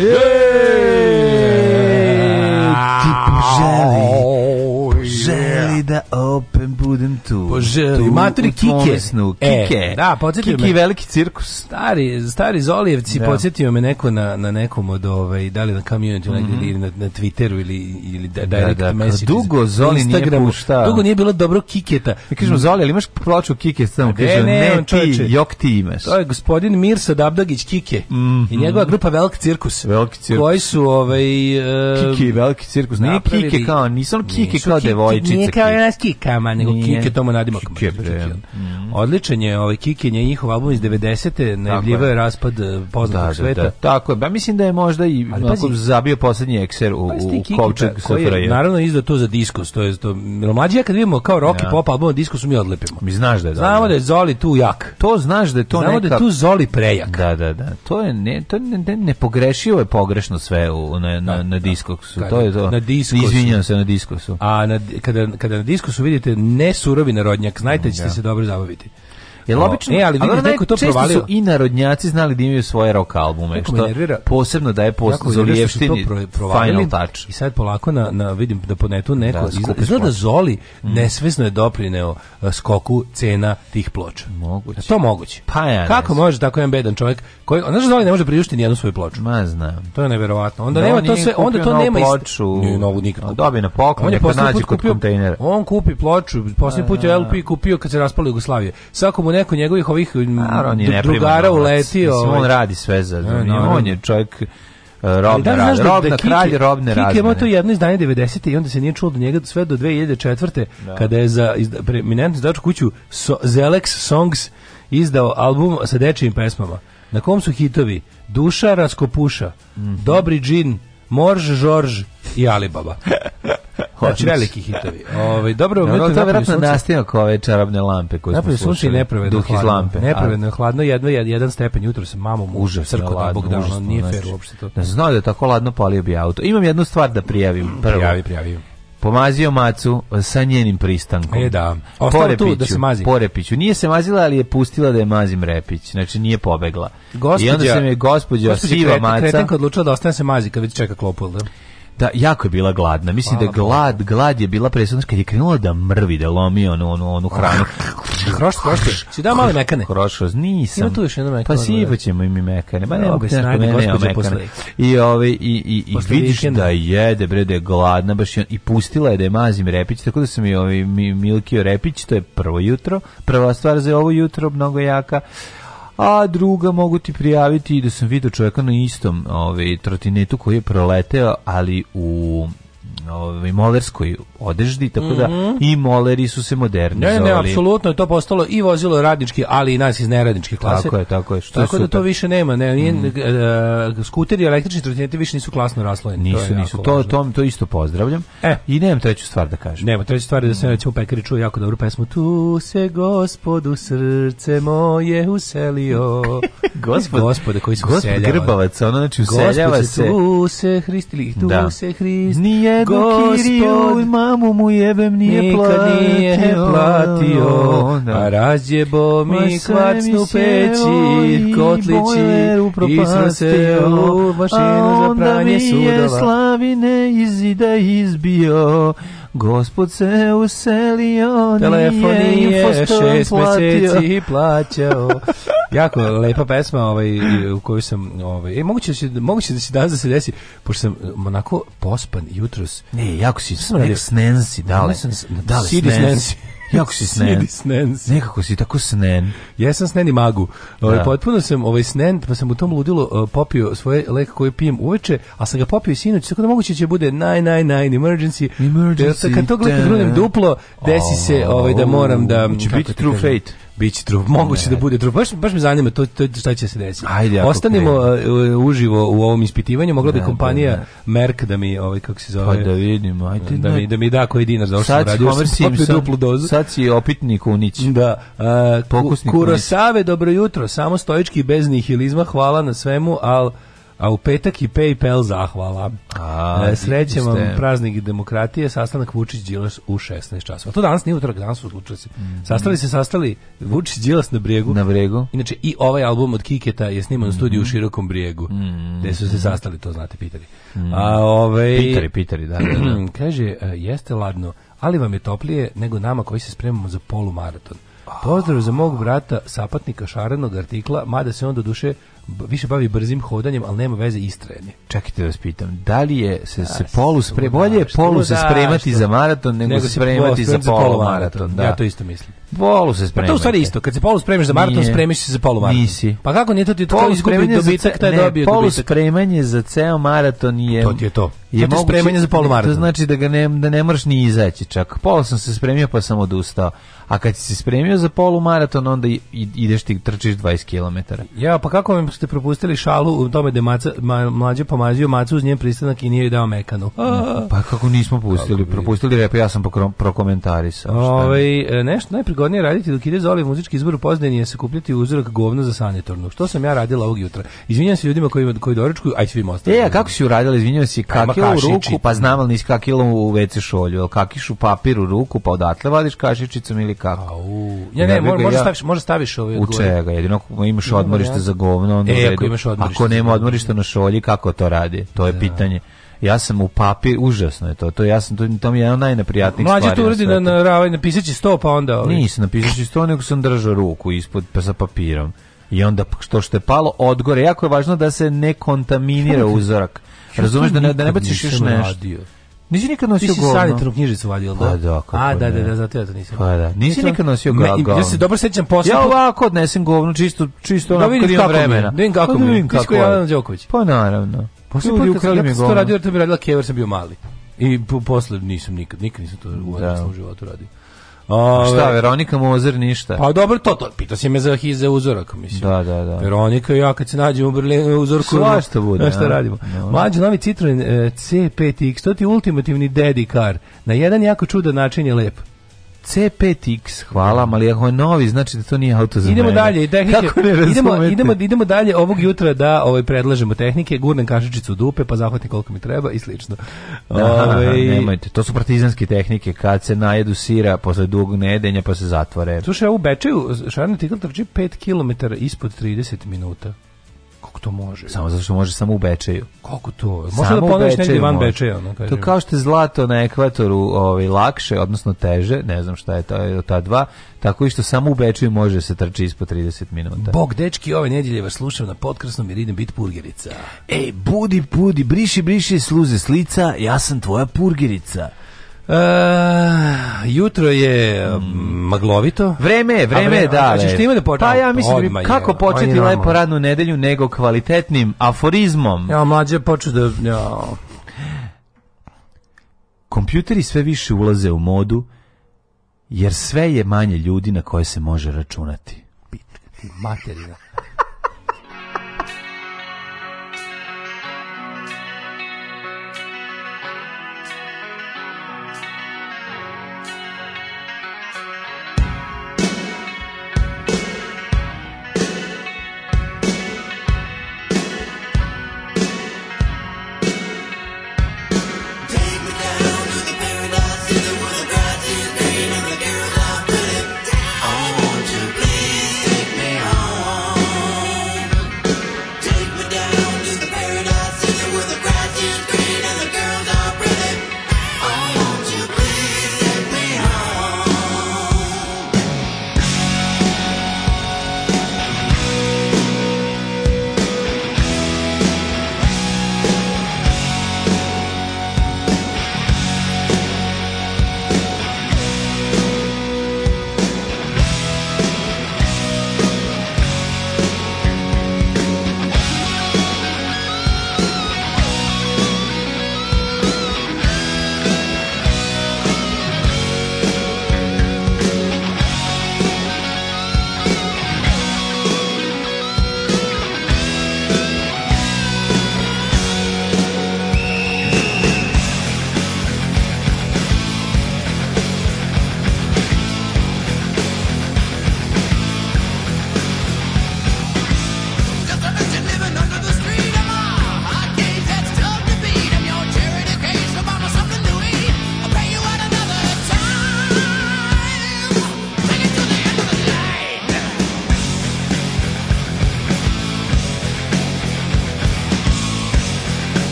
Yeah. ž, tu, matori Kike. Snu. E, Kike. E, da, podsjetio Kiki me. veliki cirkus. Stari, stari Zolijevci, da. podsjetio me neko na, na nekom od, ove, ovaj, da li na community mm -hmm. ili na, na Twitteru ili, ili da, da, direct da, da. message. Dugo Zoli nije puštao. Dugo nije bilo dobro Kiketa. Mi kažemo, Zoli, ali imaš ploču Kike? Samo e, kažemo, ne, ne, ne ti, jok ti imaš. To je gospodin Mirsa Dabdagić Kike mm -hmm. i mhm. njegova grupa Veliki cirkus. Veliki cirkus. Koji su, ovaj... Uh, Kike, Veliki cirkus. Nije Kike kao, nisam Kike kao devojčica. Nije kao s Kikama, nego Kike tomu nadimo. Kike, bre. Znači, mm. Odličan je ovaj Kike, nje njihov album iz 90-te, najavljivao raspad e, poznatog da, da sveta. Da, da, tako je. Ba mislim da je možda i Ali, pazi, zabio poslednji ekser u, pazi, u kovčeg pa, koji je naravno izdao to za diskos, to je to. Mlađi kad vidimo kao rock ja. i da. pop album diskosu mi odlepimo. Mi znaš da je Znamo da je Zoli tu jak. To znaš da je to Znamo neka... da je tu Zoli prejak. Da, da, da. To je ne to ne, ne, ne pogrešivo je pogrešno sve u, na, na, da, na diskosu. To je to. Na diskosu. Izvinjam se na diskosu. A na, kada, kada na diskosu vidite ne surovi narodnjak zabavnjak, znajte mm, da ćete se dobro zabaviti. Jel obično, e, ali vidiš, da neko to provalio. su i narodnjaci znali da imaju svoje rock albume, neko što nervira, posebno da je post Zolijevštini pro, Final Touch. I sad polako na, na vidim da po netu neko, da, izgleda da Zoli mm. nesvesno je doprineo e, skoku cena tih ploča. Moguće. To moguće. Pa ja Kako može tako jedan bedan čovjek koji, znaš da Zoli ne može priuštiti ni jednu svoju ploču? Ma znam. To je neverovatno. Onda no, da nema to sve, onda to nema ploču. Nije novu nikad. Dobije na poklon, neka nađe kod kontejnera. On kupi ploču, posljednji put je LP kupio kad se raspala Jugoslavija. Svako mu neko njegovih ovih Naravno, drugara uletio. Ovaj. on radi sve za... Da, no, no, on je čovjek e, robne da, da, da razmene. Robna, da, Kiki, kralj robne Kiki je imao to jedno izdanje 90. i onda se nije čuo do njega sve do 2004. Da. kada je za preeminentnu izdačku kuću so, Zelex Songs izdao album sa dečijim pesmama. Na kom su hitovi? Duša raskopuša, mm -hmm. Dobri džin, Morž, Žorž i Alibaba. Znači veliki hitovi. Ovaj dobro, no, to je verovatno kao ove čarobne lampe koje smo slušali. Sunce nepravedno duh iz lampe. Nepravedno je hladno, jedno jedan stepen jutros sa mamom užas, crko da bog da, nije znači. fer uopšte to. Ne znao da je tako ladno palio bi auto. Imam jednu stvar da prijavim. Mm, prvo. Prijavi, prijavi pomazio macu e, sa njenim pristankom. E da. Porepiću, tu da se mazi. Porepiću. Nije se mazila, ali je pustila da je mazim Repić. Znači nije pobegla. Gospođa, I onda se mi je gospođa, gospođa siva kreten, maca. Kretenka odlučila da ostane da se mazi kad vidi čeka klopu, da? da jako je bila gladna. Mislim da Hvala da glad, Bogu. glad je bila presudna kad je krenula da mrvi, da lomi onu, onu, onu hranu. Hroš, hroš, si dao male mekane? Hroš, nisam. Ima tu još jedno mekane. Pa sipaćemo da. im i mekane. Ba ne mogu da se najde, gospođe, posle. I, ove, i, i, i vidiš da jede, bre, da je gladna, baš i, i pustila je da je mazim repić, tako da sam i ovi, mi, Milkio repić, to je prvo jutro, prva stvar za ovo jutro, mnogo jaka a druga mogu ti prijaviti da sam vidio čovjeka na istom ovaj, trotinetu koji je proleteo, ali u ovaj molerskoj odeždi tako da mm -hmm. i moleri su se modernizovali. Ne, ne, apsolutno je to postalo i vozilo radnički, ali i nas iz neradničke klase. Tako je, tako je. Što tako je da to više nema, ne, nije, mm -hmm. uh, skuteri električni trotineti više nisu klasno raslojeni. Nisu, to nisu. To važno. to to isto pozdravljam. E, i nemam treću stvar da kažem. Nema treću stvar je da se u pekari čuje jako dobru pesmu Tu se Gospodu srce moje uselio. Gospod, gospode koji se useljava. Gospod Grbavac, ono znači useljava se. Tu se Hristili, tu da. se Hrist. Nije jednu Gospod, kiriju, mamu mu jebem nije platio. nije platio, da. a razjebo mi kvacnu peći, kotlići, isno mašinu za pranje sudova. A onda je slavine iz zida izbio, Gospod se uselio, Telefon nije, nije šest meseci plaćao. jako lepa pesma ovaj, u koju sam... Ovaj, e, moguće, da se, moguće da se da se desi, pošto sam um, onako pospan jutros. Ne, jako si... Sam radio, da li Sam, dale, snensi. snensi. Jako si snen. snen. Nekako si tako snen. Ja sam snen i magu. Ovaj da. potpuno sam ovaj snen, pa sam u tom ludilo uh, popio svoje lek koje pijem uveče, a sam ga popio sinoć, tako da moguće će bude naj naj naj emergency. Emergency. Jer, kad to gledam grunem duplo, desi se ovaj da moram da će biti true fate. Biće trup. Moguće da bude trup. Baš, baš me zanima to, to šta će se desiti. Ajde, Ostanimo uh, e, e, uživo u ovom ispitivanju. Mogla bi kompanija ne. Merk da mi, ovaj, kako se zove... Pa da vidimo, ajde. Da mi, da mi da koji dinar za ovo što sam radio. Sad si Homer duplu dozu. Sad si opitni kunić. Da. Uh, Kurosave, dobro jutro. Samo stoički bez nihilizma. Hvala na svemu, ali a u petak i PayPal zahvala. A, e, srećem vam praznik demokratije, sastanak Vučić Đilas u 16 časova. To danas nije utorak, danas su slučali se. Mm. Sastali se, sastali Vučić Đilas na brijegu. Na brijegu. Inače, i ovaj album od Kiketa je sniman u mm -hmm. studiju u mhm. Širokom brijegu, mm. gde su se sastali, to znate, pitari. Mm. A, ovaj, pitari, pitari, da. da, da. kaže, e, jeste ladno, ali vam je toplije nego nama koji se spremamo za polumaraton. Pozdrav za mog brata, sapatnika šarenog artikla, mada se on do duše više bavi brzim hodanjem, ali nema veze istrajanje. Čekajte da vas pitam, da li je se, da, da, da, se polu spre... bolje je polu se spremati da, za maraton nego, nego se spremati za polomaraton? Da. da. Ja to isto mislim. Polu se spremite. Pa to u stvari isto, kad se polu spremiš za maraton, nije. spremiš se za polu maraton. Nisi. Pa kako nije to ti tako polu izgubio dobitak, taj dobio dobitak. polu dobitak. spremanje za ceo maraton je To ti je to. Je to spremanje za polu maraton. To znači da ga ne da ne moraš ni izaći čak. Polu sam se spremio pa sam odustao. A kad si se spremio za polu maraton, onda ideš ti trčiš 20 km. Ja, pa kako vam ste propustili šalu u tome da maca, ma, mlađe pomazio macu uz njen pristanak i nije joj dao mekanu? A, pa kako nismo pustili? Kako propustili repa, ja sam prokomentarisao. Ove, ovaj, e, nešto najprije najzgodnije raditi dok ide za oliv ovaj muzički izbor poznaje je sakupljati uzorak govna za sanitornu. Što sam ja radila ovog jutra? Izvinjavam se ljudima koji koji doručkuju, aj svim ostalim. E, a kako si uradila? Izvinjavam se kakilo u ruku, pa znam ali kakilo u WC šolju, kakiš u papir u ruku, pa odatle vadiš kašičicom ili kako? Au. Ja ne, ne može ja, staviš, može staviš ovaj U čega? Jedino imaš odmorište za govno, onda e, ako imaš odmorište. Ako nema odmorišta na šolji, kako to radi? To je da. pitanje ja sam u papir, užasno je to, to ja sam, to, to mi je jedan najneprijatnijih stvari. Mlađe tu uradi na, na ravaj, napisaći sto, pa onda... Ovi. Nisam napisaći sto, nego sam držao ruku ispod, pa sa papirom. I onda što što je palo odgore, jako je važno da se ne kontaminira uzorak. Razumeš da ne, da ne baciš još nešto. Nisi nikad nosio govno. Ti si sanitarnu knjižicu vadio, da? Pa da, kako A, da, da, da, zato ja to nisam. Pa da. Nisi da- nikad nosio govno. Ja se dobro sećam posle. Ja ovako odnesem govno, čisto, čisto ono, da vidim kad imam vremena. Da vidim pa kako da mi. Da vidim kako mi. Pa naravno. Posle ljudi ukrali mi govno. radio, to bi radila Kevar, sam bio mali. I po, posle nisam nikad, nikad nisam to u da. životu radio. Ove, šta, Veronika Mozer ništa. Pa dobro, to, to, pitao si me za hize uzorak, mislim. Da, da, da. Veronika i ja kad se nađemo u Berlinu uzorku, svašta bude. Znaš ja. radimo. Da, no. Mlađi novi Citroen e, C5X, to ti ultimativni daddy car. Na jedan jako čudan način je lep. C5X, hvala, ali ako je novi, znači da to nije auto za Idemo mene. dalje, tehnike, Kako ne idemo, idemo, idemo dalje ovog jutra da ovaj, predlažemo tehnike, gurnem kašičicu u dupe, pa zahvati koliko mi treba i slično. Ove... Ovaj, nemojte, to su partizanske tehnike, kad se najedu sira posle dugog nedenja pa se zatvore. Slušaj, u Bečeju šarni tikl trči 5 km ispod 30 minuta to može? Samo zato što može samo u Bečeju. Kako to? Da može da ponoviš negdje van Bečeja. Ono, to kao što je zlato na ekvatoru ovaj, lakše, odnosno teže, ne znam šta je to, ta, ta dva, tako i što samo u Bečeju može se trči ispod 30 minuta. Bog, dečki, ove nedjelje vas slušam na podkrasnom jer idem bit purgerica. Ej, budi, budi, briši, briši sluze s lica, ja sam tvoja purgerica. Uh, jutro je mm, maglovito. Vreme je, vreme je da. Hoćeš ti da počnemo? Pa ja mislim Odmah kako početi lepo radnu nedelju nego kvalitetnim aforizmom. Ja mlađe poču da ja. Kompjuteri sve više ulaze u modu jer sve je manje ljudi na koje se može računati. Pitka materina.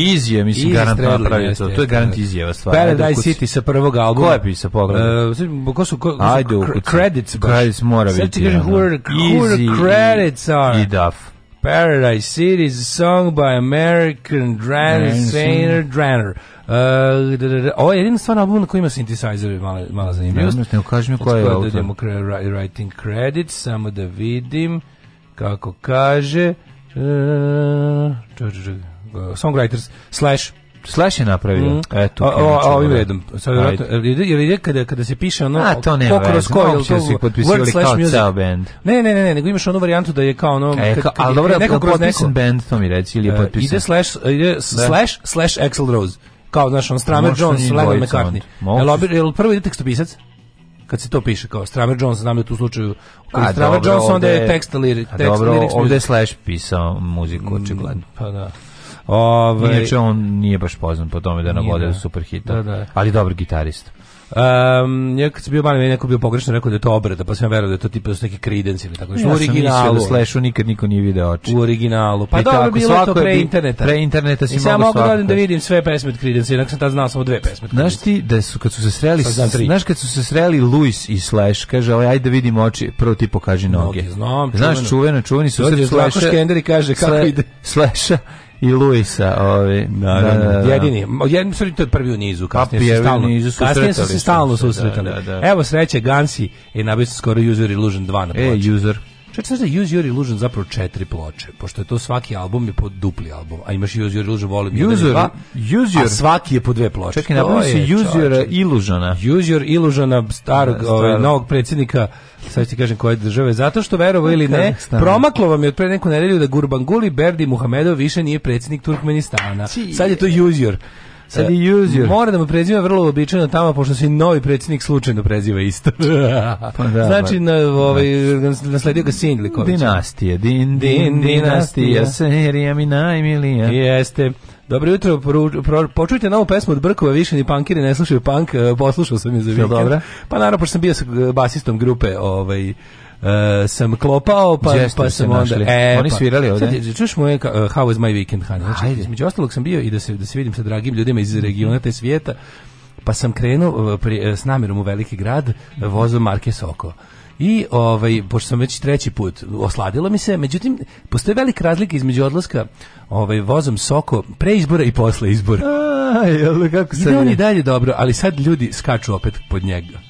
Izje, mislim, garant napravio to. To je garant izjeva stvar. Paradise City sa prvog albuma. Ko je pisao pogled? Uh, e, pa ko su, ko, Ajde, ukuci. Credits baš. Credits mora biti. Sad ti kažem, who credits are? I Duff. Paradise City is a song by American drummer singer Dranner. Uh, ovo je jedina stvarna album na koji ima synthesizer mala, mala zanimljivost. Ne, ne, kaži mi koja znači, je autor. Da writing credits, samo da vidim kako kaže. Uh, ču, ču, ču songwriters slash Slash je napravio. Mm. Eto, o, o, ovim redom. Sad vjerojatno, jer ide kada, kada se piše ono... A, to nema veze. Uopće su ih potpisivali kao ceo band. Ne, ne, ne, ne, nego imaš onu varijantu da je kao ono... E, ka, ali dobro, je potpisan band, to mi reci, ili je e, potpisan... Ide slash, ide da. slash, slash Axl Rose. Kao, znaš, on Stramer Jones, Lennon McCartney. Jel prvo ide tekstopisac? kad se to piše kao Stramer Jones, znam da tu slučaju a, Stramer Jones, onda je tekst lirik. Tekst, dobro, ovdje je Slash pisao muziku, mm, očigledno. Pa da. Ove, ovaj, Inače, on nije baš poznan po tome da navode da. super hita, da, da. ali dobar gitarista. Um, ja kad sam bio mali, meni neko bio pogrešno rekao da je to obrada, pa sam ja verovao da je to tipa su neke Creedence ili tako nešto. Ja u da originalu. da Slashu nikad niko nije video oči. U originalu. Pa dobro, tako, bilo to pre interneta. Pre interneta si mogu ja mogu da, da, da vidim sve pesme od Creedence, jednako sam tad znao samo dve pesme. Znaš ti, da su, kad su se sreli, znaš kad su se sreli Luis i Slash, kaže, ovaj, ajde da vidim oči, prvo ti pokaži noge. noge znam, čuveno. Znaš, čuveno, čuveni su sreli Slash. Dođe kaže, kako ide. Slasha i Luisa, ovaj da, da, da, da, jedini, jedini su to prvi u nizu, kasnije pa su stalno, nizu kasnije su se stalno da, susretali. Evo sreće Gansi i na nabisu skoro User Illusion 2 na e, ploči. E, User Čak znaš da Use Your Illusion zapravo četiri ploče, pošto je to svaki album je po dupli album, a imaš Use Your Illusion volim User, jedan i dva, Use a svaki je po dve ploče. Čekaj, napravim se Use Your Illusiona. Use Your Illusiona starog, da, ovaj, novog predsjednika sad ti kažem koje države, zato što verovo ili ne, promaklo vam je od pre neku nedelju da Gurbanguli Berdi Muhamedov više nije predsjednik Turkmenistana. Sad je to Use Your. Sad je user. Mora da mu prezime vrlo uobičajeno tamo, pošto se novi predsjednik slučajno preziva isto. pa da, znači, pa na, ovaj, da. nasledio ga sin Liković. Dinastije, din, din, dinastija, serija mi najmilija. Jeste. Dobro jutro, poru, pro, počujte novu pesmu od Brkova, više ni pankiri ne slušaju punk, e, poslušao sam je za vikend. Pa naravno, pošto sam bio sa e, basistom grupe, ovaj, uh, sam klopao, pa, Jeste, pa da sam onda... E, Oni pa, svirali ovde? Sad, čuš moje uh, How was my weekend, Hani? Znači, između ostalog sam bio i da se, da se vidim sa dragim ljudima iz regiona te svijeta, pa sam krenuo e, pri, e, s namjerom u veliki grad vozom Marke Soko. I ovaj pošto sam već treći put osladilo mi se, međutim postoji velika razlika između odlaska ovaj vozom Soko pre izbora i posle izbora. A, jel, kako se. oni dalje dobro, ali sad ljudi skaču opet pod njega.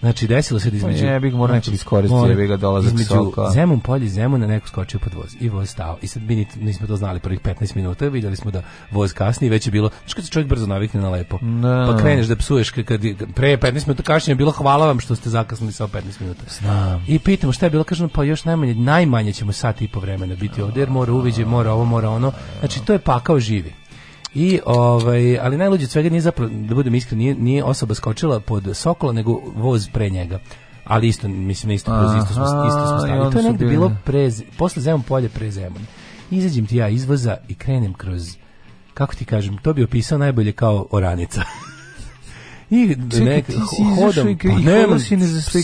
Znači desilo se da pa između ne bih morao znači, iskoristiti, mora, da ga dolazak između soka. Zemun polje Zemun na neko skočio pod voz i voz stao. I sad mi nismo to znali prvih 15 minuta, videli smo da voz kasni, već je bilo, znači kad se čovjek brzo navikne na lepo. No. Da, pa da, kreneš da psuješ kad, kad pre 15 minuta kašnjenje bilo hvala vam što ste zakasnili sa 15 minuta. Znam. I pitamo šta je bilo, kažemo pa još najmanje najmanje ćemo sat i po vremena biti ovde, jer mora uviđaj, mora ovo, mora ono. Znači to je pakao živi. I ovaj, ali najluđe od svega nije zapravo, da budem iskren, nije, nije osoba skočila pod sokola, nego voz pre njega. Ali isto, mislim, isto, Aha, isto smo, isto smo stavili. To je negdje bilo pre, posle Zemun polje pre Zemun. Izađem ti ja izvoza i krenem kroz, kako ti kažem, to bi opisao najbolje kao oranica. I ne, hodam, pa nema,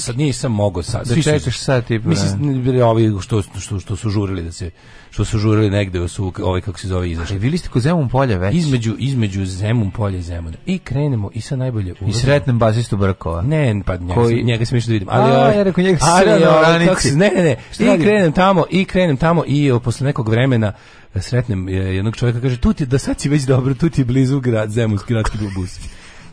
sad nisam mogao sad. Da čekaš sad tipa. Mislim, ovi što, što, što su žurili da se što su žurili negde su ovaj kako se zove izašli. Bili ste kod Zemun polja već. Između između Zemun polja i Zemuna. I krenemo i sa najbolje u. I sretnem bazistu Brkova. Ne, pa njega, Koji... njega se da vidim. Ali A, ovaj, ja rekao njega ali, ali, ovaj, se, ne, ne, ne. I krenem tamo i krenem tamo i o, e, posle nekog vremena e, sretnem e, jednog čovjeka kaže tu ti da sad si već dobro, tu ti je blizu grad Zemunski gradski bus.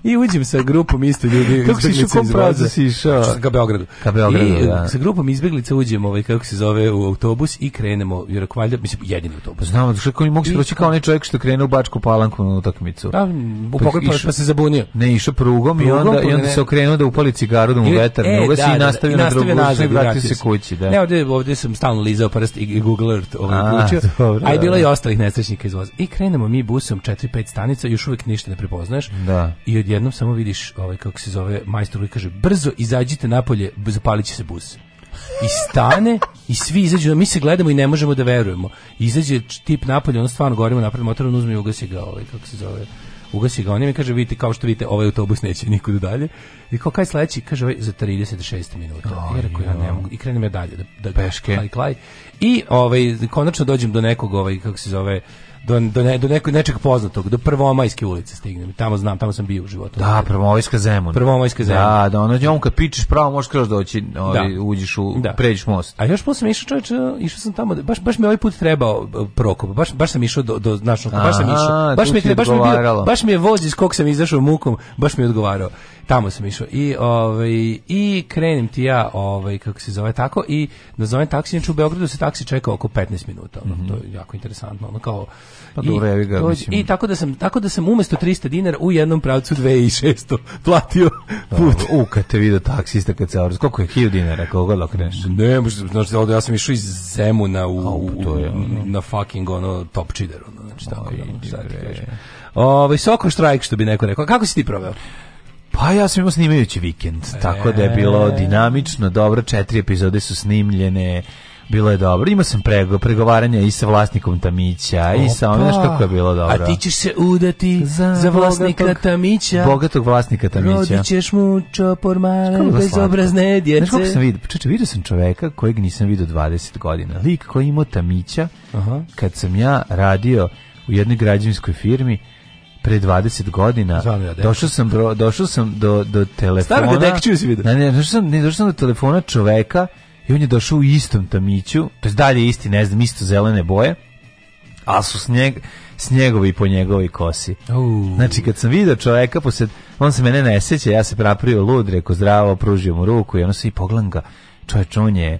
I uđem sa grupom isto ljudi kako izbeglica iz Voza. si išao? Ka Beogradu. Ka Beogradu, I, da. Sa grupom izbeglica uđemo, ovaj, kako se zove, u autobus i krenemo, jer ako valjda, mislim, jedini autobus. Znamo, što kako mogu se proći kao onaj čovjek što krene u Bačku palanku na utakmicu. Da, u pa pokoj pa, pa se zabunio. Ne, išao prugom, prugom pa i onda, i onda se okrenuo da upali cigaru, da mu vetar e, ne ugasi i da, da, da. nastavio na drugu i vratio se kući. Da. Ne, ovdje, ovdje sam stalno lizao prst pa i Google Earth ovaj kuću. A i bilo i ostalih nesrećnika iz voza. I krenemo mi busom 4-5 stanica, još uvijek ništa ne prepoznaješ. Da. I jednom samo vidiš ovaj kako se zove majstor i kaže brzo izađite napolje, zapaliće se bus. I stane i svi izađu, mi se gledamo i ne možemo da verujemo. Izađe tip napolje, on stvarno gorimo napred motor on uzme i ugasi ga, ovaj kako se zove ugasi ga on i kaže vidite kao što vidite ovaj autobus neće nikud da dalje i kao kaj sledeći kaže ovaj za 36 minuta oh, ja rekao ja ne mogu i krenem ja dalje da, da peške klaj, klaj. i ovaj konačno dođem do nekog ovaj kako se zove do, do, ne, do neko, nečeg poznatog, do Prvomajske ulice stignem. Tamo znam, tamo sam bio u životu. Da, Prvomajska Zemun. Prvomajska Zemun. Da, da, ono njom kad pičeš pravo možeš kroz doći, ovaj, da. uđeš u, da. pređeš most. A još posle sam išao čovječ, išao sam tamo, baš, baš mi ovaj put trebao e, prokop, baš, baš sam išao do, do značno, baš sam išao, baš, mi, baš, mi je, baš mi je voz iz kog sam izašao mukom, baš mi je odgovarao. Tamo sam išao i ovaj i krenem ti ja, ovaj kako se zove tako i nazovem da taksi, znači u Beogradu se taksi čeka oko 15 minuta, ono, mm -hmm. to je jako interesantno, ono kao pa dobro, ja ga, mislim. I tako da sam tako da sam umesto 300 dinara u jednom pravcu 2600 platio pa put. U kad te vide taksista kad se koliko je 1000 dinara koga da lokneš? Ne, može znači ovde ja sam išao iz Zemuna u, A, u na fucking ono top čider, ono, znači tako. Oj, da, ono, Ovaj Soko štrajk što bi neko rekao. Kako si ti proveo? Pa ja sam imao snimajući vikend, e... tako da je bilo e. dinamično, dobro, četiri epizode su snimljene, bilo je dobro. Imao sam prego, pregovaranja i sa vlasnikom Tamića Opa. i sa ono, znaš kako je bilo dobro. A ti ćeš se udati za, za vlasnika bogatog, Tamića. Bogatog vlasnika Tamića. Rodit ćeš mu čopor male bezobrazne djece. Znaš kako sam vidio? Čeče, vidio sam čoveka kojeg nisam vidio 20 godina. Lik koji je imao Tamića Aha. kad sam ja radio u jednoj građevinskoj firmi pre 20 godina došao sam bro, došao sam do do telefona. Stari dedekću si video. Ne, ne, došao sam, ne, došao sam do telefona čoveka i on je došao u istom tamiću, to jest dalje isti, ne znam, isto zelene boje. A su s njeg s njegove po njegovoj kosi. Uh. Znači, kad sam vidio čoveka, posled, on se mene ne sjeća, ja se napravio lud, reko zdravo, pružio mu ruku i ono se i pogledam ga, on je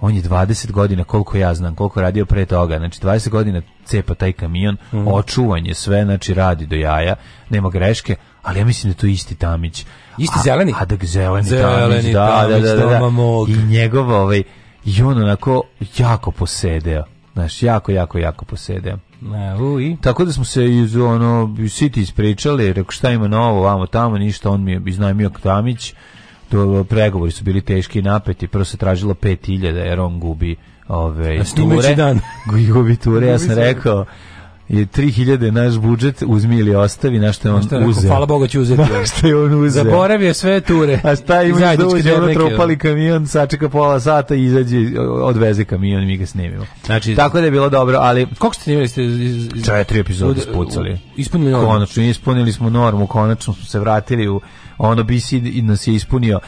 on je 20 godina, koliko ja znam, koliko radio pre toga, znači 20 godina cepa taj kamion, mm. očuvan je sve, znači radi do jaja, nema greške, ali ja mislim da je to isti Tamić. Isti a, zeleni? A da zeleni, zeleni da, da, Tamić, da, da, da, da, da. I njegov ovaj, i on onako jako posedeo, znaš, jako, jako, jako posedeo. Ne, uj. Tako da smo se iz ono City ispričali, rekao šta ima novo, vamo tamo, ništa, on mi je iznajmio Tamić to pregovori su bili teški i napeti, prvo se tražilo 5000 jer on gubi ove ture. dan. gubi ture, ja sam rekao je 3000 naš budžet uzmi ili ostavi, na što je on šta je uzeo. Rekao, hvala Bogu da će uzeti. Na što je on uzeo. Zaboravio sve ture. A šta imaš da uđe, ono tropali kamion, sačeka pola sata izađe, odveze kamion i mi ga snimimo. Znači, Tako da je bilo dobro, ali... Koliko ste snimili ste? Iz, iz, tri epizode spucali. Ispunili normu. Konačno, ispunili smo normu, konačno smo se vratili u ono BC nas je ispunio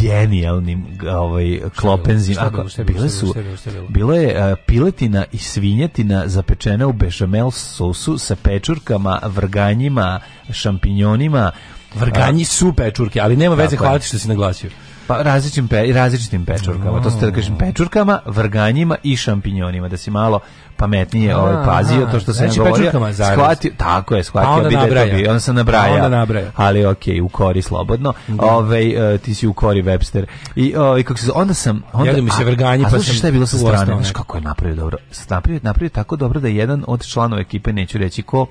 genijalnim ovaj klopenzima. Šta bilo, bile su šta bilo je uh, piletina i svinjetina zapečena u bešamel sosu sa pečurkama, vrganjima, šampinjonima. Vrganji su pečurke, ali nema veze, hvala ti što si naglasio. Pa različitim, pe, različitim pečurkama, oh. to ste da kažem mm. pečurkama, vrganjima i šampinjonima, da si malo pametnije ah, ovaj pazio to što se znači, ne govorio. Shvatio, tako je, pa shvatio onda bi da bi, on se nabraja. Pa onda nabraja. Ali okej, okay, u kori slobodno. Mm. Ovaj uh, ti si u kori Webster. I ovaj kako se onda sam onda Jedu mi se vrganji a, pa sam šta je bilo sa strane? Znaš kako je napravio dobro. Napravio, napravio tako dobro da jedan od članova ekipe neću reći ko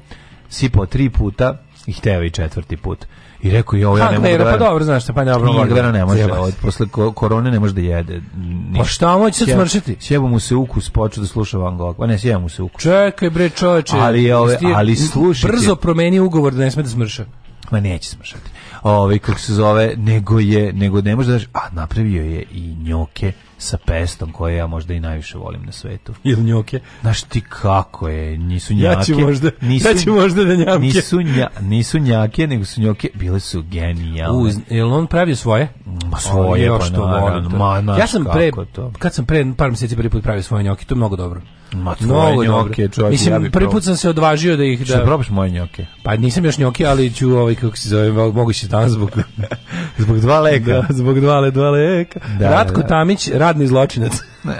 sipao tri puta i hteo i četvrti put. I rekao je ovo ja ne mogu. Pa da... Pa dobro, znaš šta, pa dobro. Anglera ne može, od posle korone ne može da jede. Ništa. Pa šta hoće se smršiti? Sjeba mu se ukus, počeo da sluša Van Gogh. Pa ne, sjeba mu se ukus. Čekaj bre, čoveče. Ali ove, ali slušaj. Brzo promeni ugovor da ne sme da smrša. Ma neće smršati. Ovaj kako se zove, nego je, nego ne može da, a napravio je i njoke sa pestom koje ja možda i najviše volim na svetu. Ili njoke. Znaš ti kako je, nisu njake. Ja ću možda, nisu, ja ću možda da njamke. Nisu, nja, nisu njake, nego su njoke, bile su genijalne. Uz, jel on pravio svoje? Ma svoje, pa naravno. Ja sam pre, to. kad sam pre par meseci prvi put pravio svoje njoke, to je mnogo dobro. Ma, Mnogo njoke, čovjek, Mislim, ja prvi put sam se odvažio da ih... Da... Šta probaš moje njoke? Pa nisam još njoke, ali ću, ovaj, kako se zove, mogući dan zbog, zbog dva leka. Da, zbog dva, le, dva leka. Da, da Ratko da. Tamić, radni zločinac.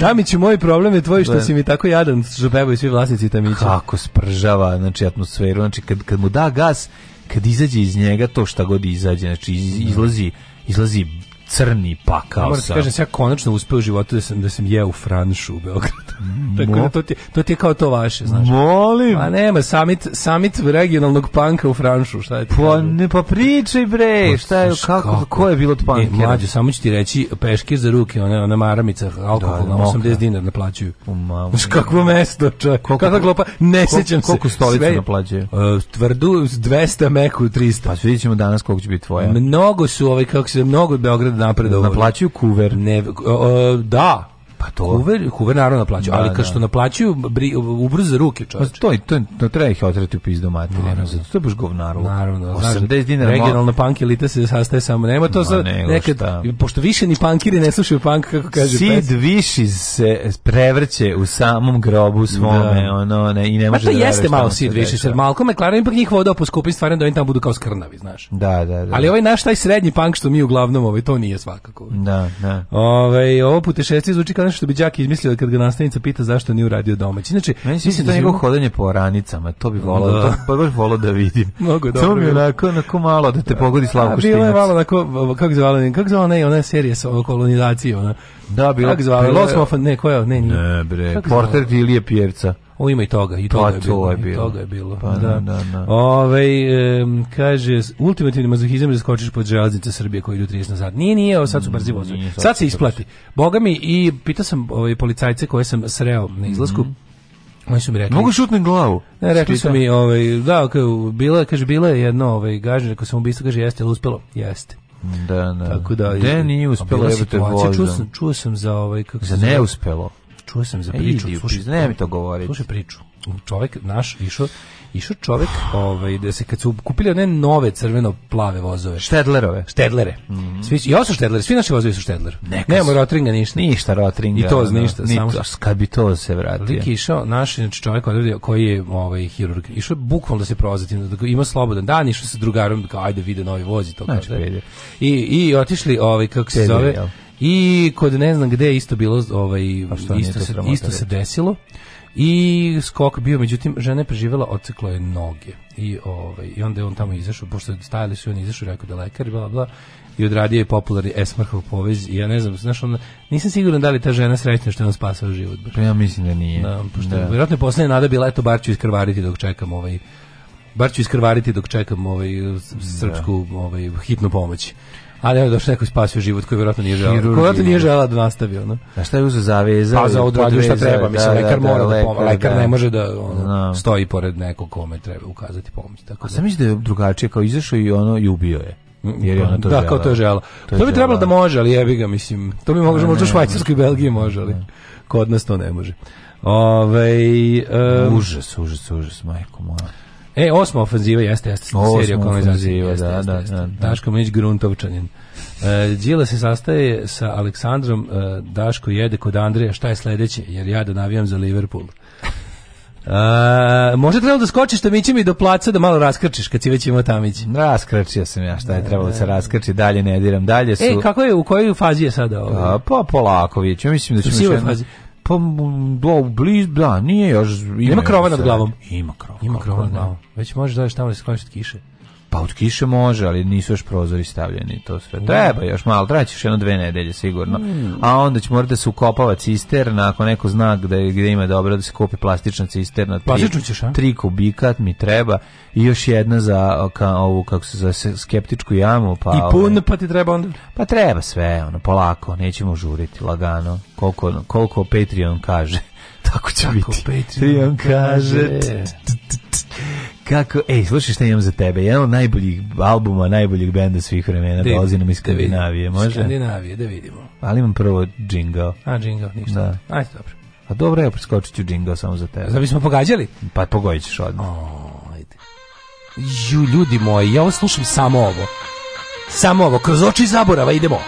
Tamiću, moj problem je tvoj što da. si mi tako jadan, što pevaju svi vlasnici Tamića. Kako spržava, znači, atmosferu, znači, kad, kad mu da gas, kad izađe iz njega, to šta god izađe, znači, iz, da. izlazi izlazi crni pakao. Moram ti kažem, ja konačno uspeo u životu da sam, da sam jeo u Franšu u Beogradu. Tako da to ti, to ti je kao to vaše, znaš. Molim! A nema, samit, samit regionalnog panka u Franšu, šta je ti? Pa, ne, pa pričaj bre, pa, šta je, kako, kako, ko je bilo od pankera? E, da? mlađo, samo ću ti reći, peške za ruke, one, ona maramica, alkohol, da, na 80 dinar naplaćuju. Umavu. Znaš, kakvo mesto, čovjek, kakva glopa, ne sjećam se. Koliko stolica naplaćuje? Uh, tvrdu, 200, meku, 300. Pa ćemo danas koliko će biti tvoja. Mnogo su, ovaj, kako se, mnogo Beograd napredovali. Naplaćuju kuver. Ne, o, o, da, Pa to. Kuver, kuver naravno naplaćuju, da da, ali kad da. što naplaćuju, bri, ubrze ruke, čoveče. Pa to i to, to treba ih otrati u pizdu materijalno. Zato to je baš govnaro. Naravno, 80 dinara. Regionalna punk elita se sastaje samo, nema to za nekad šta. pošto više ni pankiri ne slušaju punk kako kaže Sid pes. Viši se prevrće u samom grobu svome, da. ono, ne, i ne može. Ma to da jeste malo Sid Viši, jer kome, klaro, ipak njih voda po skupim stvarima da oni tamo budu kao skrnavi, znaš. Da, da, da. Ali ovaj naš taj srednji punk što mi uglavnom ovaj to nije svakako. Da, da. Ovaj ovo putešestvije zvuči kao nešto što bi đak izmislio kad ga nastavnica pita zašto nije uradio domaći. Znači, meni se da, da njegovo hodanje po ranicama, to bi volao, da. to da, pa baš volao da vidim. Mnogo dobro. To mi je onako, onako malo da te da. pogodi Slavko Štinac. Bilo je malo onako, kako zvala, kako zvala ne, ona serija sa kolonizacije, ona. Da, bilo. Kako zvala, Los ne, koja, ne, nije. Ne, bre, portret Ilije Pierca. O, ima i toga, i toga, pa, je, bilo, je bilo. I toga je bilo. Pa, da. da, da. Ove, e, kaže, ultimativni mazohizam da skočiš pod želaznice Srbije koji idu 30 nazad. Nije, nije, evo, sad su brzi vozovi. Sad, sad se isplati. Boga mi, i pitao sam ovaj, policajce koje sam sreo na izlasku, mm -hmm. Oni su mi rekli. Mogu šutnem glavu. Ne, rekli su mi, ovaj, da, kao, bila, kaže, bila je jedno, ovaj, gažnje, rekao sam ubistvo, kaže, jeste, ali uspelo? Jeste. Da, da. Tako da, da nije uspelo, je te Čuo sam, čuo sam za ovaj, kako se... Za neuspelo. Čuo sam za e, priču. slušaj, ne mi to govoriti. Slušaj priču. Čovek naš išao išao čovek ovaj da se kad su kupili one nove crveno plave vozove štedlerove štedlere mm -hmm. svi ja su štedler svi naši vozovi su štedler nema rotringa ništa ništa rotringa i to no, ništa samo kad bi to se vratio lik išao naš znači čovjek koji je ovaj hirurg išao bukvalno da se prozati da ima slobodan dan išao sa drugarom kao da ajde vide novi vozi to znači, da i i otišli ovaj kako se zove I kod ne znam gde isto bilo, ovaj, isto, se, isto se desilo. I skok bio, međutim, žena je preživjela, odseklo je noge. I, ovaj, I onda je on tamo izašao, pošto stajali su i on izašao, rekao da je lekar, bla, bla, i odradio je popularni Esmarhov povez. I ja ne znam, znaš, on, nisam siguran da li ta žena srećna što je on spasao život. Baš. Pa ja mislim da nije. Da, pošto, da. Vjerojatno je posljednja nada bila, eto, bar ću iskrvariti dok čekam ovaj, bar ću iskrvariti dok čekam ovaj da. srpsku ovaj hitnu pomoć. Ali evo došao neko spasio život koji verovatno nije želeo. Koji vjerojatno nije želeo da nastavi ono. A šta je uzeo zaveza? Pa za odradio šta treba, mislim da, lekar da, mora da, da pomogne. Lekar ne da. može da ono, da. stoji pored nekog kome treba ukazati pomoć. Tako A da. sam misli da je drugačije kao izašao i ono i ubio je. Jer je ona to da, žela. kao to je žela. To, to bi trebalo da može, ali jebi ga, mislim. To bi moglo, možda u Švajcarskoj i Belgiji može, ali kod nas to ne može. Ove, um, užas, užas, užas, majko moja. E, osma ofenziva jeste, jeste. Osma serija ofenziva, jeste, da, jeste, da, jeste. da, da. Daško Mić Gruntovčanin. E, Đila se sastaje sa Aleksandrom, e, Daško jede kod Andreja, šta je sledeće, jer ja da navijam za Liverpool. A, e, možda trebalo da skočiš Tamićima i do placa da malo raskrčiš kad si već imao Tamić. Raskrčio sam ja, šta je da, da, trebalo da se da. raskrči, dalje ne diram, dalje e, su... E, kako je, u kojoj fazi je sada ovo? A, pa polako, vidjet ću, mislim da ćemo... U sivoj fazi. Pa do bliz, da, nije još ima, ima krova nad glavom. Ima krova. Ima krova nad Već možeš da je tamo da se kiše. Pa od kiše može, ali nisu još prozori stavljeni, to sve. Treba još malo, traćiš jedno dve nedelje sigurno. Mm. A onda će morate da se ukopava cisterna, ako neko zna gde, gde ima dobro da se kupi plastična cisterna. Plastičnu ćeš, a? Tri kubikat mi treba i još jedna za ka, ovu, kako se zove, skeptičku jamu. Pa, I pun, ovaj- pa ti treba onda? Pa treba sve, ono, polako, nećemo žuriti, lagano, koliko, koliko Patreon kaže. Tako će biti. Patreon kaže kako, ej, slušaj šta imam za tebe, jedan od najboljih albuma, najboljih benda svih vremena, da, dolazi nam iz da Skandinavije, može? Skandinavije, da vidimo. Ali imam prvo džingao. A, džingao, ništa. Da. Ajde, dobro. A dobro, ja preskočit ću džingao samo za tebe. Da bismo pogađali? Pa pogodit ćeš odmah. O, ajde. Ju, ljudi moji, ja ovo slušam samo ovo. Samo ovo, kroz oči zaborava idemo.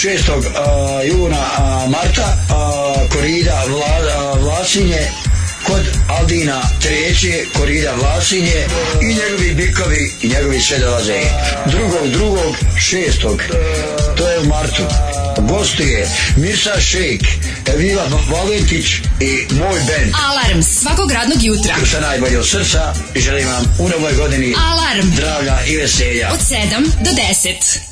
6. juna marta korida Vla, Vlasinje kod Aldina treće korida Vlasinje i njegovi bikovi i njegovi sve dolaze drugog, drugog, šestog to je u martu gosti je Mirsa Šejk, Evila Valentić i moj band. Alarm svakog radnog jutra. Sa najbolje od srca želim vam u novoj godini Alarm. zdravlja i veselja. Od 7 do 10.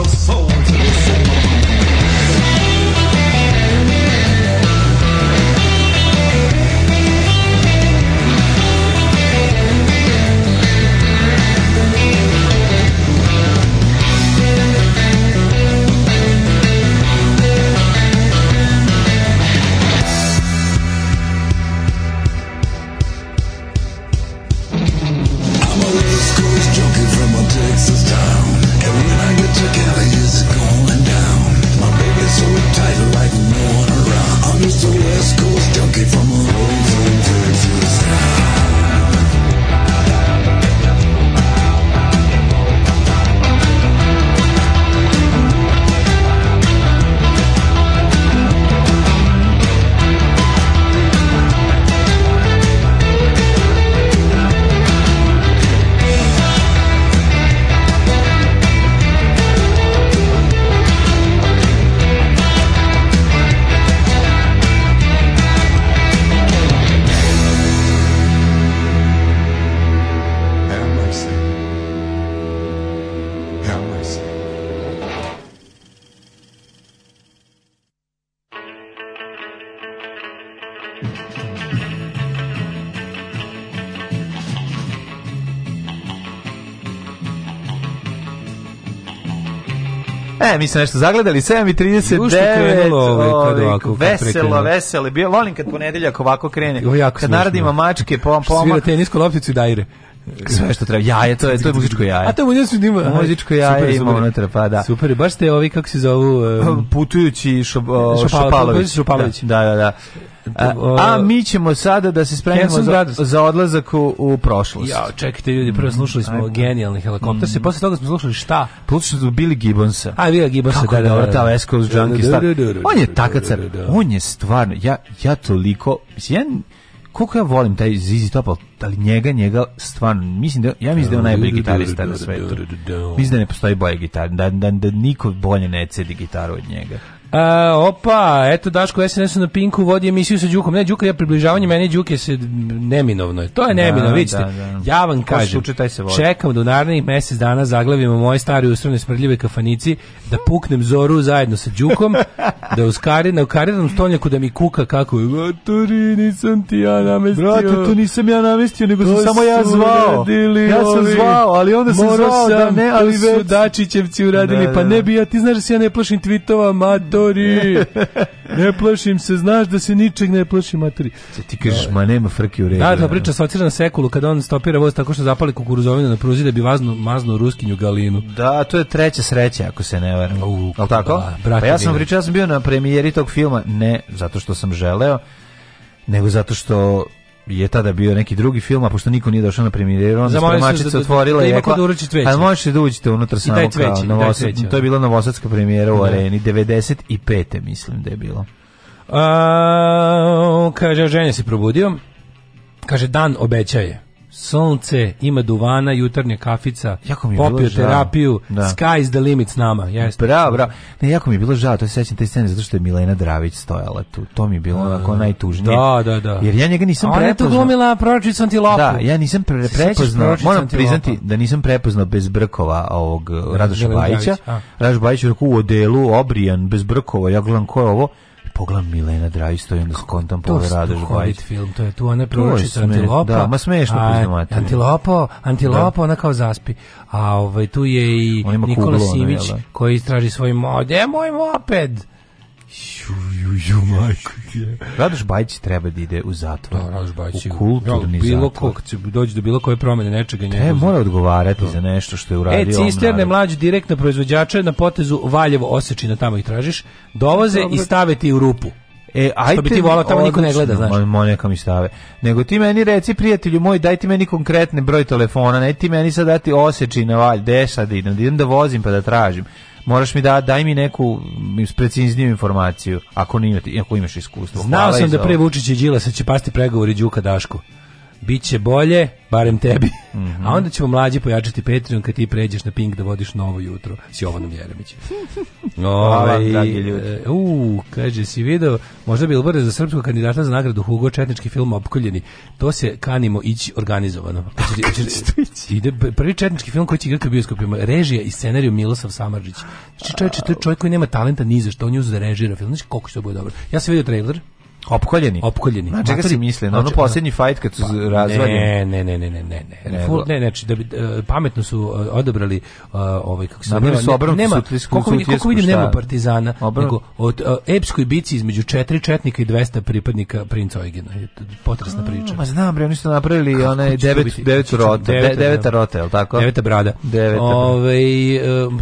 the soul. 7 mi se nešto zagledali, 7 i 39. Ovaj, ovaj ovako, veselo, veselo. Bio, volim kad ponedeljak ovako krene. O, jako kad naradimo mačke, pom, pomak. Svira tenisku lopticu i dajre. Sve što treba. Jaje, to je, to je muzičko jaje. A to je muzičko jaje. Muzičko jaje super, ima unutra, pa da. Super, baš ste ovi, kako se zovu... Um, Putujući šop, o, šopalo, šopalović. Šopalović. Da, da, da. da. A, a mi ćemo sada da se spremimo za, za, odlazak u, u prošlost. Ja, čekajte ljudi, prvo mm, slušali smo mm, genijalni helikopter, mm. posle toga smo slušali šta? Slušali smo Billy Gibbonsa. A Billy Gibbonsa, Kako da, da, da, da, da, Junkie Star. On je takacar, on je stvarno, ja, ja toliko, mislim, ja, koliko ja volim taj ZZ Top, ali njega, njega stvarno, mislim da, ja mislim da je on najbolji gitarista na svetu. Mislim da ne postoji bolje gitar, da, da, da niko bolje ne cedi gitaru od njega. Uh, opa, eto Daško SNS na Pinku vodi emisiju sa Đukom. Ne, Đuka je približavanje meni Đuke se neminovno je. To je da, neminovno, da, vidite. Da, da. Ja vam kažem, uče, taj se čekam da u narednih mjesec dana zaglavimo moje stare usrane smrdljive kafanici, da puknem zoru zajedno sa Đukom, da uskari, na ukariranom stolnjaku da mi kuka kako je. Maturi, nisam ti ja namestio. Brate, to nisam ja namestio, nego sam samo ja zvao. Ja sam zvao, ali onda sam zvao da sam, da ne, ali već. Dačićevci uradili, da, pa da. pa ne bi ja, ti znaš da se ja ne plašim tvitova, mato matori. Ne plašim se, znaš da se ničeg ne plašim matori. Se ti kažeš, ma nema frke u redu. Da, ta da. priča asocira na sekulu kada on stopira voz tako što zapali kukuruzovinu na pruzi da bi vazno, mazno ruskinju galinu. Da, to je treća sreća ako se ne varam. Al tako? Da, pa ja sam pričao, ja sam bio na premijeri tog filma, ne zato što sam želeo, nego zato što je tada bio neki drugi film, a pošto niko nije došao na premijeru, onda spremačica da, otvorila i rekla, a možete da uđete unutra samo I cveće, kao Novosad, to je bila novosadska premijera u da. areni, 95. mislim da je bilo. A, kaže, ženja se probudio, kaže, dan obećaje sunce, ima duvana, jutarnja kafica, jako mi je popio bilo terapiju, da. sky the limit s nama. Jeste. Bravo, bravo. Ne, jako mi je bilo žao, to se sećam te scene, zato što je Milena Dravić stojala tu. To mi je bilo onako najtužnije. Da, da, da. Jer ja njega nisam prepoznao. Ona je tu glumila pročicu antilopu. Da, ja nisam pre, prepoznao, moram priznati da nisam prepoznao bez brkova ovog eh, da, Radoša Bajića. Radoš Bajić je u odelu, obrijan, bez brkova, ja gledam ko je ovo pogledam Milena Drajić to i onda skontam Polo Radoš Bajić. film, to je tu ona proročica Antilopa. Da, ma smešno priznamate. Antilopo, Antilopo, da. ona kao zaspi. A ovaj, tu je i Nikola Sivić da? koji traži svoj mod. E, moj moped! Ju, ju, ju, majko je. Radoš Bajić treba da ide u zatvor. Da, Radoš Bajić. U kulturni ja, bilo zatvor. Kog, će doći do bilo koje promjene nečega. Te pa mora odgovarati to. Da. za nešto što je uradio. E, cisterne mlađe direktno proizvođače na potezu Valjevo Osečina, tamo ih tražiš, dovoze Dobre. i stave ti u rupu. E, ajte, što bi ti volao, tamo niko ne gleda, znaš. Mo, neka mi stave. Nego ti meni reci, prijatelju moj, daj ti meni konkretni broj telefona, ne ti meni sad dati oseči na valj, deša da idem, da idem da vozim pa da tražim moraš mi da daj mi neku precizniju informaciju ako, nije, ako imaš iskustvo. Znao sam da pre Vučića i se će pasti pregovori Đuka Daško. Biće bolje, barem tebi. Mm -hmm. A onda ćemo mlađi pojačati Patreon kad ti pređeš na Pink da vodiš novo jutro s Jovanom Jeremićem. Ove, ovaj, dragi ljudi. Uh, kaže, si video, možda bi Ilbore za srpskog kandidata za nagradu Hugo Četnički film Opkoljeni. To se kanimo ići organizovano. Pa ide prvi Četnički film koji će igrati u bioskopima. Režija i scenariju Milosav Samarđić. Znači čovječe, to je čovjek koji nema talenta ni za što, on je uzda režira film. Znači koliko će to bude dobro. Ja sam video trailer, Opkoljeni. Opkoljeni. Ma čega si misle? Na znači, ono posljednji fight kad su pa, razvaljeni. Ne, ne, ne, ne, ne, ne. Ne, Ful, ne, znači da bi, uh, pametno su uh, odabrali uh, ovaj kako se zove. Su obrnuti nema, sutlis, koliko, vidim, koliko vidim nema partizana, Obran... nego od uh, epskoj bici između četiri četnika i 200 pripadnika princa Eugena. Potresna priča. Ma znam bre, oni su napravili kako one devet znači, devet rota, deveta, deveta rota, je tako? Deveta brada. Deveta. Ovaj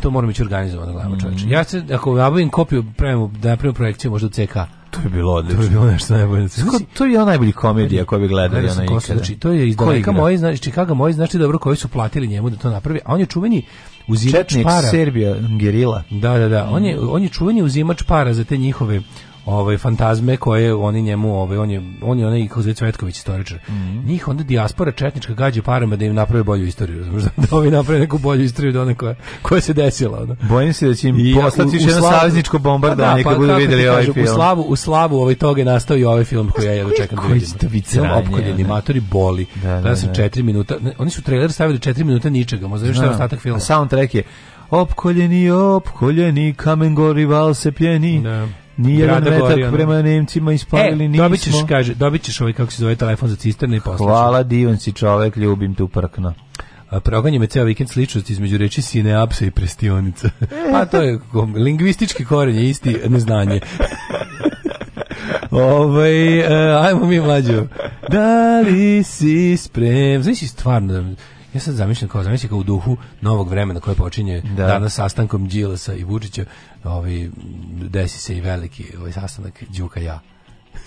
to moramo ići organizovano, glavo čoveče. Ja se ako nabavim kopiju, pravimo da napravimo projekciju možda CK. To je bilo odlično. To je bilo nešto najbolje. Ko, to je jedna najbolji komedija koju bi gledali ona ikada. Znači, to je iz Daleka moji, znači Chicago moji, znači dobro koji su platili njemu da to napravi, a on je čuveni uzimač Četnik, para. Serbija, Gerila. Da, da, da. On je, on je čuveni uzimač para za te njihove ovaj fantazme koje oni njemu ovaj on je on je onaj kako zove Cvetković istoričar. Mm -hmm. Njih onda dijaspora četnička gađa parama da im naprave bolju istoriju. Možda da ovi naprave neku bolju istoriju od one koja, koja se desila onda. Bojim se da će im I, poslati u, jedno savezničko pa da, bombardovanje pa, kad budu videli ovaj kažu, film. U slavu u slavu ovaj toge je nastao i ovaj film koji ja jedva čekam da vidim. Film opkoljen animatori boli. Da, da, su 4 da. minuta. Ne, oni su trailer stavili 4 minuta ničega. Možda još šta da. ostatak filma. A soundtrack je opkoljeni, opkoljeni, kamen gori val se pjeni. Da. Nije grada gori. Ono. prema Nemcima ispalili e, nismo. Dobit ćeš, kaže, dobit ćeš ovaj, kako se zove, telefon za cisterne i poslušaj. Hvala, divan si čovek, ljubim te uprkno. A proganje me ceo vikend sličnost između reči sine apsa i prestionica. A pa to je lingvistički koren je isti neznanje. Ove, ovaj, uh, ajmo mi mlađo. Da li si sprem? Znaš, stvarno, Ja sad zamišljam kao zamisli kao u duhu novog vremena koje počinje da. danas sastankom Đilasa i Vučića, ovaj desi se i veliki ovaj sastanak Đuka ja.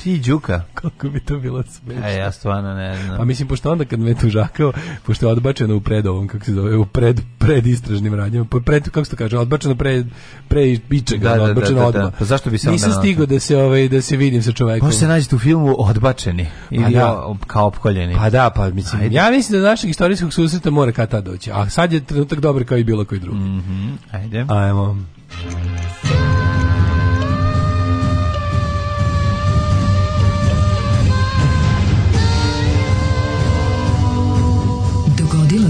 Ti Đuka? Kako bi to bilo smešno. A ja stvarno ne znam. Pa mislim, pošto onda kad me tužakao, pošto je odbačeno u pred ovom, kako se zove, u pred, pred istražnim radnjama, pred, kako se to kaže, odbačeno pre, pre ičega, da, da, odbačeno da, da, da. Pa zašto bi se Nisam stigao da se, ovaj, da se vidim sa čovekom. Pošto se nađete u filmu odbačeni pa ili pa da. kao opkoljeni. Pa da, pa mislim, Ajde. ja mislim da do našeg istorijskog susreta mora kad tad doći, a sad je trenutak dobar kao i bilo koji drugi. Mm -hmm. Ajde. Ajmo. Ajmo.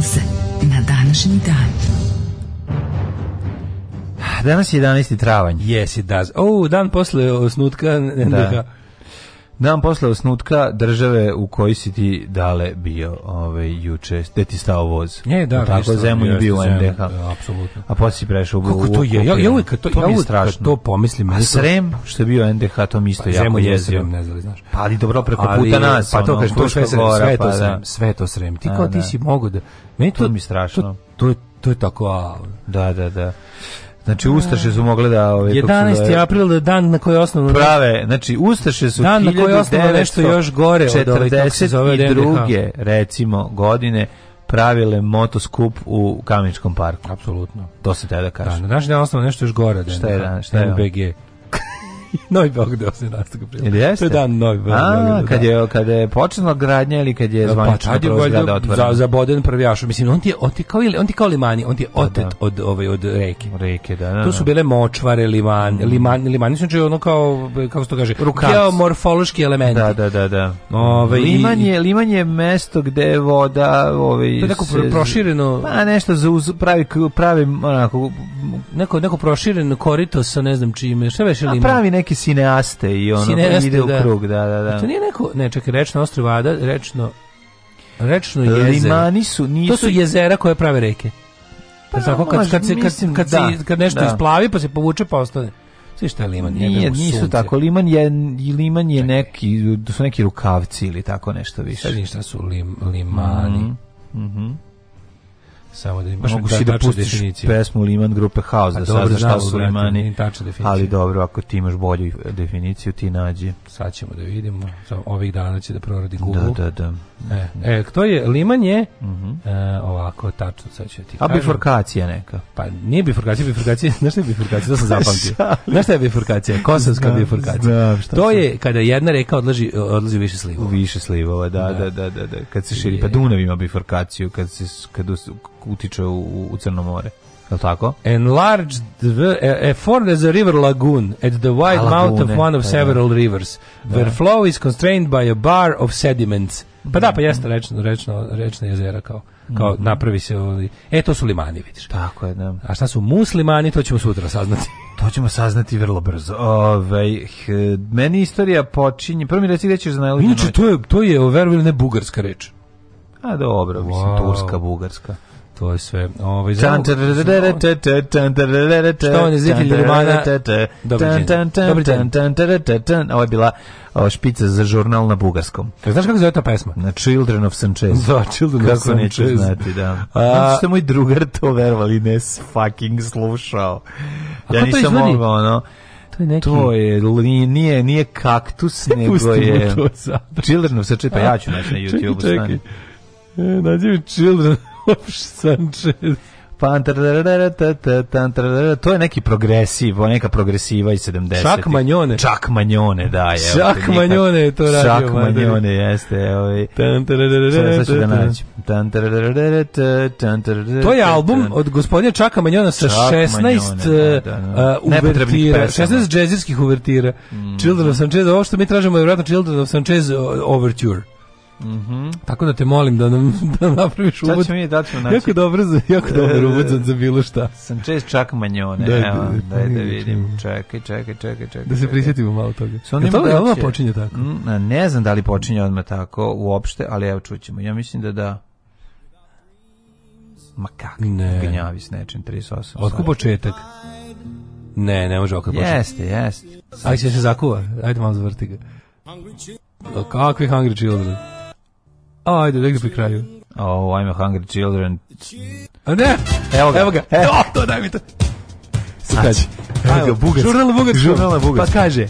se na današnji dan. Danas je 11. travanj. Yes, it does. Da. Oh, dan posle osnutka. Da. da. Dan posle osnutka države u kojoj si ti dale bio ovaj, juče, gde ti stao voz. Ne, da, no, tako, Zemun je bio NDH. Da, apsolutno. A posle si prešao u Kako to je? Ja, ja uvijek to, to ja uvijek strašno. to pomislim. A Srem, što je bio NDH, to mi isto pa, jako jezio. Srem, ne znam, znaš. Pa ali dobro preko ali, puta nas. Pa to ono, kažem, to sve, gora, sve, to pa, da. srem, sve to Srem. Ti kao ti da. si mogo da... Meni to, mi strašno. To, to, je, to je tako... A, da, da, da. Znači Ustaše su mogle da ovaj, ove 11. april dan na koji je osnovano prave, znači Ustaše su dan na koji je nešto još gore od ove druge recimo godine pravile motoskup u Kamičkom parku. Apsolutno. To se tada kaže. Da, na današnji dan osnovno nešto još gore. Šta je, da, šta je? MBG. Novi Beograd 18. aprila. Ili jeste? To je dan Novi Beograd. A, kad da. je, kad je počela gradnja ili kad je zvanično pa, kroz pa, grada otvorena? Za, za Boden prvijašu. Mislim, on ti je, on ti kao, on ti kao limani, on ti je pa, otet da. od, ovaj, od reke. Reke, da, da. Tu da. su bile močvare, liman, mm. liman, limani su znači ono kao, kako se to kaže, Rukac. geomorfološki elementi. Da, da, da. da. Ove, ovaj, liman, je, liman je mesto gde je voda... ovaj, to je neko se, prošireno... Pa nešto za uz, pravi, pravi, onako, neko, neko prošireno korito sa ne znam čime. Šta veš liman? Pravi neki neke cineaste i ono cineaste, pa ide u da. krug, da, da, da. A to nije neko, ne, čekaj, rečno ostrvo Ada, rečno rečno jezero. Limani su, nisu... To su jezera koje prave reke. Pa, tako, da, kad, kad, se, kad, kad, da, si, kad nešto da. isplavi pa se povuče pa ostane. Svi što je liman? Nije, nisu tako. Liman je, liman je neki, su neki rukavci ili tako nešto više. Sad ništa su lim, limani. Mm -hmm. Samo da imaš Mogu da si da pustiš definiciju. pesmu Liman grupe House, pa da saznaš šta su Limani. Ali dobro, ako ti imaš bolju definiciju, ti nađi sad ćemo da vidimo, ovih dana će da proradi gulu. Da, da, da. E, e to je, Liman je, uh mhm. -huh. e, ovako, tačno, sad ću ti A kažem. bifurkacija neka? Pa nije bifurkacija, bifurkacija, znaš šta je bifurkacija, to sam zapamtio. znaš šta je bifurkacija? Kosovska znam, da, bifurkacija. Znam, to sam. je kada jedna reka odlazi, odlazi više slivova. Više slivova, da, da, da, da, da, da. Kad se širi, pa Dunav ima bifurkaciju, kad, se, kad utiče u, u Crno more je tako? Enlarged e, e, the, a, a formed as a river lagoon at the wide mouth of one of pa da. several da. rivers, where da. flow is constrained by a bar of sediments. Pa da, pa mm. jeste rečno, rečno, rečno jezera kao kao mm. napravi se ovaj e to su limani vidiš tako je da a šta su muslimani to ćemo sutra saznati to ćemo saznati vrlo brzo ovaj meni istorija počinje prvo mi reci gde ćeš za najluđu to je to je verovatno ne bugarska reč a dobro mislim wow. turska bugarska To je sve. Ovaj Čan Ovo je bila ova špica za žurnal na bugarskom. Znaš kako zove ta pesma? Na Children of Sanchez. Da, Children of Sanchez. Kako znati, da. Znači što moj drugar to verovali, ne fucking slušao. Ja nisam mogao, ono. To je neki... To je, nije, nije kaktus, nego je... Children of Sanchez, pa ja ću naći na YouTube. Čekaj, čekaj. Nađi mi Children Sanchez. Pa, to je neki progresiv, neka progresiva iz 70. ih Čak manjone. Čak manjone, da. Je, Čak manjone je to radio. Čak manjone, jeste. Ovaj. To je album od gospodina Čaka manjona sa 16 uvertira, 16 džezirskih uvertira. Children of Sanchez, ovo što mi tražimo je vjerojatno Children of Sanchez Overture. Mhm. Mm Tako da te molim da nam da napraviš uvod. Šta mi da ćemo naći? Jako dobro za jako e, dobro uvod za, za bilo šta. Sam čest čak manjone, da, evo, da, pa da, vidim. Čekaj, čekaj, čekaj, čekaj. Da se prisjetimo malo toga. Sa onim da ona počinje tako. Mm, ne znam da li počinje odmah tako uopšte, ali evo čućemo. Ja mislim da da. Ma kak, ne. gnjavi s nečim, 38. Otko početak? Ne, ne može okad početak. Jeste, jeste. Ajde se zakuva, ajde malo zavrti ga. Kakvi Hungry Children? Ajde, da ga pri kraju. Oh, I'm a hungry children. A ne, evo ga. Evo ga. E. O, to daj mi to. Sad Evo ga, bugarski. Žurnal bugarski. Žurnal bugarski. Pa kaže.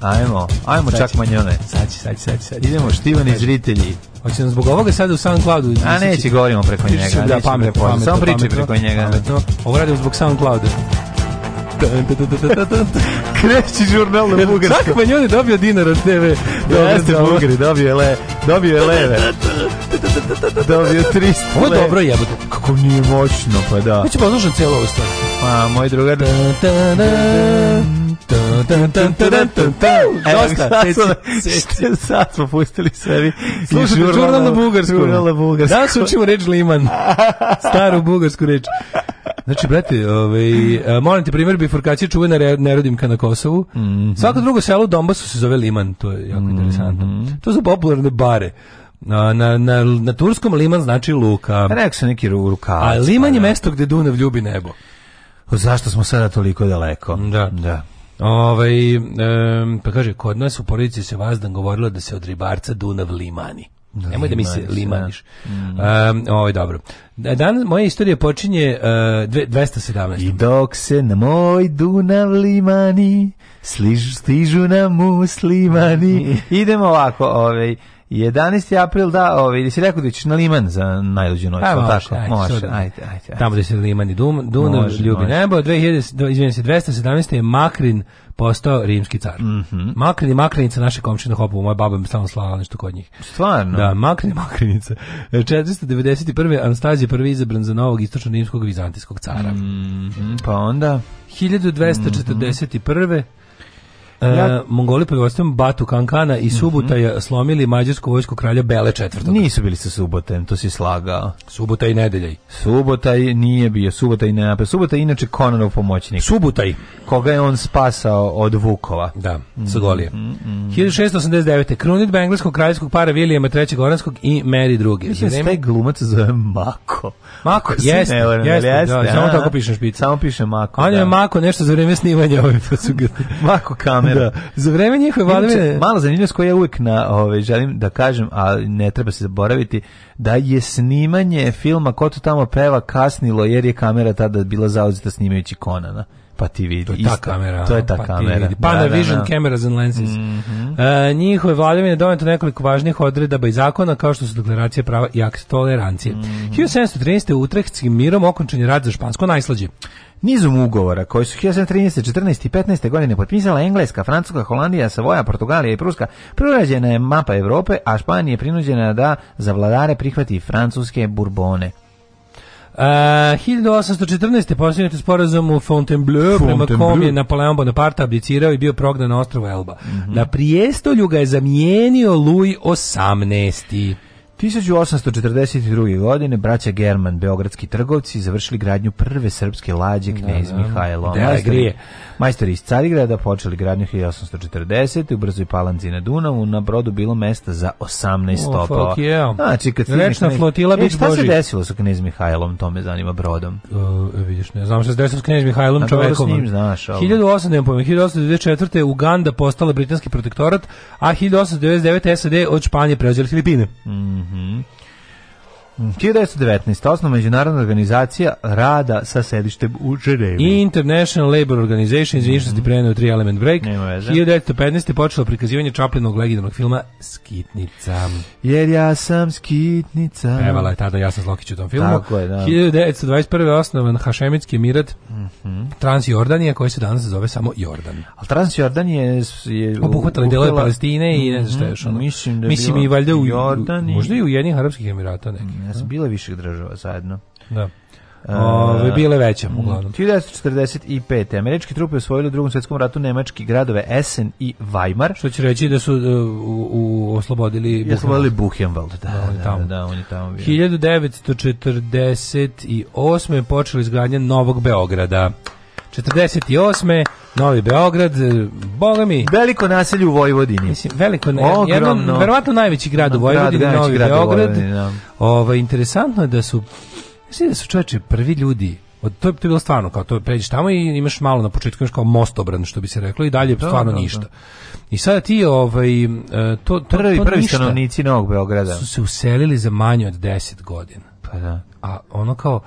Ajmo, ajmo sači. čak manjone. Sad će, sad će, Idemo, će. iz štivani Hoće nam zbog ovoga sada u SoundCloudu. A neće, govorimo preko njega. Da, pametno, pametno. Samo priče preko njega. Pametno. Ovo radimo zbog SoundClouda. Kreći žurnal na bugarskom. Čak man je dobio dinar od TV. Jeste bugari, dobio je le, dobio je leve. Dobio 300 Ovo je dobro jebote. Kako nije moćno, pa da. Hoće poslušam cijelo ovo stvar. Pa, moj drugar... Dosta, sad smo pustili sebi Slušajte, žurnal na bugarsku Žurnal na bugarsku Danas učimo reč Liman Staru bugarsku reč Znači, brate, ovaj, e, molim te primjer bifurkacije čuvena nerodimka na Kosovu. Mm -hmm. Svako drugo selo u Donbasu se zove Liman, to je jako mm -hmm. interesantno. To su popularne bare. Na, na, na, na turskom liman znači luka. Pa rekao sam neki rukav. A liman je pa da. mesto gde Dunav ljubi nebo. Zašto smo sada toliko daleko? Da. da. Ove, ovaj, um, pa kaže, kod nas u porodici se vazdan govorilo da se od ribarca Dunav limani. Da, Nemoj da mi se da. limaniš. Mm. Ovaj, da. Um, ovo je dobro. Dan moje istorije počinje uh, eh, 217. I dok se na moj Dunav limani sližu, stižu na muslimani. Idemo ovako, ovaj 11. april, da, ovaj, si rekao da ćeš na Liman za najluđu noć, pa tako? Ajde, može, ajde, ajde, Tamo gde se Liman i Dun, Dunav može, ljubi može. nebo, 2000, izvijem se, 217. je Makrin postao rimski car. Mm -hmm. Makrin i Makrinica, naše komšine hopovo, moja baba mi stalno slava nešto kod njih. Stvarno? Da, Makrin i Makrinica. 491. Anastazije prvi izabran za novog istočno rimskog vizantijskog cara. Mm -hmm, pa onda... 1241. Mm -hmm. E, ja, uh, Mongoli pod vojstvom Batu Kankana i Subutaja mhm. uh slomili mađarsku vojsku kralja Bele četvrtog. Nisu bili sa Subotem, to si slagao. i nedeljaj. Subotaj nije bio, Subotaj ne napad. Subotaj inače Konanov pomoćnik. Subutaj. Koga je on spasao od Vukova. Da, sa Golije. Mm -hmm. 1689. Krunit engleskog kraljskog para Vilijama III. Goranskog i Mary II. Mislim da se taj glumac zove Mako. Mako, jeste, nevram, jeste, jeste, da, da, samo tako piše špica. Samo piše Mako. On je da. Mako nešto za vreme snimanja. ovih. su Mako kam kamera. Da. Za vreme njihove vladavine... malo zanimljivost koja je uvek na, ove, ovaj, želim da kažem, a ne treba se zaboraviti, da je snimanje filma Ko to tamo peva kasnilo jer je kamera tada bila zauzeta snimajući Konana pa ti vidi. To je ta Ista, kamera. To je ta pa kamera. Panavision da, da, da. cameras and lenses. Mm -hmm. e, njihove vladavine doneto nekoliko važnih odredaba i zakona kao što su deklaracija prava i akt tolerancije. Mm -hmm. 1713. u Utrechtskim mirom okončan je rad za špansko najslađe. Nizom ugovora koji su 1713, 14 i 15 godine potpisala Engleska, Francuska, Holandija, Savoja, Portugalija i Pruska, prorađena je mapa Evrope, a Španija je prinuđena da za vladare prihvati francuske burbone. Uh, 1814. posljednjati je sporazum u Fontainebleau, Fontainebleau, prema kom je Napoleon Bonaparte abdicirao i bio prognan na ostrovu Elba. Mm -hmm. Na prijestolju ga je zamijenio Louis XVIII. 1842. godine braća German, beogradski trgovci, završili gradnju prve srpske lađe da, knez da, da. Mihajlo. Majstori, iz Carigrada počeli gradnju 1840. u Brzoj Palanci na Dunavu. Na brodu bilo mesta za 18 oh, Znači, kad Rečna knez... flotila e, Šta boži. se desilo sa knez Mihajlom? To me zanima brodom. Uh, vidiš, ne znam što se desilo sa knez Mihajlom A, pa čovekom. S njim, znaš, ali... 1894. Uganda postala britanski protektorat, a 1899. SAD od Španije preuzeli Filipine. Mm Mm-hmm. 1919. osnovna međunarodna organizacija rada sa sedištem u Džerevu. International Labor Organization iz Nišnosti mm -hmm. preneo tri element break. Nema veze. 1915. počelo prikazivanje Čaplinog legendarnog filma Skitnica. Jer ja sam skitnica. Pevala je tada Jasna Zlokić u tom filmu. Tako je, da. 1921. osnovan Hašemitski mirat mm -hmm. Transjordanija koji se danas zove samo Jordan. Ali Transjordan je... je Obuhvatali delove Palestine i ne znam šta je mhm. još ono. Mislim da je Mislim i valjda u... Jordan i... Možda i u jednih Arabskih Emirata neki. Ja sam bila više država zajedno. Da. Ove, bile veće, uglavnom. 1945. Mm, Američke trupe osvojile u drugom svjetskom ratu nemački gradove Essen i Weimar. Što će reći da su e, u, u, oslobodili Oslobodili Buchenwald, da, da, on je da, da, tamo. da, da, on je tamo bio. 1948. počeli izgradnje Novog Beograda. 48. Novi Beograd, boga mi. Veliko naselje u Vojvodini. Mislim, veliko, Ogromno. jedan, verovatno najveći grad u Vojvodini, grad, Novi Beograd. da. Ovo, ovaj, interesantno je da su, mislim da su čoveče prvi ljudi, od, to, je, to je bilo stvarno, kao to pređeš tamo i imaš malo na početku, imaš kao most mostobran, što bi se reklo, i dalje da, stvarno da, ništa. Da. I sada ti ovaj e, to, to prvi to prvi stanovnici Novog Beograda su se uselili za manje od 10 godina. Pa da. A ono kao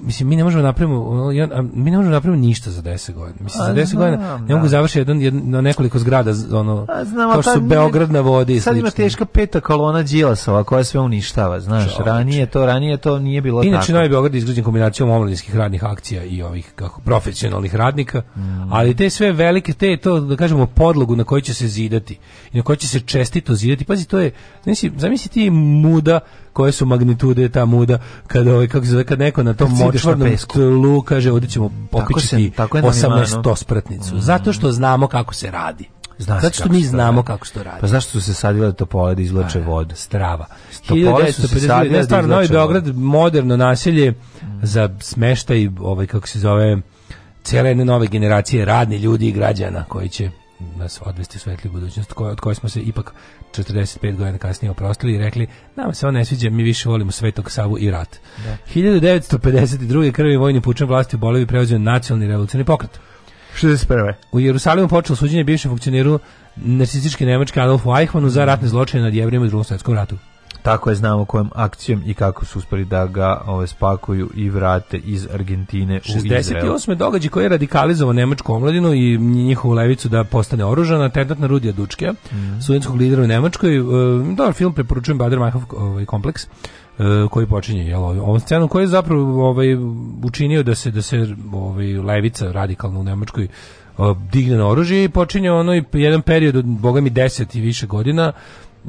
mislim mi ne možemo da napravimo mi ne možemo da napravimo ništa za 10 godina. Mislim za 10 godina ne mogu da. završiti jedan, na nekoliko zgrada ono a, znam, kao što su Beograd na vodi i slično. Sad ima teška peta kolona Đilasova koja sve uništava, znaš. Čovječ. Ranije to ranije to nije bilo Inače, tako. Inače Novi Beograd izgrađen kombinacijom omladinskih radnih akcija i ovih kako profesionalnih radnika, mm. ali te sve velike te to da kažemo podlogu na kojoj će se zidati i na kojoj će se čestito zidati. Pazi to je znači zamisli ti muda koje su magnitude ta muda kada ovaj kako se zove kad neko na tom močvarnom tlu kaže ovdje ćemo popičiti 18 spratnicu mm. zato što znamo kako se radi Znaš Zato što mi znamo radi. kako se to radi. Pa zašto su se sadile topole da izlače pa, vodu? Strava. Topole su se sadile da Novi Beograd, moderno nasilje za smeštaj, ovaj, kako se zove, cijele nove generacije radni ljudi i građana koji će nas da odvesti u svetli budućnost koje, od koje smo se ipak 45 godina kasnije oprostili i rekli nama se on ne sviđa, mi više volimo Svetog Savu i rat. Da. 1952. krvi vojni pučan vlasti u Bolevi preuzio nacionalni revolucioni pokret. 61. U Jerusalimu počelo suđenje bivšem funkcioniru narcističke Nemačke Adolfu Eichmannu za ratne zločine nad jevrima u drugom svetskom ratu. Tako je znamo kojom akcijom i kako su uspeli da ga ove, spakuju i vrate iz Argentine u Izrael. 68. događaj koji je radikalizovao nemačku omladinu i njihovu levicu da postane oružana, atentat na Rudija Dučke, mm. studentskog lidera u Nemačkoj. E, dobar film, preporučujem Bader Mahov ovaj, kompleks e, koji počinje jel ovom scenom koji je zapravo ovaj učinio da se da se ovaj levica radikalno u Nemačkoj e, digne na oružje i počinje ono jedan period od bogami 10 i više godina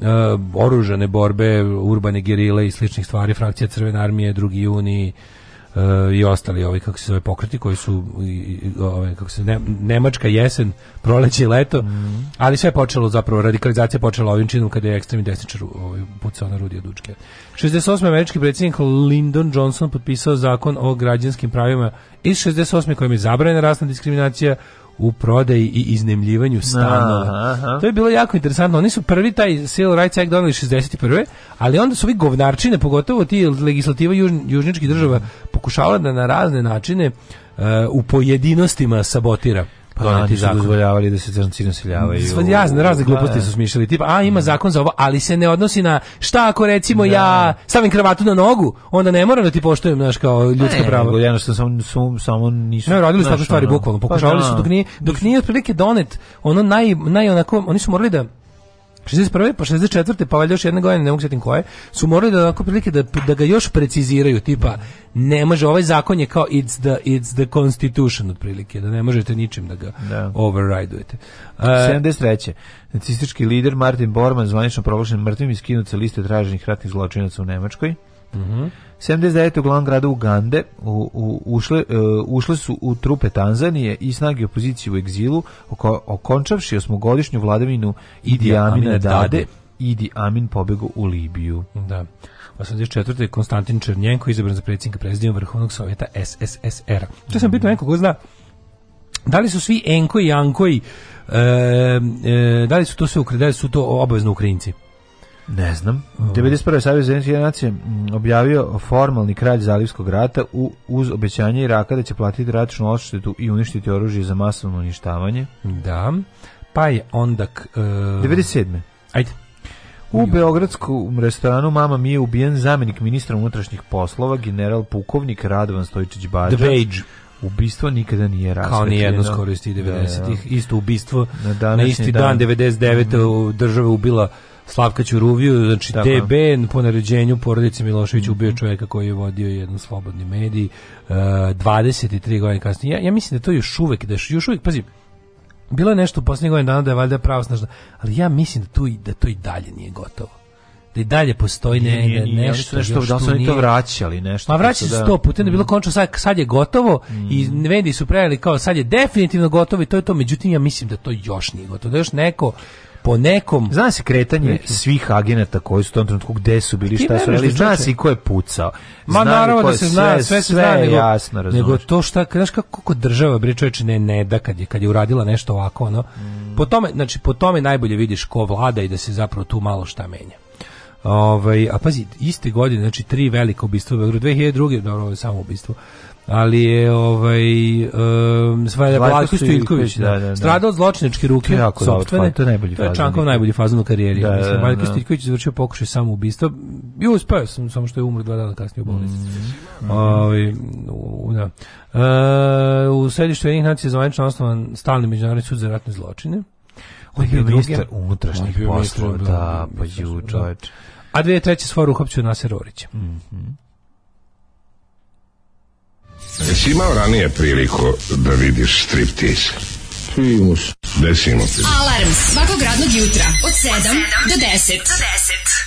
uh, oružane borbe, urbane gerile i sličnih stvari, frakcija Crvene armije, drugi juni, e, i ostali ovi kako se zove pokreti koji su ove, ovaj, kako se ne, nemačka jesen, proleće i leto. Mm. Ali sve počelo zapravo radikalizacija počela ovim činom kada je ekstremni desničar ovaj pucao na Rudija Dučke. 68. američki predsjednik Lyndon Johnson potpisao zakon o građanskim pravima iz 68. kojim je zabranjena rasna diskriminacija u prodaji i iznemljivanju stanova. Aha. To je bilo jako interesantno. Oni su prvi taj Civil Rights Act doneli 61. Ali onda su ovi govnarčine, pogotovo ti legislativa južn, južničkih država, pokušavali da na razne načine uh, u pojedinostima sabotira pa doneti da, zakon. dozvoljavali da se crnci naseljavaju. Sva jasne razne da. gluposti su smišljali. Tipa, a ima da. zakon za ovo, ali se ne odnosi na šta ako recimo da. ja stavim kravatu na nogu, onda ne moram da ti poštujem naš kao ljudsko ne, pravo. Ne, samo sam, samo nisu. Ne, radili su takve stvari bukvalno, pa pokušavali pa, su dok nije dok nije otprilike donet, ono naj naj onako, oni su morali da 61. pa 64. pa valjda još jedne godine, ne mogu sjetim koje, su morali da onako prilike da, da ga još preciziraju, tipa ne može, ovaj zakon je kao it's the, it's the constitution otprilike, da ne možete ničim da ga da. overrideujete. Uh, 73. Nacistički lider Martin Bormann zvanično proglašen mrtvim i skinut sa liste traženih ratnih zločinaca u Nemačkoj. Mhm. Mm 79. u glavnom gradu Ugande u, u, ušle, uh, ušle su u trupe Tanzanije i snage opozicije u egzilu, oko, okončavši osmogodišnju vladavinu Idi Amina Dade, Idi Amin pobegao u Libiju. Da. 84. je Konstantin Černjenko izabran za predsjednika prezidijem Vrhovnog sovjeta SSSR. To sam pitao nekog ko zna da li su svi Enko i Janko e, e, da li su to sve da su to obavezno Ukrajinci? Ne znam. 91. Savjez Zemljske nacije objavio formalni kralj Zalivskog rata u, uz obećanje Iraka da će platiti račnu odštetu i uništiti oružje za masovno uništavanje. Da. Pa je onda... Uh... 97. E, Ajde. U beogradskom restoranu Mama mi je ubijen zamenik ministra unutrašnjih poslova, general pukovnik Radovan Stojičić Bađa. The Beige. Ubistvo nikada nije rasvetljeno. Kao nijedno skoro iz 90-ih. Da, da. Isto ubistvo na, na isti dan, dan 99. Mm. država ubila Slavka Ćuruviju, znači Tako. DB po naređenju porodice Milošević ubio čovjeka koji je vodio jednu slobodni mediji uh, 23 godine kasnije. Ja, ja mislim da to još uvek, da još uvek, pazi, bilo je nešto u posljednjih godina dana da je valjda pravosnažno, ali ja mislim da, tu, da to i dalje nije gotovo da i dalje postoji ne, nije, nije, nešto, nešto još da su oni to vraćali nešto. Ma vraćali su da- sto puta, ne bilo mm. končno sad, sad je gotovo mm. i mediji su prejeli kao sad je definitivno gotovo i to je to, međutim ja mislim da to još nije gotovo, da još neko po nekom zna se kretanje neki. svih agenata koji su u tom trenutku gde su bili šta su radili zna se i ko je pucao ma naravno da se zna sve se zna nego, jasno razumiješ. nego to šta znaš kako država bre čoveče ne ne da kad je kad je uradila nešto ovako ono mm. po tome znači po tome najbolje vidiš ko vlada i da se zapravo tu malo šta menja Ovaj, a pazi, iste godine, znači tri velika ubistva u Beogradu, 2002. dobro, ovo je samo ubistvo, ali je ovaj um, Slavko Stojković da. da, da, da, stradao od ruke jako sopstvene to je najbolji to je Čankov najbolji fazon u karijeri da, mislim Slavko da, da. Stojković izvršio pokušaj samoubistva i uspeo sam samo što je umro dva dana kasnije u bolnici mm. mm. ovaj da. E, u središtu jednih nacija zvanično osnovan stalni međunarodni sud za ratne zločine On je bio ministar unutrašnjih poslova, da, da, da pa da, ju, čoveč. A 2003. stvar uhopću Nasir Orića. Mm -hmm. Jesi imao ranije priliku da vidiš striptease? Simus. Gde si Alarm svakog radnog jutra od 7 do 10. Do 10.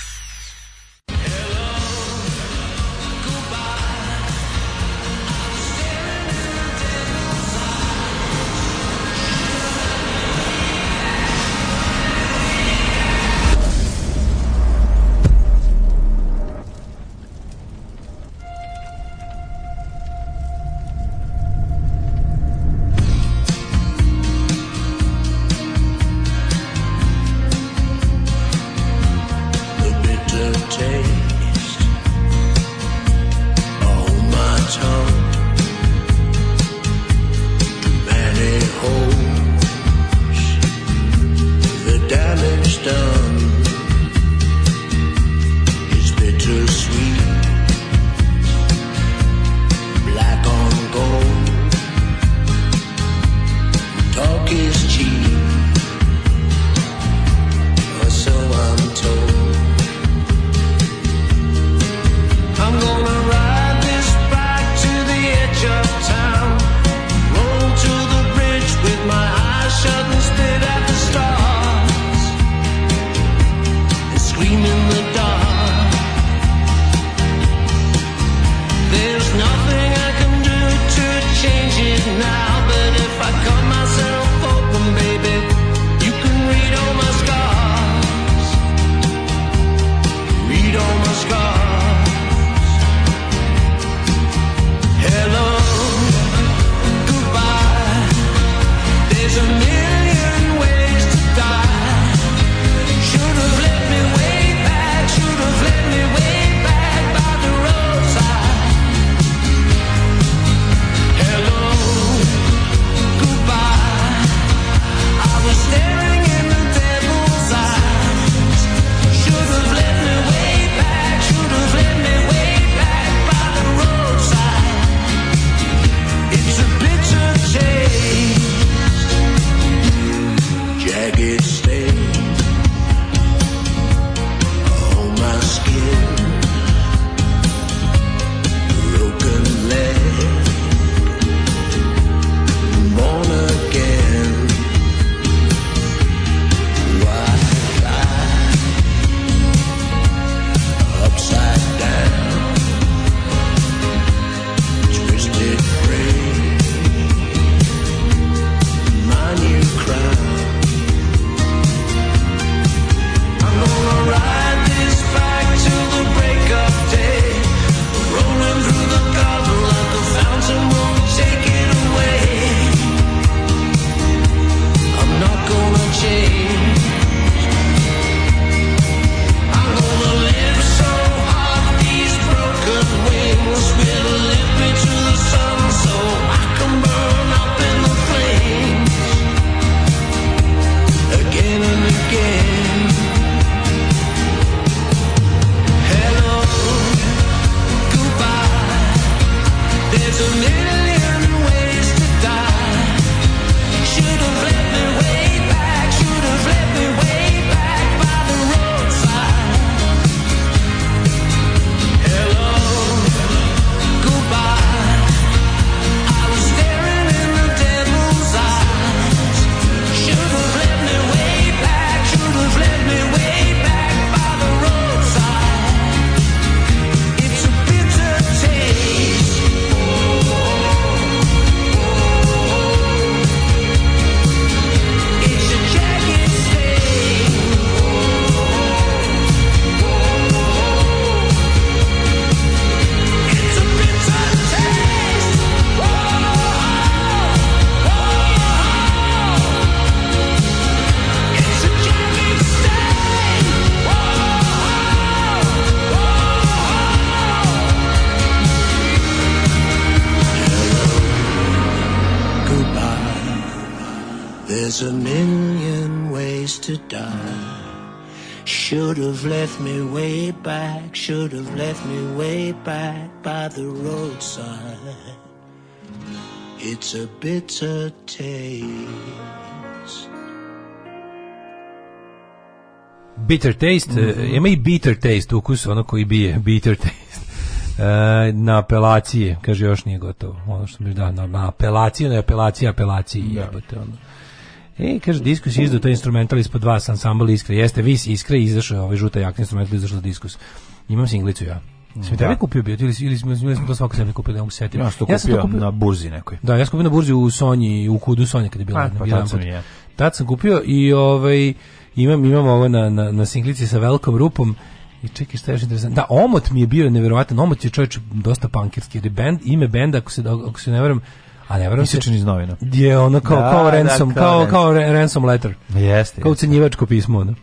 It's a bitter taste. Bitter taste, mm -hmm. ima i bitter taste ukus, ono koji bije, bitter taste. E, na apelacije, kaže još nije gotovo. Ono što bi da na, na apelaciju, na apelaciji, apelaciji da. jebote ono. E, kaže, diskus je izdao taj instrumental ispod vas, ansambl Iskra. Jeste, vis Iskra izašao, ovaj žuta jakna instrumental izašao za diskus. Imam singlicu ja. Sam da. kupio bio ili ili smo, ili smo to svako sebi kupili, ne da mogu setiti. Ja, što ja sam to kupio na burzi nekoj. Da, ja sam kupio na burzi u Sonji, u kudu Sonje kad je bilo. A, pa, tad, sam tad sam kupio i ovaj imam imam ovo na na na singlici sa velikom rupom. I čekaj šta je još interesantno. Da, Omot mi je bio neverovatan. Omot je čovječ dosta punkirski. Jer je band, ime benda, ako se, ako se ne varam, a ne varam se. iz novina. Je ono kao, da, kao, da, ransom, kao, kao, kao ransom letter. Jeste. Kao ucenjivačko pismo. Ono.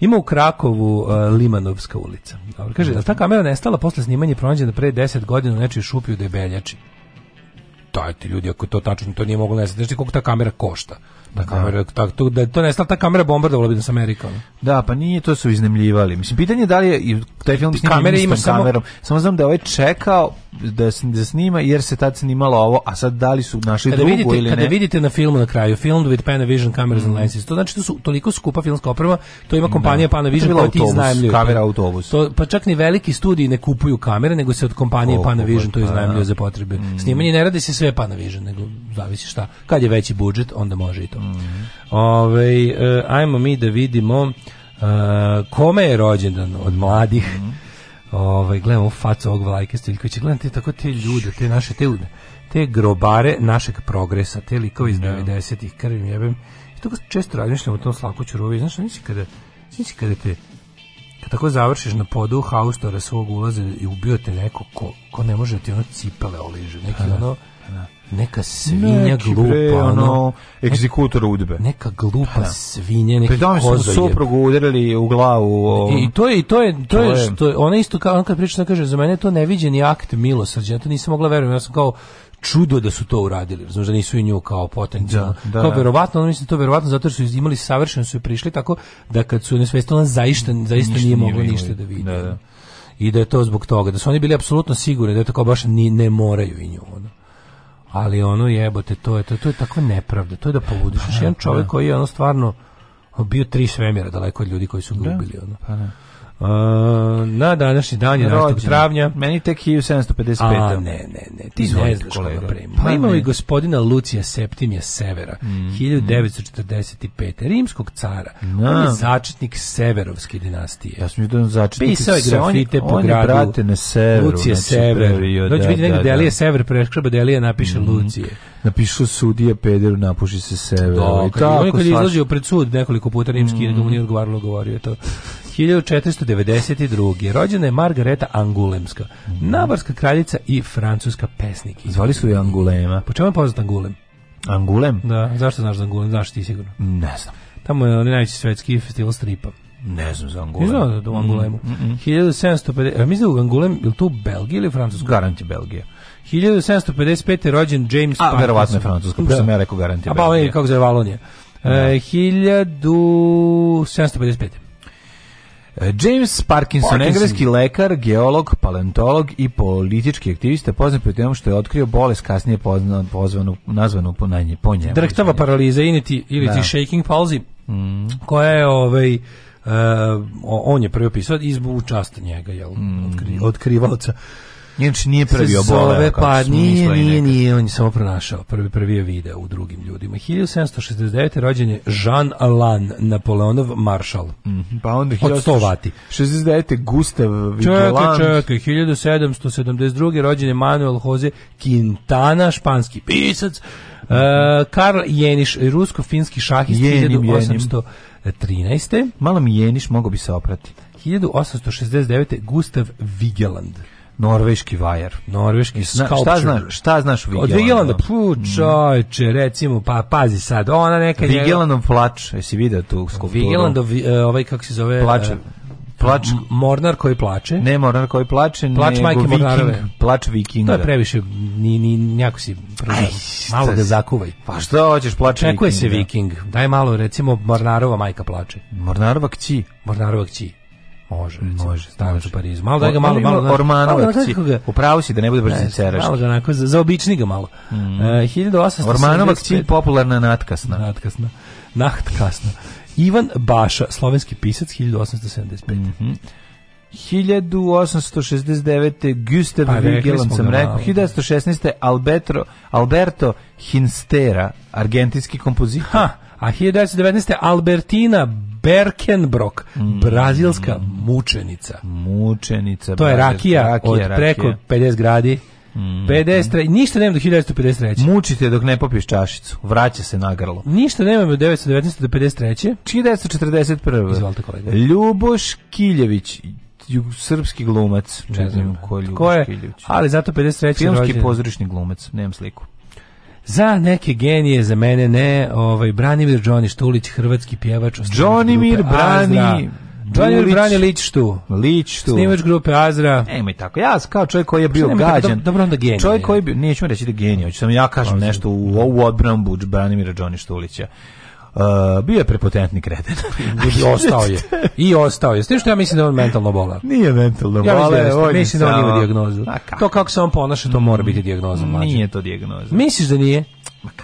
Ima u Krakovu uh, Limanovska ulica. Dobro, kaže, mm ta kamera nestala posle snimanja pronađena pre 10 godina u nečoj šupi u Debeljači. ti ljudi, ako to tačno, to nije moglo nestati. Znači koliko ta kamera košta? Da. Da ta kamera, tak, to, da to ne ta kamera bombardovala bi nas Amerika. Da, pa nije, to su iznemljivali. Mislim, pitanje je da li je taj film snimao kamere ima samo... kamerom. Samo znam da je ovaj čekao da se da snima jer se tad snimalo ovo, a sad da li su našli kada drugu vidite, ili kada ne. Kada vidite na filmu na kraju, film with Panavision cameras mm. and lenses, to znači to da su toliko skupa filmska oprema, to ima kompanija da. Panavision koja ti iznajmljuje. Kamera autobus. To, pa čak ni veliki studiji ne kupuju kamere, nego se od kompanije oh, Panavision pa to iznajmljuje za potrebe. Mm. Snimanje ne radi se sve Panavision, nego zavisi šta. Kad je veći budžet, onda može i to. Mm. Ove, e, ajmo mi da vidimo e, kome je rođendan od mladih. Mm. Ovaj gledamo facu ovog Vlajka Stiljkovića, gledam te tako te ljude, te naše te te grobare našeg progresa, te likove iz 90-ih, da. krvim jebem. I tako često razmišljam o tom slaku čurovi, znaš, nisi kada, nisi kada te kad tako završiš na podu haustora svog ulaza i ubio te neko ko, ko ne može da ti ono cipele oliže, neki da. ono neka svinja Neki, glupa, pre, ono, egzekutor udbe. Neka glupa da. svinja, neki Pri smo suprugu udarili u glavu. Ovom. I to je, to je, to, je, što, ona isto, kao, on kad priča, ona kaže, za mene to neviđeni akt milosrđa, ja to nisam mogla verujem, ja sam kao, čudo da su to uradili, znači da nisu i nju kao potencijalno. Da, da. Kao da. verovatno, ono mislim da to verovatno zato što su imali savršeno su prišli tako da kad su nesvestno zaista zaista nije moglo ništa da vidi. Da, da. I da je to zbog toga, da su oni bili apsolutno sigurni da je to kao baš ni ne moraju i nju. Ono ali ono jebote, to je, to, to je tako nepravda, to je da povudiš. Pa, jedan da. čovjek koji je ono stvarno bio tri svemira daleko od ljudi koji su ga da. ubili. Ono. Pa da. Uh, na današnji dan je Rođen. travnja. Meni tek 1755. A, ne, ne, ne. Ti ne znaš koga prema. Pa imao i gospodina Lucija Septimija Severa, mm. 1945. Mhm. Rimskog cara. No. On je začetnik Severovske dinastije. Ja sam da jedan začetnik. Pisao je grafite on, po on gradu. On na severu. Lucije znači, Sever. Period, Doći da, vidi negdje da, da. Delije Sever, preškrba Delije napiše mm. Lucije. Napišu sudije Pederu, napuši se Sever. Da, i tako, on je kad je izlazio pred sud nekoliko puta rimski, mm. da mu nije odgovaralo, govorio je to. 1492. Rođena je Margareta Angulemska, nabarska kraljica i francuska pesnik. Zvali su je Angulema. Po čemu je poznat Angulem? Angulem? Da, zašto znaš za Angulem? Znaš ti sigurno. Ne znam. Tamo je najveći svetski festival stripa. Ne znam za Angulem. Ne znam da u Angulemu. Mm, mm, mm. 1750, a mislim da u Angulem, je li to Belgija ili Francuska? Garant je Belgija. 1755. je rođen James A, verovatno je Francuska, pošto da. sam ja rekao garant je A pa on je, kako zove, Valonija. Da. E, uh, 1755. E, James Parkinson, Parkinson, engleski lekar, geolog, paleontolog i politički aktivista, poznat po tome što je otkrio bolest kasnije poznan, pozvanu, nazvanu po, nanje, po njemu. Drhtava paraliza initi, ili ti da. shaking palsy, mm. koja je ovaj, uh, on je prvi opisao i zbu čast njega, je mm. otkri, otkrivalca. Njenč nije prvi oboleo. Pa nije, nije, nije, on je samo pronašao. Prvi, prvi je video u drugim ljudima. 1769. rođen je Jean Alan, Napoleonov maršal. Mm, pa onda Od 100 vati. 69. Gustav Vigeland. Čekaj, čekaj, 1772. rođen je Manuel Jose Quintana, španski pisac. Uh, Karl Jeniš, rusko-finski šahist jenim, 1813. Malo mi Jeniš, mogo bi se oprati. 1869. Gustav Vigeland norveški vajer, Norveški Zna, Šta znaš, šta znaš Vigelanda? Od Vigelanda, pu, mm. čojče, recimo, pa pazi sad, ona neka... Vigelandom njega... plač, jesi vidio tu skulpturu? Vigelandov, e, ovaj, kako se zove... E, plač, plač Mornar koji plače. Ne Mornar koji plače, plač nego Majke Viking, plač Vikinga. To je previše, ni ni njako si Aj, malo ga zakuvaj. Pa što hoćeš plače Vikinga? se Viking. Daj malo recimo Mornarova majka plače. Mornarova kći. Mornarova kći. Može, recimo, može, stan u Parizu. Malo da ga malo, malo, malo Ormanovac. Upravo si da ne bude baš sinceraš. Malo ga onako za, za obični ga malo. Mm. Uh, 1800 Ormanovac čim popularna natkasna. Natkasna. Nahtkasna. Ivan Baša, slovenski pisac 1875. Mm -hmm. 1869. Gustav pa, Vigelan sam rekao. 1916. Da. Alberto, Alberto Hinstera, argentinski kompozitor. Ha, a 1919. Albertina Berkenbrock, mm. brazilska mučenica. Mučenica. To je rakija, rakija od preko rakija. 50 gradi. Mm. 50, ništa nemam do 1953. Mučite dok ne popiješ čašicu. Vraća se na grlo. Ništa nemam od 1919 do 53. 1941. Izvolite kolega. Ljuboš Kiljević, srpski glumac, ne znam ko je Ljuboš Kiljević. Ali zato 53. Filmski pozorišni glumac, nemam sliku. Za neke genije, za mene ne, ovaj Branimir Đoni Štulić, hrvatski pjevač, Jonimir Brani Azra. Branimir Brani Lić Štu. Lić Štu. Snimač grupe Azra. E, nemoj tako. Ja kao čovjek koji je bio Nemoj gađan. dobro onda genije. Čovjek koji je bio, neću reći da genije, hoću sam ja kažem nešto u, u odbrambu Branimira Đoni Štulića. Uh, bio je prepotentni kreten. I ostao je. I ostao je. Ste što ja mislim da on mentalno bolao. Nije mentalno bolao. Ja mislim, da, mislim da on ima dijagnozu. To kako se on ponaša, to mora biti dijagnoza. Nije to dijagnoza. Misliš da nije?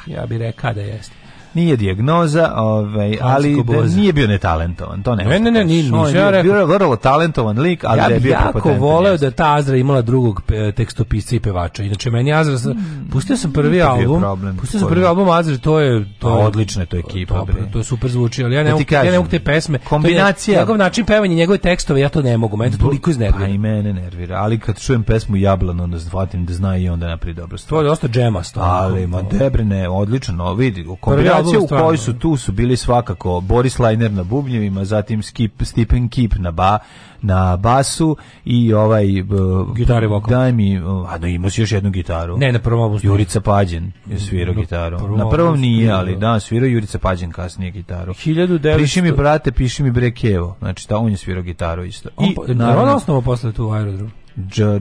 Ja bih rekao da jeste nije dijagnoza, ovaj, ali da nije bio netalentovan, to ne. Ne, ne, ne, nije, on bio vrlo talentovan lik, ali ja da je bio jako voleo da je ta Azra imala drugog e, tekstopisca i pevača. Inače meni Azra hmm. pustio sam prvi album, problem, pustio sam prvi album Azra, to je to pa je odlična to ekipa, dobro, to je super zvuči, ali ja da ne mogu, ja ne mogu te pesme. Kombinacija, njegov način pevanja, njegove tekstove, ja to ne mogu, meni to toliko iznervira. Pa i mene nervira, ali kad čujem pesmu Jablano, onda zvatim da zna i onda napri dobro. To je dosta džema, stvarno. Ali ma debre ne, odlično, vidi, kombinacija generacija u kojoj su tu su bili svakako Boris Lajner na bubnjevima, zatim Skip, Stephen Kip na ba, na basu i ovaj gitare vokal. Daj mi, a no da, ima još jednu gitaru. Ne, na prvom obustu. Jurica Pađen je svirao gitaru. Prvom na prvom nije, ali da, svirao Jurica Pađen kasnije gitaru. 1900... Piši mi brate, piši mi Brekevo. Znači, ta, on je svirao gitaru isto. I, on, naravno, osnovo posle tu aerodrom.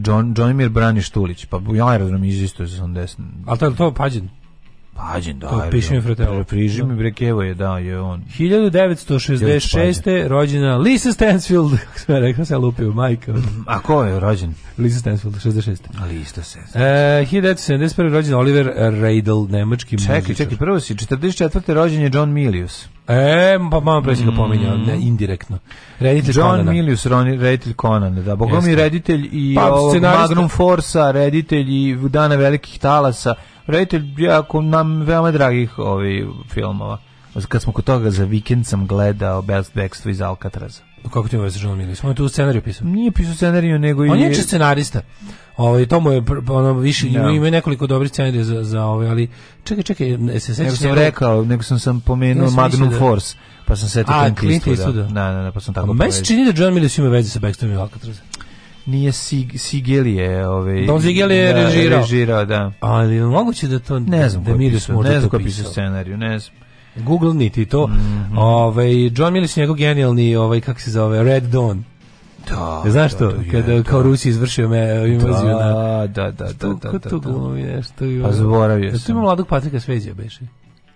John, Johnimir Brani Štulić, pa ja aerodrom iz isto je 80. Ali to je to Pađen? Pađen, da. Kao piši mi fratelo. Priži mi, brek, evo je, da, je on. 1966. rođena Lisa Stansfield. Kako sam rekao, sam lupio, majka. A ko je rođen? Lisa Stansfield, 66. A Lisa Stansfield. E, 1971. rođen Oliver Radel, nemački čekaj, muzičar. Čekaj, čekaj, prvo si, 44. rođen je John Milius. E, pa malo pre si ga mm. pominjao, mm. ne, indirektno. Reditelj John Conana. Milius, reditelj Conan, da, bogom i reditelj i pa, Magnum Forsa, reditelj i Dana velikih talasa, reditelj jako nam veoma dragih ovih filmova. Kad smo kod toga za vikend sam gledao Best Bekstvo iz Alcatraza. Kako ti je za ovaj John Milius? On je tu scenariju pisao. Nije pisao scenariju, nego i... On je scenarista. Ovaj to mu je ono više no. Da. ima nekoliko dobrih scenarija za za ovaj, ali čekaj, čekaj, se sećaš? Nego sam rekao, nego sam sam pomenuo Magnum da... Force, pa sam setio Clint Eastwooda. Da, da, da, pa sam tako. Meni se čini da John Milius ima veze sa Backstrom i nije Sig, Sigelije, ovaj Don da, Sigelije je da, režirao. režirao, da. Ali moguće da to ne znam da Milius možda ne znam ko pisao scenariju, ne znam. Google niti to. Mm -hmm. Ovaj John Milius njegov genijalni ovaj kako se zove Red Dawn. Da, ne znaš da, to, kada to je, kao Rusi izvršio me da, invaziju na... Da, da, da, što, da, da, da, tu glumi nešto Pa zaboravio sam. Tu ima mladog Patrika Sveđa, beše.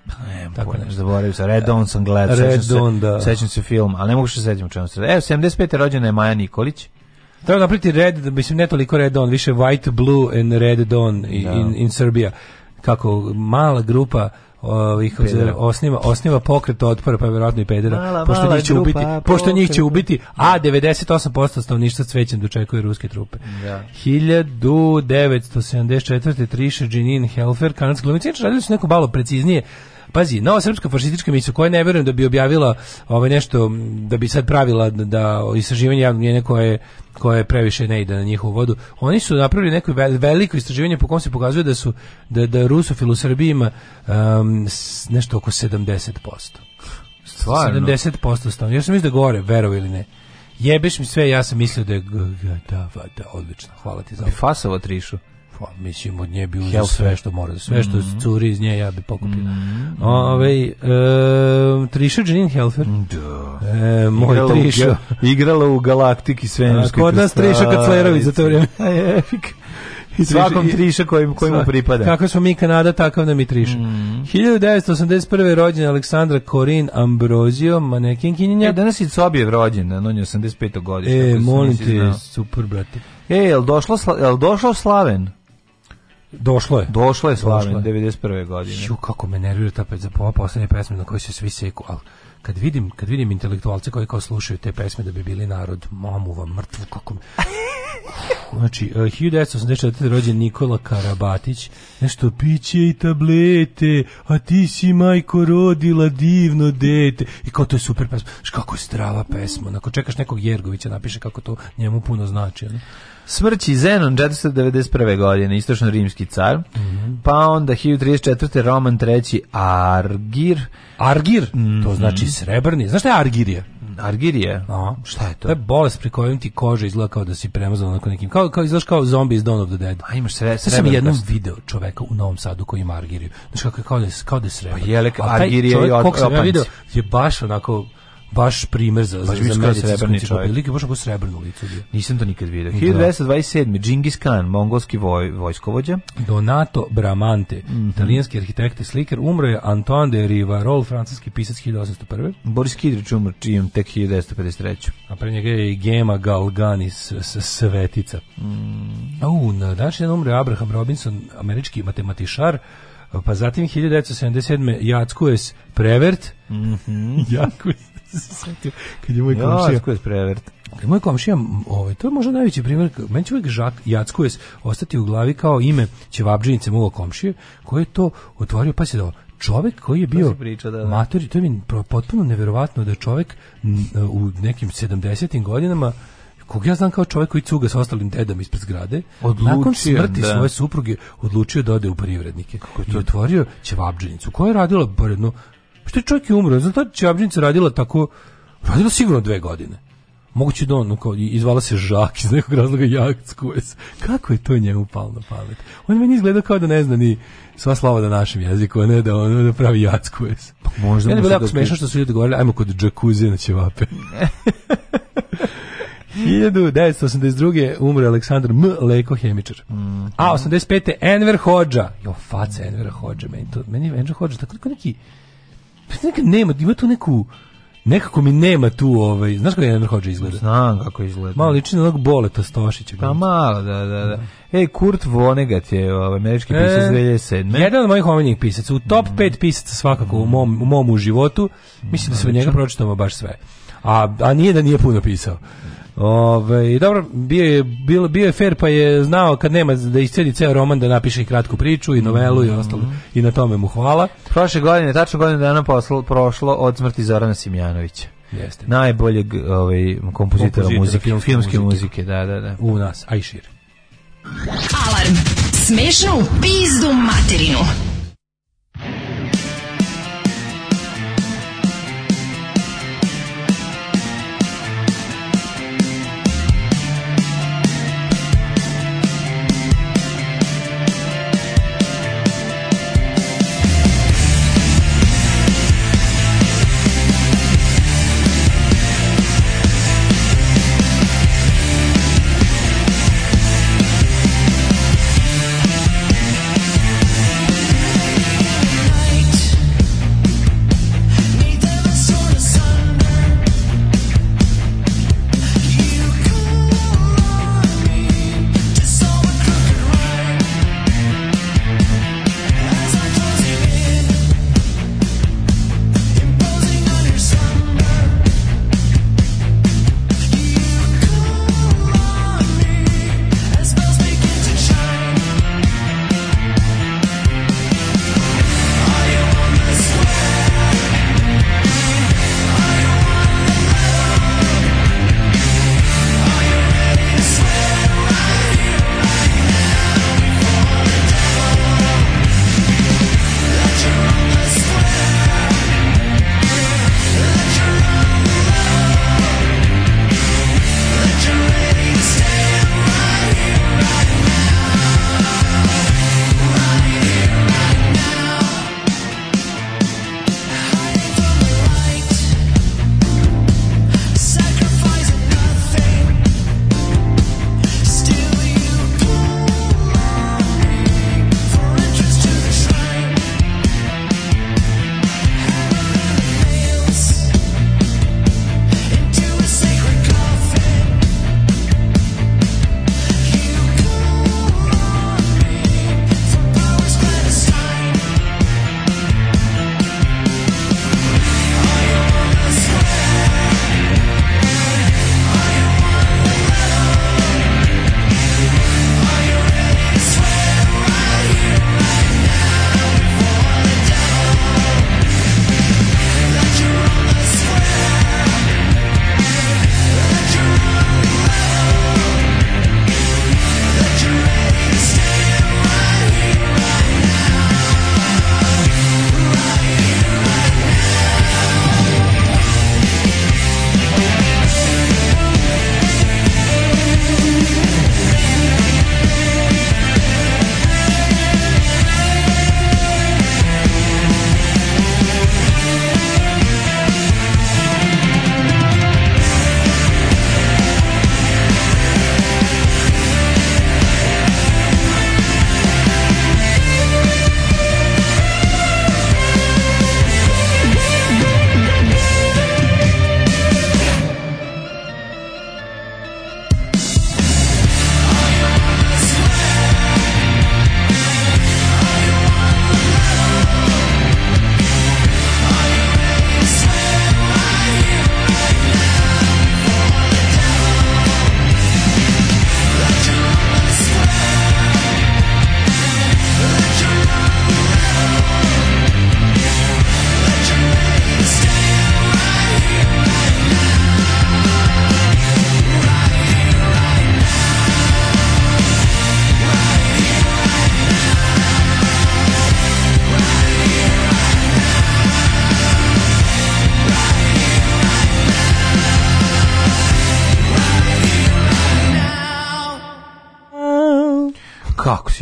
Pa ne, tako ne, zaboravio sam. Red Dawn sam gledao. Red Dawn, da. Sećam se film, ali ne mogu što se sećam u čemu se... Evo, 75. rođena je Maja Nikolić. Treba napraviti red, mislim ne toliko red on, više white, blue and red dawn da. in, in Serbia. Kako mala grupa ovih osniva osniva pokret otpora pa vjerojatno i pedera mala, pošto mala njih će grupa, ubiti pošto njih će ubiti a 98% stanovništva cvećem dočekuje ruske trupe. Da. 1974. Trisha Jeanine Helfer, kanadska glumica, radili su neko malo preciznije Pazi, nova srpska fašistička misija koja ne verujem da bi objavila ovaj nešto da bi sad pravila da, da istraživanje javnog mnjenja koje koje previše ne ide na njihovu vodu. Oni su napravili neko veliko istraživanje po kom se pokazuje da su da da rusofil u Srbiji ima um, nešto oko 70%. Stvarno? 70% stavno. Ja sam mislio da gore, verovi ili ne. Jebeš mi sve, ja sam mislio da je da, da, odlično. Hvala ti za. Bi fasovo trišu. Pa, mislim, od nje bi uzeo sve što mora. Sve što mm -hmm. curi iz nje ja bi pokupio. Mm -hmm. Ove, e, Trisha Jean Helfer. Da. E, moj igrala Triša. U, igrala u Galaktiki svemirskoj. Kod nas Triša kad Slerović za to vrijeme. Epik. I svakom triša kojim, kojim mu pripada. Kako smo mi Kanada, takav nam i triša. Mm. 1981. rođena Aleksandra Korin Ambrozio, manekin kinjenja. E, danas i Cobi je rođena, on je 85. godišnja. E, molim te, super, brate. E, je li došlo, je li došao Slaven? Došlo je. Došlo je slavno 91. godine. Ju kako me nervira ta pet za pola poslednje pesme na koje se svi seku, al kad vidim kad vidim intelektualce koji kao slušaju te pesme da bi bili narod, mamu vam mrtvu kako Znači, e, uh, 1984. rođen Nikola Karabatić, nešto piće i tablete, a ti si majko rodila divno dete. I kao to je super pesma. Znaš kako je strava pesma. Onako čekaš nekog Jergovića napiše kako to njemu puno znači. Ne? Smrći Zenon 491. godine, istočno-rimski car. Mm -hmm. Pa onda 1034. Roman III. Argir. Argir? Mm -hmm. To mhm. znači srebrni. Znaš šta je Argirija? Argirije? A, šta je to? To je bolest pri kojoj ti koža izgleda kao da si premazan onako nekim. Kao, kao izgledaš kao zombi iz Dawn of the Dead. A imaš sre, srebrno. sam jednom prst. video čoveka u Novom Sadu koji ima Argiriju. Znaš kako, kao da, kao da je srebrno. Da pa je lek Argirije i Koliko ja video, je baš onako baš primer za baš za, za srebrni čovjek. Lik je baš ako srebrno lice bio. Nisam to nikad video. 1227. Da. Džingis Khan, mongolski voj, vojskovođa. Donato Bramante, mm -hmm. italijanski arhitekt i slikar, umro je Antoine de Rivarol, francuski pisac 1801. Boris Kidrič umro čijem tek 1953. A pre njega je i Gema Galganis s, svetica. Mm. Au, na današnji umro Abraham Robinson, američki matematičar, pa zatim 1977. Jacques Prevert. Mhm. Mm Jacques setio kad je moj komšija. Jacquez prevert. Kad moj komšija, ovaj, to je možda najveći primjer, meni će uvijek Žak Jacquez ostati u glavi kao ime Ćevabdžinice muva komšije, koji je to otvorio, pa se dao, čovjek koji je bio priča, da, da. matori, to je mi potpuno neverovatno da čovjek u nekim 70. godinama kog ja znam kao čovjek koji cuga sa ostalim dedama ispred zgrade, odlučio, nakon smrti da. svoje supruge odlučio da ode u privrednike. Kako je to? I otvorio ćevabđenicu koja je radila poredno što je čovjek je umro, zato Čabđinica radila tako, radila sigurno dve godine. Moguće da on kao, izvala se žak iz nekog razloga jak Kako je to njemu palo na pamet? On meni izgleda kao da ne zna ni sva slava na našem jeziku, a ne da on da pravi jac Pa možda ja mu se smešno što su ljudi govorili, ajmo kod džakuze na ćevape. 1982. umre Aleksandar M. Leko hemičar. Mm, A 85. Enver Hođa. Jo, faca Enver Hođa. Meni, to, meni je Enver Hođa tako neki Pa neka nema, ima tu neku nekako mi nema tu ovaj znaš kako je Enver Hodža izgleda znam kako izgleda malo liči na onog Boleta Stošića pa malo da da da ej Kurt Vonnegut je ovaj američki e, pisac 2007 jedan od mojih omiljenih pisaca u top 5 mm. pisaca svakako u mom u mom u životu mislim da se od mm, njega pročitamo baš sve a, a nije da nije puno pisao. Ove, dobro, bio je, bio, bio je fair pa je znao kad nema da iscedi ceo roman da napiše i kratku priču i novelu i ostalo i na tome mu hvala. Prošle godine, tačno godine dana poslo, prošlo od smrti Zorana Simjanovića. Jeste. Najboljeg ovaj, kompozitora, kompozitora muzike, filmske, filmske muzike. da, da, da. U nas, a i šire. Alarm! Smešnu pizdu materinu!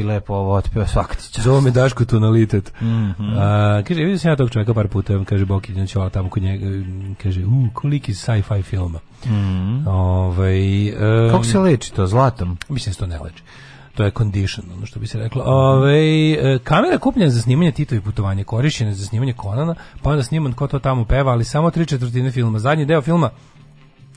si lepo ovo otpio svaka ti čast. Zove me Daško tonalitet. Mm -hmm. A, kaže, vidio sam ja tog čoveka par puta, kaže Boki Dinoć, ali tamo kod njega, kaže, u, koliki sci-fi filma. Mm -hmm. Ove, ovaj, um, Kako se leči to, zlatom? Mislim da se to ne leči to je condition, ono što bi se reklo. Ove, ovaj, kamera kupljena za snimanje Titovi putovanje, korišćena za snimanje Konana, pa onda sniman ko to tamo peva, ali samo tri četvrtine filma. Zadnji deo filma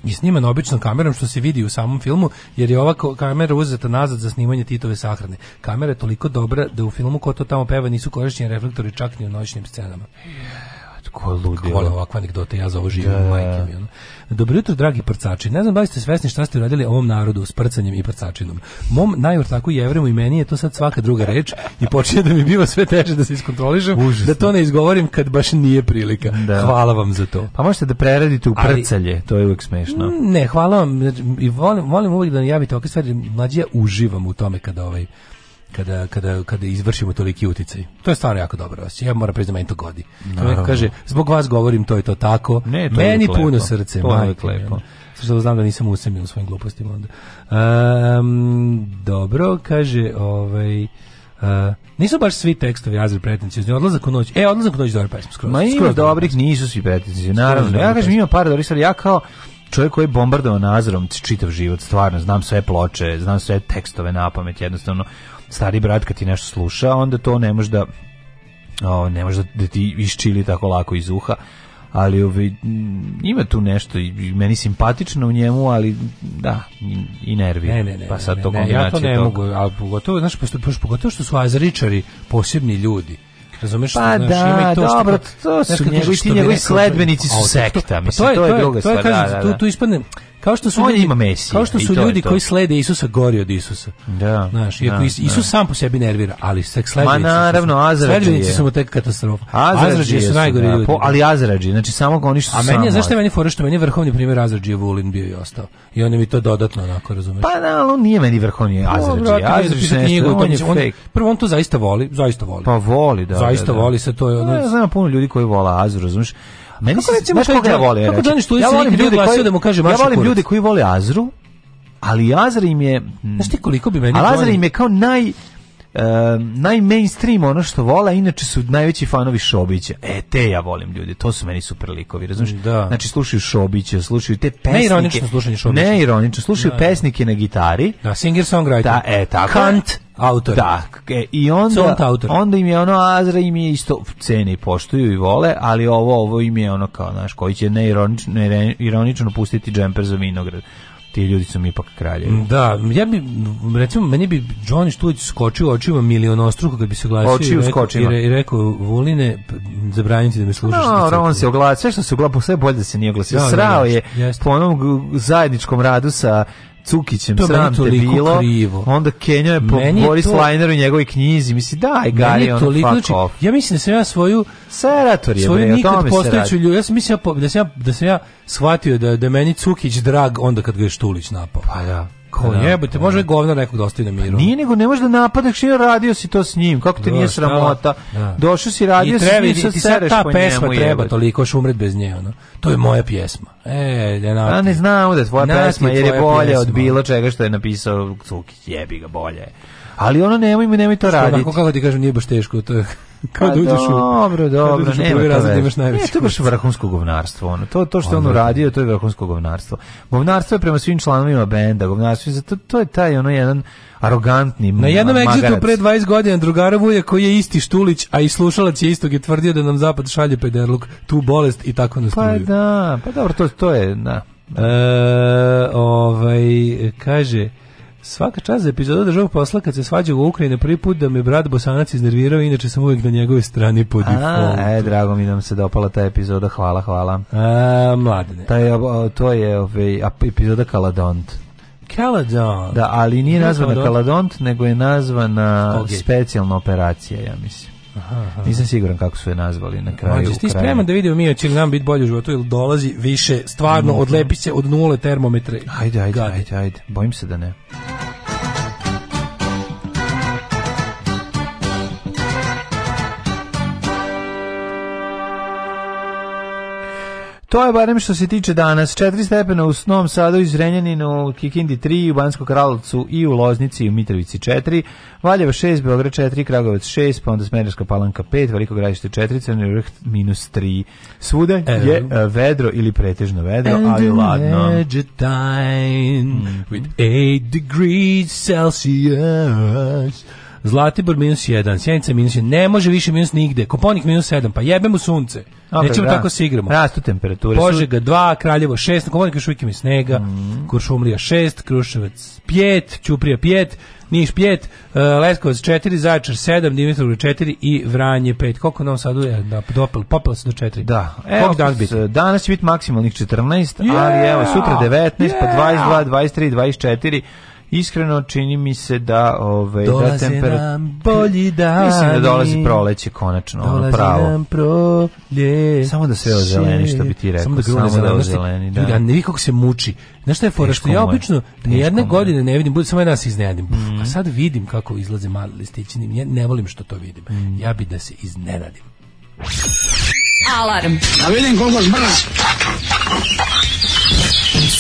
i sniman običnom kamerom što se vidi u samom filmu, jer je ova kamera uzeta nazad za snimanje Titove sahrane. Kamera je toliko dobra da u filmu ko to tamo peva nisu korišćeni reflektori čak ni u noćnim scenama ko ludilo. Volim ovakve anegdote, ja za ovo da, živim, da. majke da. mi. Ono. Dobro jutro, dragi prcači. Ne znam da li ste svesni šta ste uradili ovom narodu s prcanjem i prcačinom. Mom najortaku jevremu i meni je to sad svaka druga reč i počinje da mi biva sve teže da se iskontrolišem, Užasno. da to ne izgovorim kad baš nije prilika. Da. Hvala vam za to. Pa možete da preradite u prcalje, Ali, to je uvek smešno. Ne, hvala vam. Znači, I volim, volim uvek da najavite ovakve stvari. Mlađi ja uživam u tome kada ovaj kada, kada, kada izvršimo toliki uticaj. To je stvarno jako dobro osjećaj. Ja moram priznati, meni to godi. To kaže, zbog vas govorim to i to tako. Ne, to meni lepo. puno srce. To je lepo. Što znam da nisam usamio u svojim glupostima onda. Um, dobro, kaže, ovaj... Uh, nisu baš svi tekstovi Azir pretenciozni. E, odlazak u noć. E, odlazak u noć dobra pesma skroz. Ma ima skroz dobrih, nisu svi pretenciozni. Naravno, ja kažem ima par dobrih, ali ja kao čovjek koji je bombardovao Azrom čitav život, stvarno znam sve ploče, znam sve tekstove na pamet, jednostavno stari brat kad ti nešto sluša, onda to ne može da o, ne može da, da ti isčili tako lako iz uha ali ovi, ovaj, mm, ima tu nešto i meni simpatično u njemu, ali da, i nervi. Ne, ne, ne, pa sad to ne, ne, ja to ne tog... mogu, ali pogotovo, znaš, pogotovo što su azričari posebni ljudi. Razumeš pa što, znaš, da, ima i to dobro, što, to su njegovi, ti njegovi sledbenici su sekta, pa mislim, to, je, to je druga stvar. To je, kažem, da, da, tu, da. tu ispadne, Kao što su on ljudi, ima Mesija. Kao što su ljudi koji slede Isusa gori od Isusa. Da. Znaš, da, Isus, da. Isus sam po sebi nervira, ali se slede Ma naravno, Azrađi su mu tek katastrofa. Azrađi su najgori da, ljudi. Po, ali Azrađi, znači samo oni što su A meni je, znaš što meni fora, što meni je vrhovni primjer Azrađija Vulin bio i ostao. I on je mi to dodatno onako, razumeš? Pa da, ali on nije meni vrhovni pa, Azrađi. Azrađi je knjigu, on, prvo on to zaista voli, zaista voli. Pa voli, da. Zaista da, da. voli se, to je... Pa, znam puno ljudi koji vola Azra, razumeš? Meni kako se, znaš ja volim? Kako Johnny Stulica ja volim ljudi koji, da mu kaže Ja volim ljude koji vole Azru, ali Azra im je... Hmm. Znaš ti koliko bi meni... Ali Azra im je kao naj... Uh, najmainstream ono što vole, inače su najveći fanovi Šobića. E, te ja volim ljudi, to su meni super likovi, razumiješ? Da. Znači, slušaju Šobića, slušaju te pesnike. Neironično slušanje Šobića. Neironično, slušaju da, da. pesnike da. na gitari. Da, singer-songwriter. Da, e, tako. Kant autor. Da, e, i onda, autor. onda im je ono Azra im je isto cene i poštuju i vole, ali ovo ovo im je ono kao, znaš, koji će neironično, neironično pustiti džemper za vinograd ti ljudi su mi ipak kraljevi. Mm, da, ja bi, recimo, meni bi Johnny Štulić skočio očima milionostruko kad bi se oglasio i rekao, i, re, i rekao Vuline, zabranjam ti da me slušaš. No, no on se oglasio, sve što se oglasio, sve bolje da se nije oglasio. Da, da Srao da, je jest. po onom zajedničkom radu sa Cukićem, to sram te bilo. Krivo. Onda Kenja je po meni Boris to... Lajner u njegovoj knjizi. Misli, daj, Gari, on fuck uči... Znači, off. Ja mislim da sam ja svoju... Serator je, svoju bre, nikad postojeću Ljub, Ja sam mislim da sam ja, da sam ja shvatio da, da meni Cukić drag onda kad ga je Štulić napao. Pa da tako, da, da, jebote, da. može da govno nekog da na miru. Pa nije nego ne može da napadaš, jer radio si to s njim, kako te Do, nije sramota. Da. Došao si, radio I treba, si, ti sad ta pesma njemu, treba toliko umret bez nje, ono. To je moja pjesma. E, Ja ne znam da je tvoja Nati pesma, jer je bolje pjesma. od bilo čega što je napisao Cukić, jebi ga bolje. Ali ono nemoj mi, nemoj to raditi. Onako kako ti kažem, nije baš teško, to je Pa da kao da uđeš Dobro, dobro, u nema to Imaš najveći e, to je baš vrhunsko govnarstvo. Ono. To, to što on uradio, to je vrhunsko govnarstvo. Govnarstvo je prema svim članovima benda, govnarstvo je, to, to je taj ono jedan arogantni Na jednom egzitu pre 20 godina drugara Vuja koji je isti Štulić, a i slušalac je istog je tvrdio da nam zapad šalje pederluk, tu bolest i tako nas Pa da, pa dobro, to, to je, da. E, ovaj, kaže... Svaka čast za epizoda državog posla kad se svađa u Ukrajini prvi put da me brat Bosanac iznervirao, inače sam uvijek na njegove strani po defaultu. E, drago mi nam se dopala ta epizoda, hvala, hvala. A, mladene. Ta je, to je ove, ovaj, epizoda Kaladont. Kaladont. Da, ali nije da, nazvana Kaladont, nego je nazvana specijalna operacija, ja mislim. Aha, aha. Nisam siguran kako su je nazvali na kraju. Mađe, ti spreman da vidimo mi će li nam biti bolje u životu ili dolazi više stvarno odlepi se od nule termometre. Ajde, ajde, ajde, ajde. Bojim se da ne. To je barem što se tiče danas. 4 stepena u Snom Sadu, i Zrenjaninu, Kikindi 3, u Banskom Kralovcu i u Loznici i u Mitrovici 4, Valjevo 6, Beograd 4, Kragovac 6, pa onda Smererska palanka 5, Veliko gradište 4, Crni vrh minus 3. Svude e, je e, vedro ili pretežno vedro, ali ladno. Vegetine mm. with 8 degrees Celsius. Zlatibor minus 1, Sjenica minus 1, ne može više minus nigde, Koponik minus 7, pa jebemo sunce, Opet, nećemo da. tako se igramo. Rastu temperature. Požega 2, Kraljevo 6, Koponik još uvijek ima snega, mm. Kuršumlija 6, Kruševac 5, Ćuprija 5, Niš 5, uh, e, Leskovac 4, Zaječar 7, Dimitrov 4 i Vranje 5. Koliko nam sad je da dopel, popel se do 4? Da. Evo, danas, biti? danas će biti maksimalnih 14, yeah! ali evo sutra 19, pa yeah! pa 22, 23, 24, Iskreno čini mi se da ovaj da temperatura bolji da mislim da dolazi proleće konačno, ono pravo. Nam samo da sve ozeleni što bi ti rekao, samo da, samo da zeleni, da ozeleni, da. Ljudi, ne vidim kako se muči. Znaš šta je fora što ja obično ni jedne godine ne vidim, bude samo jedna se iznenadim. Mm. A mhm. sad vidim kako izlaze mali listići, ja ne volim što to vidim. Mm. Ja bih da se iznenadim. Alarm. Da vidim koliko zbrz.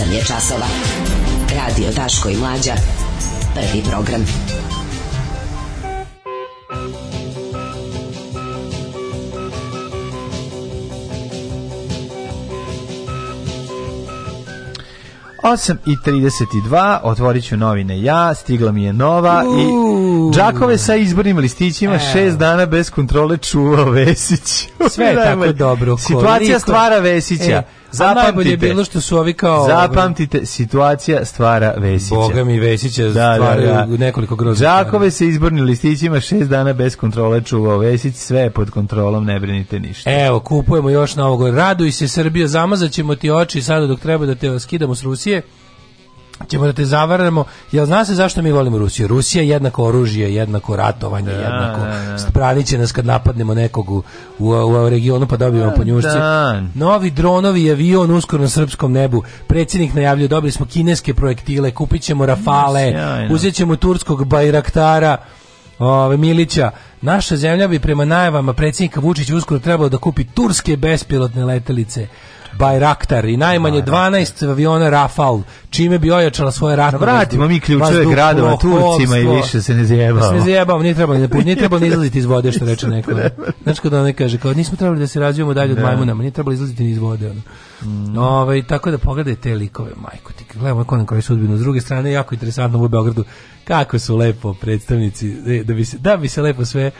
8 je časova. Radio Daško i Mlađa. Prvi program. Osam i 32, otvorit ću novine ja, stigla mi je nova Uuu. i džakove sa izbornim listićima, Evo. šest dana bez kontrole čuvao Vesić. Sve je tako dobro. Situacija stvara Vesića. E Zapamtite. najbolje je bilo što su ovi kao... Zapamtite, situacija stvara Vesića. Boga mi Vesića da, da stvaraju da, da. nekoliko groznih. Đakove se izborni listićima šest dana bez kontrole čuvao Vesić, sve je pod kontrolom, ne brinite ništa. Evo, kupujemo još na ovog. Raduj se Srbija, zamazaćemo ti oči sada dok treba da te skidamo s Rusije ćemo da te zavaramo. Jel zna se zašto mi volimo Rusiju? Rusija je jednako oružje, jednako ratovanje, da, jednako da, da. pravit će nas kad napadnemo nekog u, u, u regionu pa dobijemo po njušci. Da. Novi dronovi avion uskoro na srpskom nebu. Predsjednik najavljuje, dobili smo kineske projektile, kupit ćemo Rafale, uzet ćemo turskog Bajraktara, ove, Milića. Naša zemlja bi prema najavama predsjednika Vučića uskoro trebalo da kupi turske bespilotne letelice. Bajraktar i najmanje 12 aviona Rafal, čime bi ojačala svoje ratne. Vratimo mi ključeve gradova Turcima i više se ne zjebamo. Da se ne zjebamo, nije trebalo, da nije trebalo ni izlaziti iz vode što reče neko. Znaš kada ne kaže, kao nismo trebali da se razvijemo dalje od ne. Da. majmunama, nije trebalo izlaziti iz vode. Ono. Mm. Ove, ovaj, tako da pogledaj te likove, majko ti, gledamo konan koji sudbinu. S druge strane, jako interesantno u Beogradu, kako su lepo predstavnici, e, da bi se, da bi se lepo sve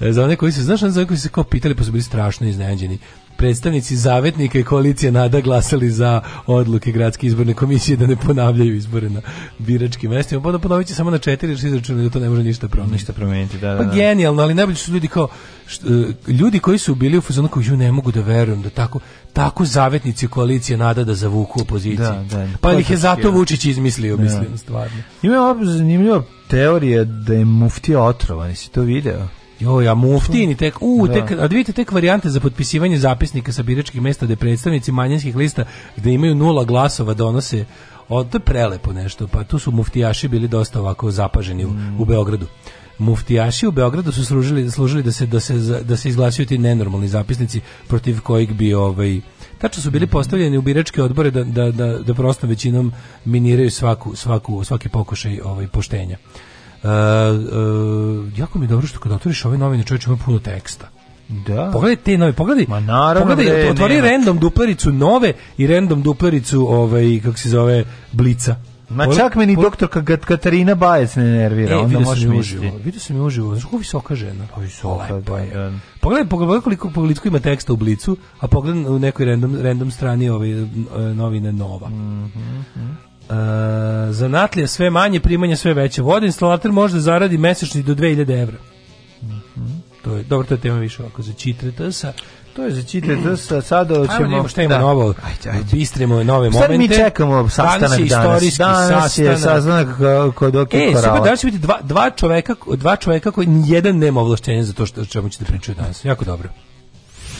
e, za one koji su, znaš, za one koji su se kao pitali, pa su bili strašno iznenađeni predstavnici zavetnika i koalicije NADA glasali za odluke gradske izborne komisije da ne ponavljaju izbore na biračkim mestima. Pa da ponovit će samo na četiri, jer su izračunali da to ne može ništa promeniti. Ništa promeniti, da, da, Pa da. genijalno, ali najbolji su ljudi kao, što, e, ljudi koji su bili u fazonu kao, ju ne mogu da verujem da tako, tako zavetnici koalicije NADA da zavuku opoziciju. Da, da, pa ih je zato Vučić izmislio, da. mislim, stvarno. Ima zanimljiva teorija da je muftija otrovan, jesi to video? Jo, ja muftini tek, u, da. tek, a vidite tek varijante za potpisivanje zapisnika sa biračkih mesta gde predstavnici manjinskih lista gde imaju nula glasova donose od to je prelepo nešto, pa tu su muftijaši bili dosta ovako zapaženi mm. u, u Beogradu muftijaši u Beogradu su služili, služili da se da se da se izglasaju ti nenormalni zapisnici protiv kojih bi ovaj tačno su bili mm. postavljeni u biračke odbore da, da, da, da prosto većinom miniraju svaku, svaku, svaki pokušaj ovaj, poštenja. Uh, uh, jako mi je dobro što kad otvoriš ove novine, čovječ ima puno teksta. Da. Pogledaj te nove, pogledaj. Ma naravno, pogledaj, ne, otvori nema. random duplericu nove i random duplericu ovaj kako se zove blica. Ma Pol, čak meni ni doktorka Katarina Bajec ne nervira, e, onda možeš uživo. Vidi se mi uživo, znaš kako visoka žena. Pa visoka, Lepa da, da, Pogledaj, pogledaj koliko, koliko ima teksta u blicu, a pogledaj u nekoj random, random strani ove ovaj, novine Nova. Mm E, zanatlija sve manje, primanja sve veće. Vodoinstalater može da zaradi mesečni do 2000 evra. Mm -hmm. To je, dobro, to je tema više ovako za čitretasa. To je za čitret dosta, sad ćemo... Da šta ima da. novo, bistrimo nove sad momente. Sad mi čekamo sastanak danas. Je danas, danas je sastanak kod Oki e, Korala. E, da će biti dva, dva, čoveka, dva čoveka koji nijedan nema ovlaštenja za to što, čemu ćete pričati danas. Jako dobro.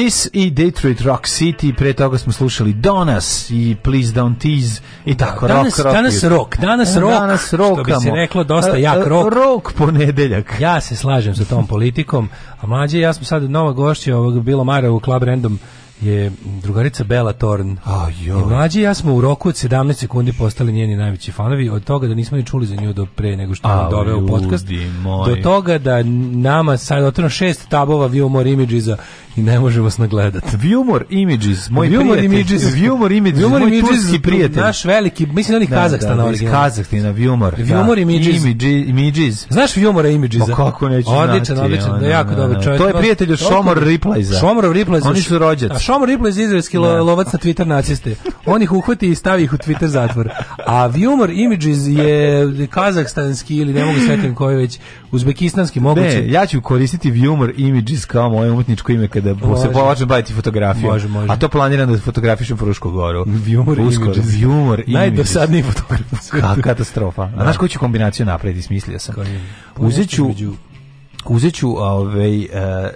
Kiss i Detroit Rock City, pre toga smo slušali Donas i Please Don't Tease i tako da, danas, rock, rock, danas rock, danas rock, danas rock, što bi se reklo dosta jak rock. Rock ponedeljak. Ja se slažem sa tom politikom, a mlađe ja smo sad nova gošća ovog bilo Mara u Club Random je drugarica Bela Torn. A jo. I mlađi ja smo u roku od 17 sekundi postali njeni najveći fanovi, od toga da nismo ni čuli za nju do pre nego što nam doveo u podcast, moj. do toga da nama sad otvoreno šest tabova Viewmore Images i ne možemo se nagledati. Viewmore Images, moj Viewmore prijatelj. Images, Viewmore Images, Viewmore moj images, turski prijatelj. Naš veliki, mislim da oni Kazahstan da, da, original. Kazahstana, Viewmore. Viewmore da. Images. Image, images. Znaš Viewmore Images? Pa kako neću odličan, znati. Odličan, odličan, da, jako dobro da. čovjek. To je prijatelj od Šomor Replays. Šomor Replays. Oni su rođaci. Šomo Ripley iz izraelski lo, da. lovac na Twitter naciste. On ih uhvati i stavi ih u Twitter zatvor. A Viumor Images je kazahstanski ili ne mogu svetim koji već uzbekistanski moguće. Ne, ja ću koristiti Viumor Images kao moje umetničko ime kada može. se počnem baviti fotografijom. Može, može. A to planiram da fotografišem Frušku goru. Viumor Images. Viumor Images. Najdosadniji fotograf. Katastrofa. Znaš koju ću kombinaciju napraviti, smislio sam. Uzeću ovako, uzet ću ovaj, e, e,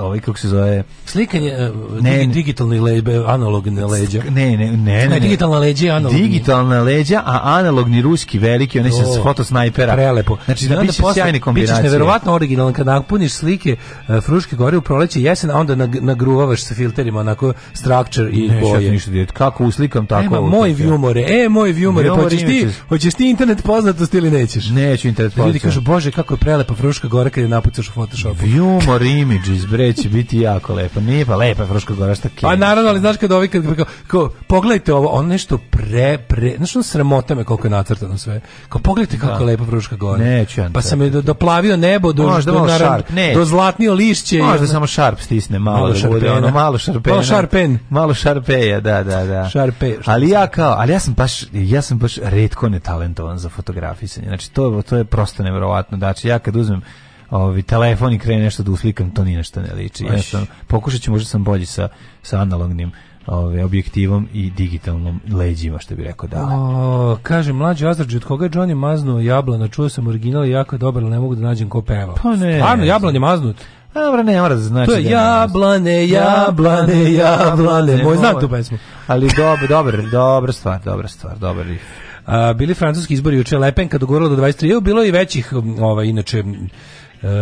ovaj kako se zove... Slikanje, e, ne, digitalni leđe, analogne leđa. Ne, ne, ne. ne, znači, digitalna leđa, analogni. Digitalna leđa, a analogni ruski veliki, onaj se foto snajpera. Prelepo. Znači, da biće sjajne kombinacije. Bićeš neverovatno originalan kad napuniš slike fruške gore u proleće jesen, a onda nagruvavaš sa filterima onako structure i ne, boje. ništa djeti. Kako uslikam tako. Ema, moj vjumore, e, moj vjumore, pa hoćeš ti, hoćeš ti internet poznatost ili nećeš? Neću internet poznatost. Ljudi kažu, bože, kako je prelepa fruška gore kad je napucao nacrtaš u Photoshopu. Humor image iz bre će biti jako lepo. Nije pa lepa Fruška Gora šta Pa naravno, ali znaš kad ovi kad kao, kao pogledajte ovo, on nešto pre pre, znaš on sramota me koliko je nacrtano sve. Kao pogledajte da. kako da. lepo Fruška Gora. Neću ja. Pa sam je doplavio nebo do što do, naravno, do zlatnio lišće. Možda samo sharp stisne malo, malo da bude ono da. malo šarpena. Malo sharpen. Malo šarpeja, da, da, da. Šarpe. Ali ja kao, ali ja sam baš ja sam baš retko netalentovan za fotografisanje. Znači to to je prosto neverovatno. Znači ja kad uzmem ovi, telefon i krene nešto da uslikam, to ni nešto ne liči. Ja sam pokušat ću, možda sam bolji sa sa analognim ove, objektivom i digitalnom leđima što bi rekao da. O, kaže mlađi Azrđ od koga je Johnny maznuo jablana, čuo sam original i jako je dobar, ali ne mogu da nađem ko peva. Pa ne. Stvarno jablan je maznut. A dobro, ne mora da znači. To je da jablane, jablane, jablane. Moj znam tu pesmu. Ali dobro, dobro, dobra stvar, dobra stvar, dobar riff. A, bili francuski izbori juče Lepen kad dogorila do 23. Evo bilo i većih, ovaj inače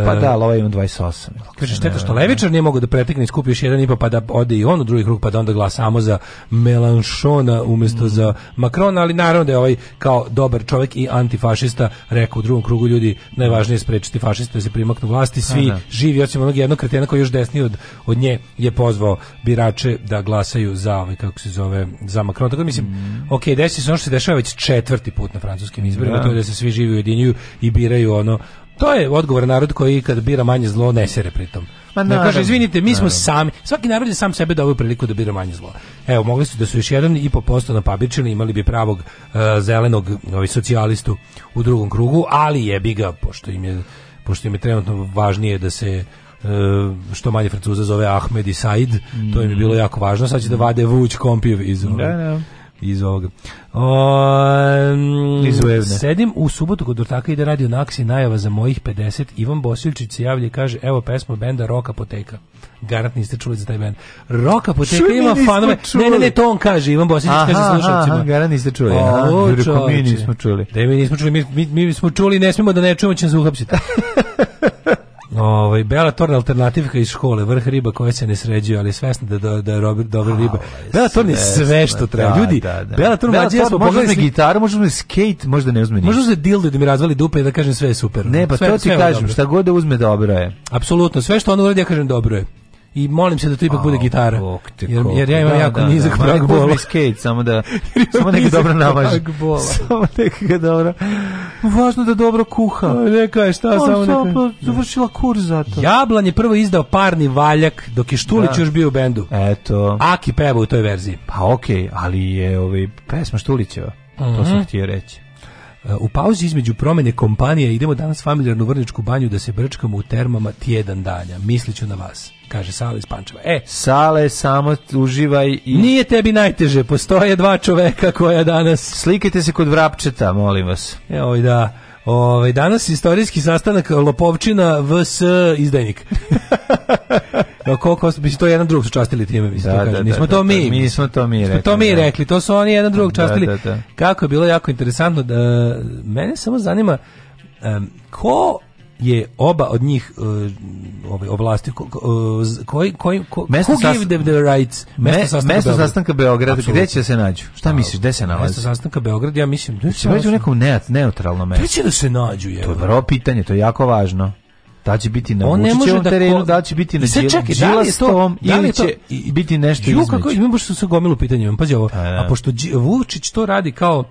Pa e, da, ali ovaj ima 28. Kaže, šteta što Levičar nije mogao da pretekne i skupi još jedan i pa da ode i on u drugi krug, pa da onda glasa samo za Melanchona umjesto mm. za Makrona, ali naravno da je ovaj kao dobar čovjek i antifašista rekao u drugom krugu ljudi, najvažnije je sprečiti fašiste da se primaknu vlasti, svi Aha. Da. živi, osim onog jednog kretena koji je još desniji od, od nje je pozvao birače da glasaju za ovaj, kako se zove, za Makrona. Tako da mislim, mm. ok, desi se ono što se dešava već četvrti put na francuskim izborima, da. to je da se svi živi ujedinjuju i biraju ono To je odgovor narod koji kad bira manje zlo ne sere pritom. Ma ne kaže izvinite, mi smo naravno. sami. Svaki narod je sam sebe dao ovu priliku da bira manje zlo. Evo, mogli su da su još jedan i po posto na pabičili, imali bi pravog uh, zelenog ovaj socijalistu u drugom krugu, ali jebi ga pošto im je pošto im je trenutno važnije da se e, što manje Francuza zove Ahmed i Said, mm. to im je bilo mm. jako važno, sad će da vade Vuć Kompiv iz Da, da. Iz ovoga. Um, sedim u subotu kod ortaka ide radio Naksi najava za mojih 50. Ivan Bosilčić se javlja i kaže evo pesma benda Roka Poteka. Garant niste čuli za taj bend. Roka Poteka Čuj, ima fanove. Čuli. Ne, ne, ne, to on kaže. Ivan Bosilčić aha, kaže slušalcima. garant niste čuli. O, Reko, mi nismo čuli. Da, mi nismo čuli. Mi, mi, mi smo čuli, ne smemo da ne čujemo, ćemo se uhapsiti. Ovaj Bela Torn alternativka iz škole, vrh riba koja se ne sređuje, ali svesna da da, da je Robert dobra riba. Bela Torn je sve što da, treba. Ljudi, da, da, da. Bela Torn mlađi smo pogledali svi... gitaru, možemo uzme skate, možda ne uzme ništa. Možda uzme dildo da mi razvali dupe i da kažem sve je super. Ne, pa sve, to ti kažem, šta god da uzme dobro je. Apsolutno, sve što on uradi ja kažem dobro je i molim se da to ipak bude gitara. Jer, jer ja imam da, jako da, nizak da, prag bola. skate, samo da samo neka dobro namaže. Samo neka ga dobro. Važno da dobro kuha. Neka je šta, On samo neka. završila kurs za to. Jablan je prvo izdao parni valjak dok je Štulić da. još bio u bendu. Eto. Aki peva u toj verziji. Pa okej, okay, ali je ovaj pesma Štulićeva. Mm -hmm. To sam mhm. htio reći. Eh, u pauzi između promene kompanije idemo danas familijarnu vrničku banju da se brčkamo u termama tjedan danja. Misliću na vas kaže Sale iz Pančeva. E, Sale, samo uživaj i... Nije tebi najteže, postoje dva čoveka koja danas... Slikajte se kod Vrapčeta, molim vas. Evo i da. Ovaj danas istorijski sastanak Lopovčina vs izdajnik. Da koliko bi to jedan drugog su častili time, mislim da, to da, da Nismo da, to da, mi. Mi smo to mi rekli. To mi da. rekli, to su oni jedan drugog častili. Kako je bilo jako interesantno da mene samo zanima um, ko je oba od njih uh, e, ove ovaj, ovlasti koji koji ko, mesto who the rights mesto sastanka, sastanka Beograd gde će se nađu šta misliš gde se nalazi mesto sastanka Beograd ja mislim da će naći u nekom ne, neutralnom mestu će da se nađu je to je vrlo pitanje to je jako važno da će biti na Vučićevom da terenu, ko... da će biti na Đilastovom, da, da ili će to... biti nešto između. Kako, imamo što se gomilu pitanja, pazi ovo, a, pa, da. a pošto Vučić to radi kao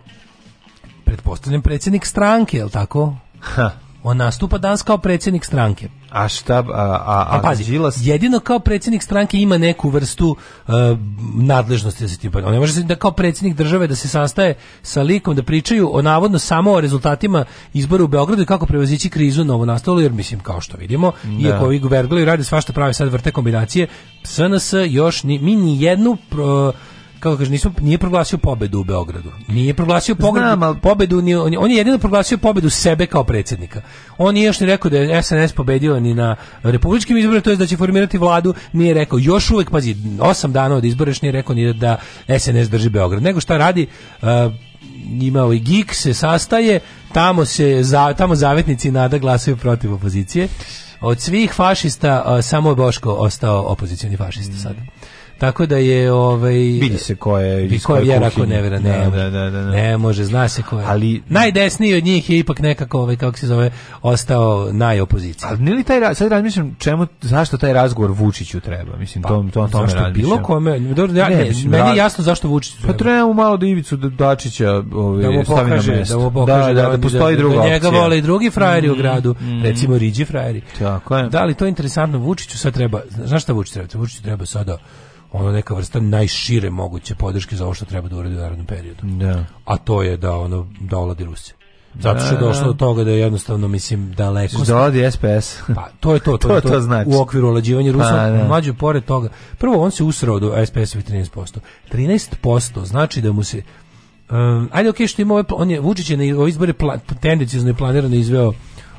pretpostavljam predsjednik stranke, je li tako? Ha on nastupa danas kao predsjednik stranke. A šta, a, a, a pazi, Đilas... jedino kao predsjednik stranke ima neku vrstu uh, nadležnosti da se tim On ne može se da kao predsjednik države da se sastaje sa likom da pričaju o navodno samo o rezultatima izbora u Beogradu i kako prevozići krizu novo nastalo, jer mislim kao što vidimo, da. iako ovi guvergli rade svašta prave sad vrte kombinacije, SNS još ni, mi ni jednu... Uh, kako kaže, nismo, nije proglasio pobedu u Beogradu. Nije proglasio pobedu, Znam, ali... pobedu, ni, on, on je jedino proglasio pobedu sebe kao predsjednika. On nije još ni rekao da je SNS pobedio ni na republičkim izborima, to je da će formirati vladu, nije rekao, još uvek, pazi, osam dana od izbora nije rekao ni da SNS drži Beograd. Nego šta radi, uh, ima ovaj GIK se sastaje, tamo se za, tamo zavetnici nada glasaju protiv opozicije. Od svih fašista uh, samo je Boško ostao opozicioni fašista sada. Tako da je ovaj vidi se ko je i ko je vjera ko ne vera da, ne, da, da, da, da, ne može zna se ko je. Ali najdesniji od njih je ipak nekako ovaj kako se zove ostao najopozicija. Ali nije li taj sad razmišljam čemu zašto taj razgovor Vučiću treba? Mislim pa, to to to zašto razmišljam. bilo kome dobro ja, ne, ne mislim, meni je jasno zašto Vučiću treba. Pa treba malo da Ivicu da- Dačića ovaj da na mesto. da mu pokaže da, da, da postoji druga opcija. Njega vole i drugi frajeri u mm, gradu, mm. recimo Riđi frajeri. Tako je. Da li to interesantno Vučiću sad treba znaš šta Vučiću treba? Vučiću treba sada ono neka vrsta najšire moguće podrške za ovo što treba da uradi u narodnom periodu. Da. A to je da ono da oladi Rusiju. Zato što je da, da, došlo da. do toga da je jednostavno, mislim, daleko... Znači, da odi SPS. Pa, to je to. To, to, to, to znači. U okviru olađivanja Rusa, pa, mlađe pored toga. Prvo, on se usrao do SPS-ovi 13%. 13% znači da mu se... Um, ajde, okej, okay, što ima... Ove, on je, Vučić je na ove izbore pla, tendencijozno i planirano izveo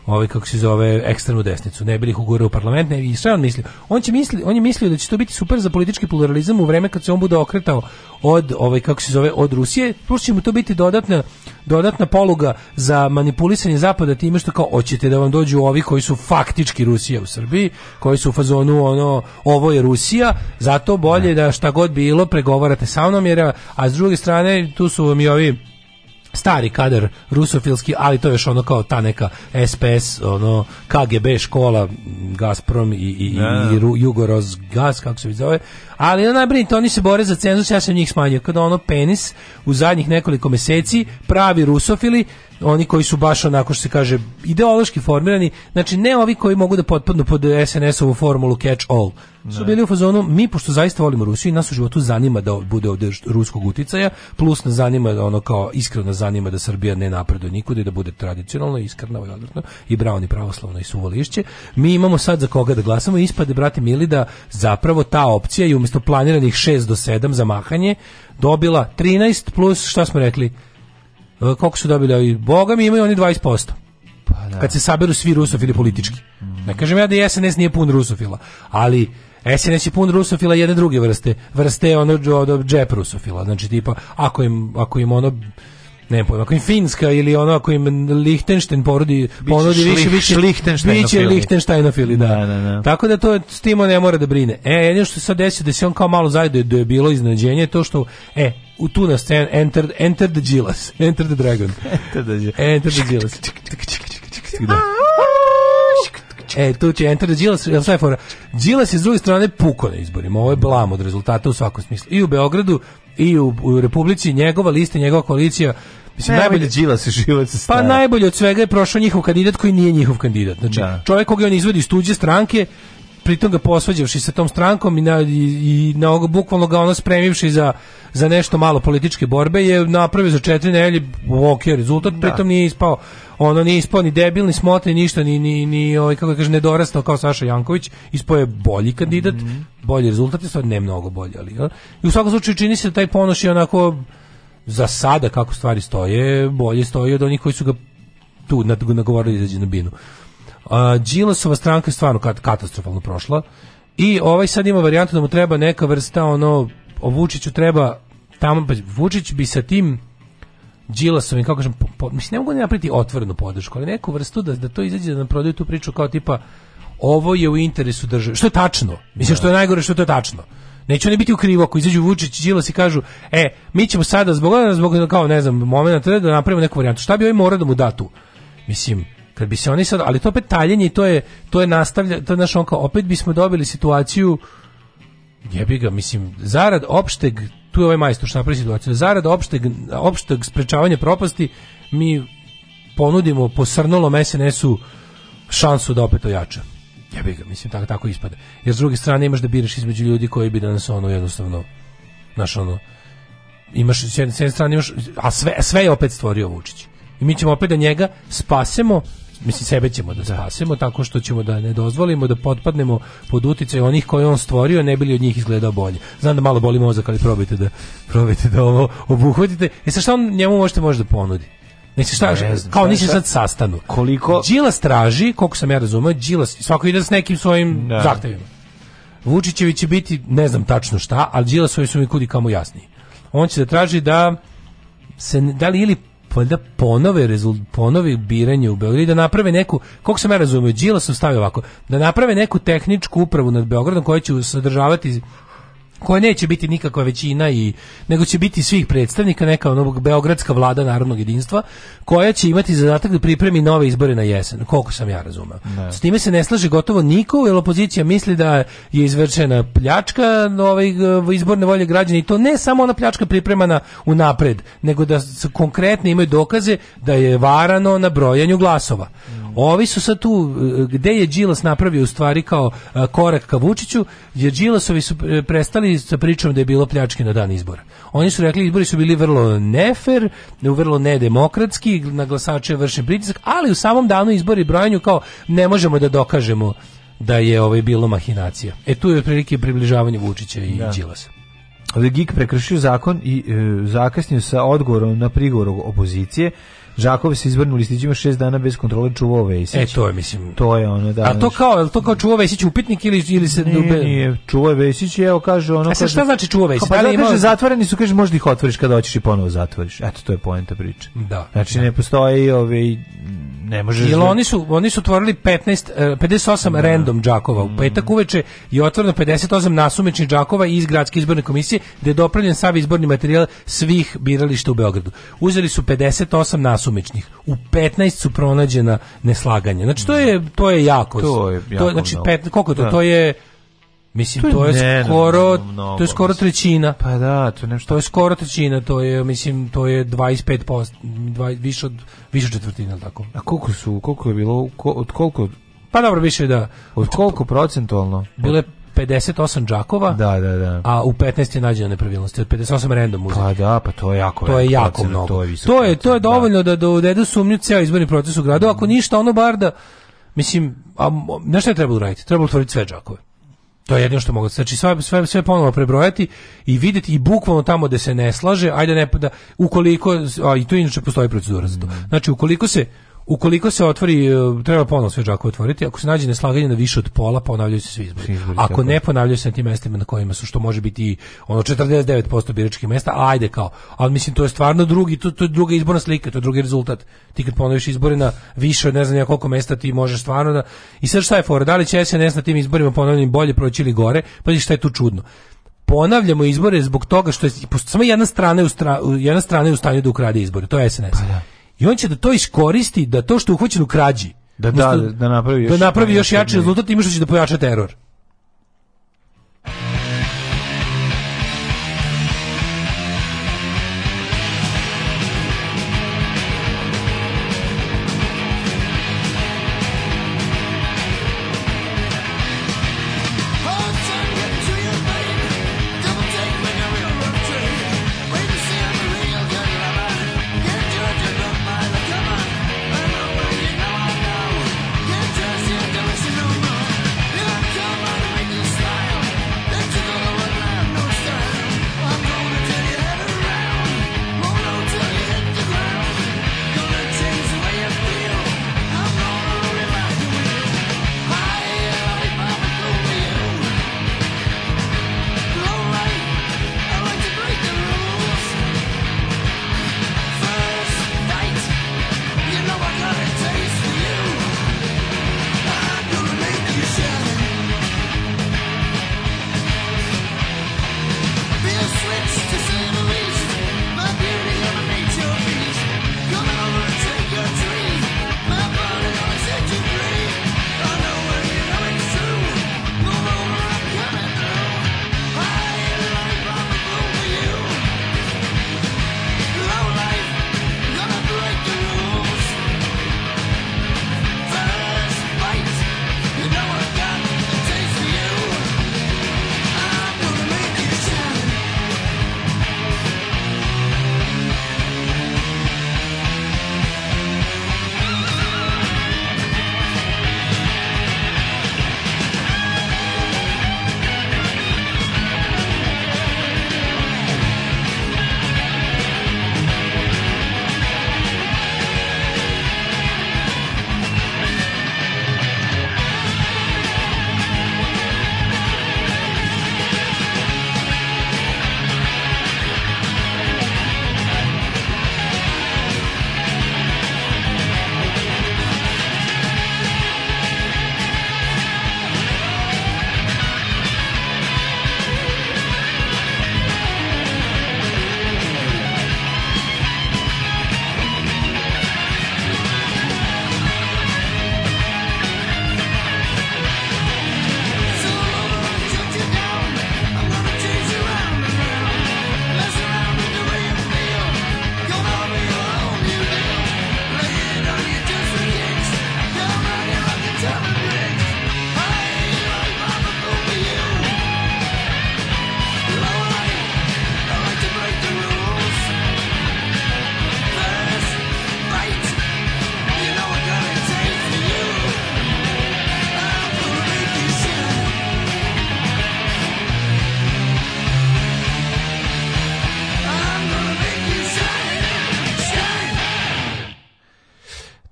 ovaj kako se zove ekstremnu desnicu ne bili ih ugurao u parlament ne, i sve on misli on će misli on je mislio da će to biti super za politički pluralizam u vreme kad se on bude okretao od ovaj kako se zove od Rusije plus će mu to biti dodatna dodatna poluga za manipulisanje zapada time što kao hoćete da vam dođu ovi koji su faktički Rusija u Srbiji koji su u fazonu ono ovo je Rusija zato bolje da šta god bilo pregovarate sa mnom jer a s druge strane tu su vam i ovi stari kadar rusofilski, ali to je još ono kao ta neka SPS, ono KGB škola, Gazprom i, i, i, i da. Jugoroz Gaz, kako se zove, Ali ona brinite, oni se bore za cenzus, ja sam njih smanjio. Kada ono penis u zadnjih nekoliko meseci pravi rusofili, oni koji su baš onako što se kaže ideološki formirani, znači ne ovi koji mogu da potpadnu pod SNS-ovu formulu catch all. Su bili u fazonu, mi pošto zaista volimo Rusiju i nas u životu zanima da bude ovdje ruskog uticaja, plus nas zanima da ono kao iskreno zanima da Srbija ne napreduje nikuda i da bude tradicionalno, iskreno i odvratno i bravo i pravoslavno i suvolišće. Mi imamo sad za koga da glasamo i ispade, brate mili, da zapravo ta opcija i umjesto planiranih 6 do 7 za mahanje dobila 13 plus šta smo rekli e, koliko su dobili ovi boga mi imaju oni 20% pa da. kad se saberu svi rusofili politički ne kažem ja da SNS nije pun rusofila ali SNS je pun rusofila jedne druge vrste vrste ono džep rusofila znači tipa ako im, ako im ono ne pojma, ako im Finska ili ono, ako im Lichtenstein porodi, ponudi više, biće Lichtensteinofili. Biće Lichtensteinofili, da. Da, da, da. Tako da to s tim ne mora da brine. E, jedino što se sad desio, da se on kao malo zajedno da je bilo iznenađenje, to što, e, u tu na scenu, enter, enter the Gilas, enter the Dragon. enter the, enter the Gilas. Da. E, tu će Enter Đilas, jel sve fora? Đilas je s druge strane puko na izborima, ovo je blam od rezultata u svakom smislu. I u Beogradu i u, u Republici njegova lista, njegova koalicija Mislim, najbolje, najbolje džila se život se Pa najbolje od svega je prošao njihov kandidat koji nije njihov kandidat. Znači, da. čovjek koga on izvodi iz tuđe stranke, pritom ga posvađavši sa tom strankom i na, i, i na oga, bukvalno ga ono spremivši za, za nešto malo političke borbe je napravio za četiri nedelje ok rezultat, da. pritom nije ispao ono nije ispao ni debil, ni smotri, ništa, ni, ni, ni ovaj, kako da kaže, nedorastao kao Saša Janković, ispao je bolji kandidat, mm -hmm. bolji rezultat je sad ne mnogo bolji, ali ja? i u svakom slučaju čini se da taj ponoš je onako za sada kako stvari stoje, bolje stoje od onih koji su ga tu nagovorili da izađe na binu. Đilasova stranka je stvarno katastrofalno prošla i ovaj sad ima varijantu da mu treba neka vrsta ono o Vučiću treba tamo pa Vučić bi sa tim Đilasovim, kako kažem, po, po, mislim, ne mogu da napriti otvorenu podršku, ali neku vrstu da, da to izađe da nam prodaju tu priču kao tipa ovo je u interesu države, što je tačno, mislim da. što je najgore što je to tačno. Neće ne biti u krivo ako izađu Vučić i Đilas i kažu, e, mi ćemo sada zbog, zbog kao, ne znam, momenta da napravimo neku varijantu. Šta bi ovaj morao da mu da tu? Mislim, Kad bi se oni sad, ali to opet taljenje i to je to je nastavlja, to je naš on kao opet bismo dobili situaciju jebi ga, mislim, zarad opšteg tu je ovaj majstor što napravi situaciju, zarad opšteg, opšteg sprečavanja propasti mi ponudimo posrnulom SNS-u šansu da opet ojača. Jebi ga, mislim, tako, tako ispada. Jer s druge strane imaš da biraš između ljudi koji bi danas ono jednostavno, znaš ono, imaš s jedne, s jedne strane imaš, a sve, sve je opet stvorio Vučić. I mi ćemo opet da njega spasemo mislim sebe ćemo da, da, tako što ćemo da ne dozvolimo da potpadnemo pod uticaj onih koje on stvorio ne bili od njih izgledao bolje znam da malo boli mozak ali probajte da probajte da ovo obuhvatite i e sa šta on njemu možete da ponudi Nisi šta, ne znam, kao nisi sad sastanu. Koliko? Đilas traži, koliko sam ja razumio, Đilas, svako ide s nekim svojim ne. Da. zahtevima. Vučićevi će biti, ne znam tačno šta, ali Đilasovi su mi kudi kamo jasniji. On će da traži da se, da li ili valjda ponove rezult, ponovi biranje u Beogradu da naprave neku kako se me razumio Đilas su stavio ovako da naprave neku tehničku upravu nad Beogradom koja će sadržavati koje neće biti nikakva većina i nego će biti svih predstavnika neka onog beogradska vlada narodnog jedinstva koja će imati zadatak da pripremi nove izbore na jesen koliko sam ja razumeo ne. Da. s time se ne slaže gotovo niko jer opozicija misli da je izvršena pljačka nove eh, izborne volje građana i to ne samo ona pljačka pripremana unapred nego da konkretno imaju dokaze da je varano na brojanju glasova da. Ovi su sad tu, gde je Đilas napravio u stvari kao e, korak ka Vučiću, jer Đilasovi su prestali sa pričom da je bilo pljačke na dan izbora. Oni su rekli izbori su bili vrlo nefer, vrlo nedemokratski, na glasače vršen pritisak, ali u samom danu izbori brojanju kao ne možemo da dokažemo da je ovaj bilo mahinacija. E tu je prilike približavanje Vučića i da. Đilasa. Ovdje Gik prekršio zakon i e, zakasnio sa odgovorom na prigovor opozicije Žakov se izvrnu listićima 6 dana bez kontrole čuvao Vesić. E to je mislim. To je ono da. A to kao, el to kao čuvao Vesić upitnik ili ili se ne, ube... nije, čuvao Vesić evo kaže ono. A kaže, šta znači čuvao Vesić? Pa da ima... kaže zatvoreni su, kaže možda ih otvoriš kada hoćeš i ponovo zatvoriš. Eto to je poenta priče. Da. Znači da. ne postoji ovaj ne možeš. Jel oni su oni su otvorili 15 58 ne. random džakova u mm. petak uveče i otvoreno 58 nasumičnih džakova iz gradske izborne komisije gde je dopravljen sav izborni materijal svih birališta u Beogradu. Uzeli su 58 nasumičnih. U 15 su pronađena neslaganja. Znači to mm. je to je jako. To je jako to, znači da. pet, koliko je to? Da. To je Mislim to je, to je skoro mnogo, to je skoro trećina. Pa da, to je nešto. To je skoro trećina, to je mislim to je 25%, 20 više od više četvrtine al tako. A koliko su koliko je bilo ko, od koliko Pa dobro, više da. Od koliko procentualno? Bile 58 džakova. Da, da, da. A u 15 je nađeno nepravilnosti od 58 random muzike. Pa da, pa to je jako. To je jako procent, mnogo. To je, to je, to je da. dovoljno da da dovedu sumnju ceo izborni proces u gradu, ako ništa ono bar da mislim, a nešto je trebalo raditi? Trebalo otvoriti sve džakove. To je jedino što mogu. Znači sve sve sve ponovo prebrojati i videti i bukvalno tamo gde se ne slaže, ajde ne da ukoliko a i to inače postoji procedura za to. Mm. Znači ukoliko se Ukoliko se otvori, e, treba ponovno sve džako otvoriti. Ako se nađe neslaganje na više od pola, pa ponavljaju se svi izbori. Ako ne ponavljaju se na tim mestima na kojima su, što može biti ono 49% biračkih mesta, ajde kao. Ali mislim, to je stvarno drugi, to, to je druga izborna slika, to je drugi rezultat. Ti kad ponoviš izbore na više od ne znam ja koliko mesta ti možeš stvarno da... I sad šta je fora? Da li će SNS na tim izborima ponovljeni bolje proći ili gore? Pa šta je tu čudno? ponavljamo izbore zbog toga što je samo jedna strana je u, stra, jedna strana je u stanju da ukrade izbore, to je SNS. Pa, da. I on će da to iskoristi da to što je uhvaćen u krađi da, da, da napravi da još, da napravi još jači rezultat i da će da pojača teror.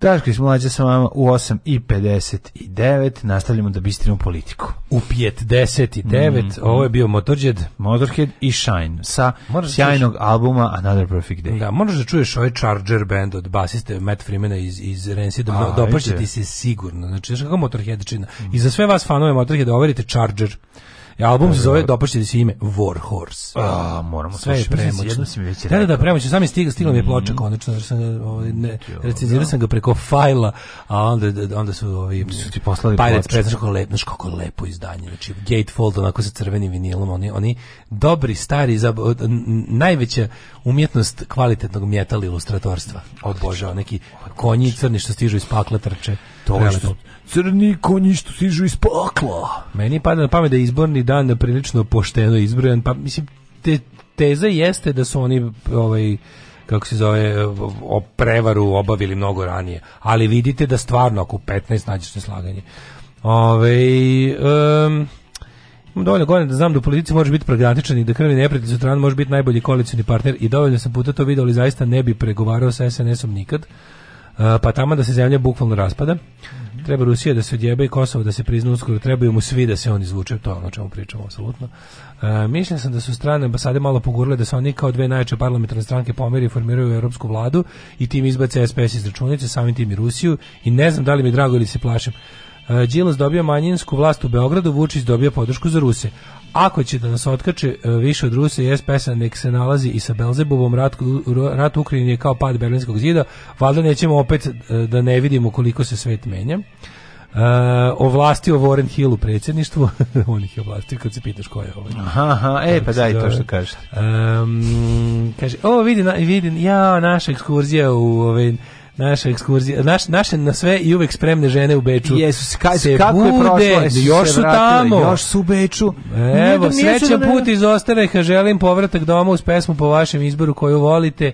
Daško i mlađa sa vama u 59, Nastavljamo da bistrimo politiku. U 59. Mm. Ovo je bio Motorhead. Motorhead i Shine. Sa moraš da sjajnog da čuš... albuma Another Perfect Day. Da, moraš da čuješ ovaj Charger band od basiste Matt Freemana iz, iz Rancid. Da Dopašće ti se sigurno. Znači, kako Motorhead čina. Mm. I za sve vas fanove Motorheada overite Charger. Album se zove dopašće da se ime War Horse. A, moramo sve je premoćno. Jedno Da, da, da premoćno. Sam je stigla, stigla mi je ploča mhm. konačno, jer sam ovaj, ne, recenzirao sam ga preko fajla, a onda, da, onda su ovi su ti poslali Pirates ploču. Pirates, kako lepo, kako lepo izdanje. Znači, Gatefold, onako sa crvenim vinilom, oni, oni dobri, stari, za, najveća umjetnost kvalitetnog metal ilustratorstva. Odbožao, neki konji crni što stižu iz pakla trče. To je što crni konji što sižu iz pakla. Meni pada na pamet da je izborni dan da prilično pošteno izbrojan, pa mislim te, teza jeste da su oni ovaj kako se zove, o prevaru obavili mnogo ranije. Ali vidite da stvarno ako 15 nađeš se slaganje. Ove, ovaj, um, imam dovoljno godina da znam da u politici može biti pragmatičan i da krvi neprijatelj sutradan može biti najbolji koalicijni partner i dovoljno sam puta to vidio, ali zaista ne bi pregovarao sa SNS-om nikad pa tamo da se zemlja bukvalno raspada. Treba Rusija da se odjebe i Kosovo da se prizna uskoro, trebaju mu svi da se on izvuče, to je ono o čemu pričamo apsolutno. E, mišljen sam da su strane ambasade malo pogurile da se oni kao dve najjače parlamentarne stranke pomeri i formiraju europsku vladu i tim izbace SPS iz računice, samim tim i Rusiju i ne znam da li mi drago ili se plašim. Đilas dobio manjinsku vlast u Beogradu, Vučić dobio podršku za Ruse. Ako će da nas otkače e, više od Rusa i SPS-a, nek se nalazi i sa Belzebubom, rat, rat Ukrajini je kao pad Berlinskog zida, valjda nećemo opet e, da ne vidimo koliko se svet menja. Uh, e, o Warren Hill u predsjedništvu on ih je ovlastio kad se pitaš ko je ovaj aha, aha e pa daj to što kažeš um, kaže, o vidi, vidi ja, naša ekskurzija u ovaj, naša ekskurzija, naš, naše na sve i uvek spremne žene u Beču. Jesu, ka, se kako bude, je prošlo, još su tamo. Još su u Beču. Evo, srećan da- put iz Osterajha, želim povratak doma uz pesmu po vašem izboru koju volite.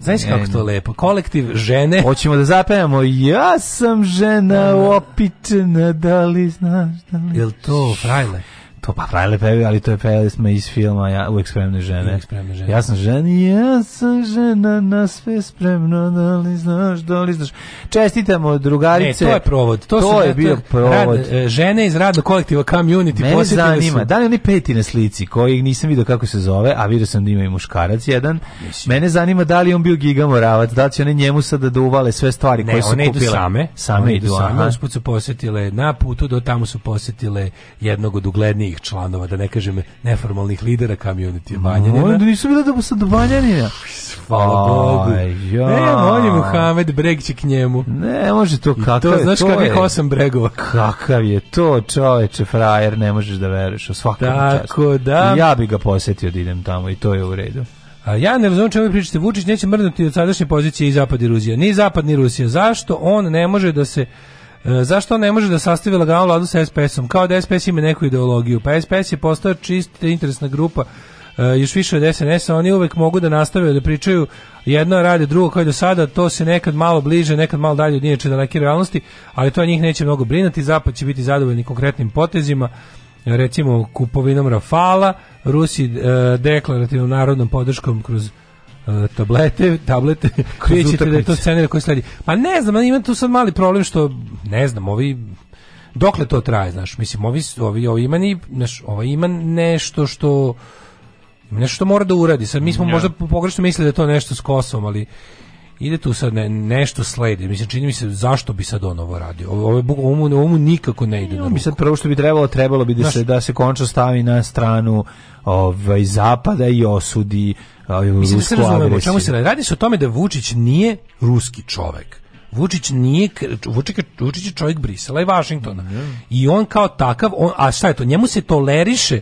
Znaš kako to lepo, kolektiv žene. Hoćemo da zapevamo, ja sam žena da, da. opičena, da li znaš, da li... Jel to, frajle? To pa Frajle pevi, ali to je pesma iz filma ja, Uvijek spremne žene. Uvijek spremne žene. Ja sam žena ja sam žena na sve spremno, da li znaš, da li znaš. Čestitamo drugarice. Ne, to je provod. To, to je bio provod. Rad, e, žene iz rada kolektiva Community. Mene zanima, su... da li oni peti na slici, koji nisam vidio kako se zove, a vidio sam da ima i muškarac jedan. Mislim. Mene zanima da li on bio gigamoravac, da li će one njemu sada da uvale sve stvari ne, koje su kupile. Ne, one idu same. Same one idu, same. Aha. su posetile, na putu do tamo su posetile jednog od uglednijih formalnih članova, da ne kažem neformalnih lidera community Banjanina. Oni da nisu bili da sa Banjanina. Hvala Bogu. Ja. Ne, on je Muhamed, breg k njemu. Ne, može to kakav je to, Znaš to kakvih je, osam bregova. Kakav je to, čoveče, frajer, ne možeš da veruješ o svakom Tako častu. da. I ja bi ga posetio da idem tamo i to je u redu. A ja ne razumem čemu vi pričate. Vučić neće mrdnuti od sadašnje pozicije i zapad i Rusija. Ni zapad ni Rusija. Zašto on ne može da se E, zašto ne može da sastavi lagano vladu sa SPS-om? Kao da SPS ima neku ideologiju. Pa SPS je postao čista interesna grupa e, još više od SNS-a. Oni uvek mogu da nastave da pričaju jedno radi drugo kao do sada. To se nekad malo bliže, nekad malo dalje od da daleke realnosti, ali to njih neće mnogo brinuti. Zapad će biti zadovoljni konkretnim potezima recimo kupovinom Rafala, Rusi e, deklarativnom narodnom podrškom kroz E, tablete, tablete, krećete da je to scenarij koji sledi. Pa ne znam, ima tu sad mali problem što, ne znam, ovi dokle to traje, znaš, mislim, ovi, ovi, ovi ima, ni, znaš, ovi ovaj ima nešto što nešto mora da uradi. Sad mi smo ja. možda pogrešno mislili da je to nešto s Kosovom, ali ide tu sad ne, nešto sledi. Mislim, čini mi se zašto bi sad on ovo radio. Ovo, ovo, ovo mu nikako ne ide. I, na ruku. Sad prvo što bi trebalo, trebalo bi da se, da se končno stavi na stranu ovaj, zapada i osudi ovaj, Mislim da se razumemo, čemu se radi? Radi se o tome da Vučić nije ruski čovek. Vučić nije Vučić, Vučić je čovjek Brisela i Vašingtona. Mm -hmm. I on kao takav, on, a šta je to? Njemu se toleriše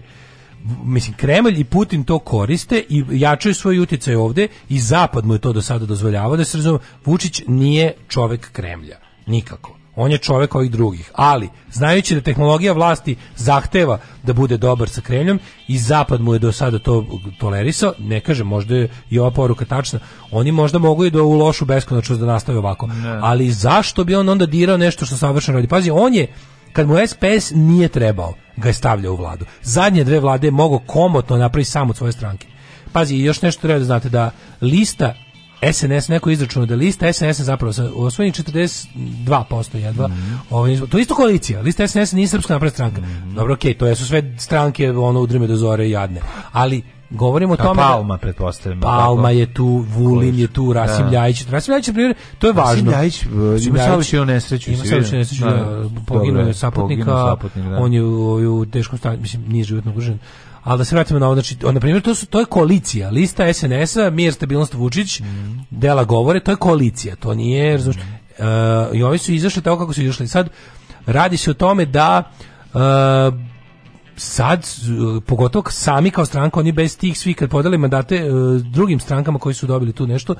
mislim Kremlj i Putin to koriste i jačaju svoj uticaj ovde i zapad mu je to do sada dozvoljavao da se razume Vučić nije čovjek Kremlja nikako on je čovjek ovih drugih, ali znajući da tehnologija vlasti zahteva da bude dobar sa Kremljom i zapad mu je do sada to tolerisao, ne kažem, možda je i ova poruka tačna, oni možda mogu i do u lošu beskonačnost da nastave ovako, ne. ali zašto bi on onda dirao nešto što savršeno radi? Pazi, on je kad mu SPS nije trebao, ga je stavljao u vladu. Zadnje dve vlade je mogao komotno napraviti sam od svoje stranke. Pazi, još nešto treba da znate, da lista SNS, neko izračunao da lista SNS zapravo sa osvojenih 42% jedva. Mm -hmm. to je isto koalicija. Lista SNS nije srpska napredna stranka. Mm Dobro, okej, okay, to su sve stranke ono u drime do zore jadne. Ali Govorimo o pa tome... A da- Palma, da, pretpostavljamo. Palma je tu, Vulin je tu, Rasim da. Ljajić. Rasim Ljajić, primjer, to je važno. E, Rasim Ljajić, ima savršenu nesreću. Ima savršenu nesreću, da, da poginuo je saputnika, da. on je u, u teškom stanju, mislim, nije životno ugrožen. Ali da se vratimo na ovo, znači, na primjer, to, su, to je koalicija, lista SNS-a, Mir, stabilnost, Vučić, mm. dela govore, to je koalicija, to nije, mhm. razumiješ, mm. E, uh, i ovi su izašli tako kako su izašli. Sad, radi se o tome da uh, sad, e, pogotovo sami kao stranka, oni bez tih svih, kad podali mandate e, drugim strankama koji su dobili tu nešto,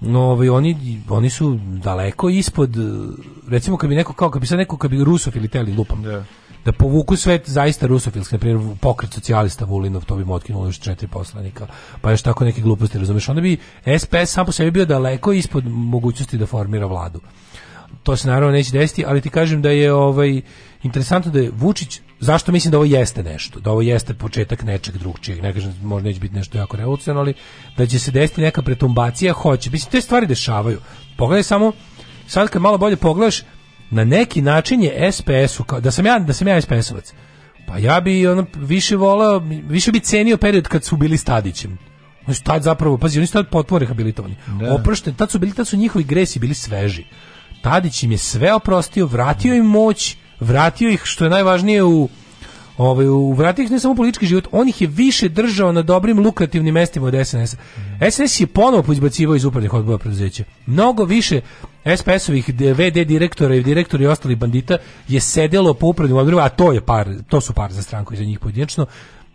no, ovaj, oni, oni su daleko ispod, e, recimo kad bi neko, kao kad bi sad neko, kad bi rusofili teli lupom, yeah. Da. da povuku svet zaista rusofilske, na pokret socijalista Vulinov, to bi mu otkinulo još četiri poslanika, pa još tako neke gluposti, razumeš, onda bi SPS sam po sebi bio daleko ispod mogućnosti da formira vladu. To se naravno neće desiti, ali ti kažem da je ovaj interesantno da je Vučić zašto mislim da ovo jeste nešto, da ovo jeste početak nečeg drugčijeg, ne kažem možda neće biti nešto jako revolucionalno, ali da će se desiti neka pretumbacija, hoće. Mislim, te stvari dešavaju. Pogledaj samo, sad kad malo bolje pogledaš, na neki način je SPS-u, da sam ja, da sam ja SPS-ovac, pa ja bi ono, više volao, više bi cenio period kad su bili Stadićem. Oni su tad zapravo, pazi, oni su tad potpuno rehabilitovani. Da. Oprošteni, tad su bili, tad su njihovi gresi bili sveži. Tadić im je sve oprostio, vratio im moć, vratio ih, što je najvažnije u ovaj, vratio ih ne samo politički život, on ih je više držao na dobrim lukrativnim mestima od sns Mm. SNS je ponovo izbacivao iz upravnih odbora preduzeća. Mnogo više SPS-ovih VD direktora i direktori i ostalih bandita je sedelo po upravnim odborima, a to je par, to su par za stranku i za njih pojedinačno,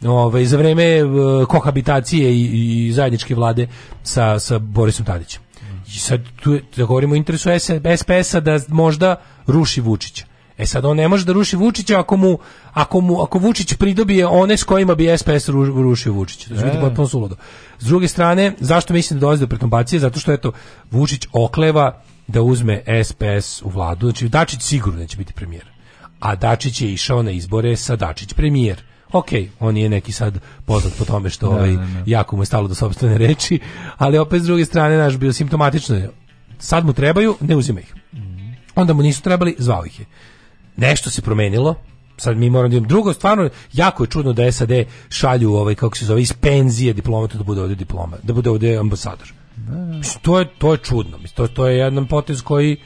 ovaj, za vreme eh, kohabitacije i, i zajedničke vlade sa, sa Borisom Tadićem. I sad tu da govorimo o interesu SPS-a da možda ruši Vučića. E sad on ne može da ruši Vučića ako mu ako mu ako Vučić pridobije one s kojima bi SPS rušio Vučića. To znači e. potpuno suludo. S druge strane, zašto mislim da dolazi do pretumpacije? Zato što eto Vučić okleva da uzme SPS u vladu. Znači Dačić sigurno neće biti premijer. A Dačić je išao na izbore sa Dačić premijer. Ok, on je neki sad poznat po tome što da, ovaj, da, da. jako mu je stalo do sobstvene reči, ali opet s druge strane, naš bio simptomatično je. Sad mu trebaju, ne uzima ih. Mhm. Onda mu nisu trebali, zvao ih je nešto se promenilo, sad mi moramo da imamo. Drugo, stvarno, jako je čudno da SAD šalju, ovaj, kako se zove, iz penzije diplomata da bude ovde diploma, da bude ovde ambasador. Da, da, da. Mislim, to, je, to je čudno, mislim, to, to je jedan potez koji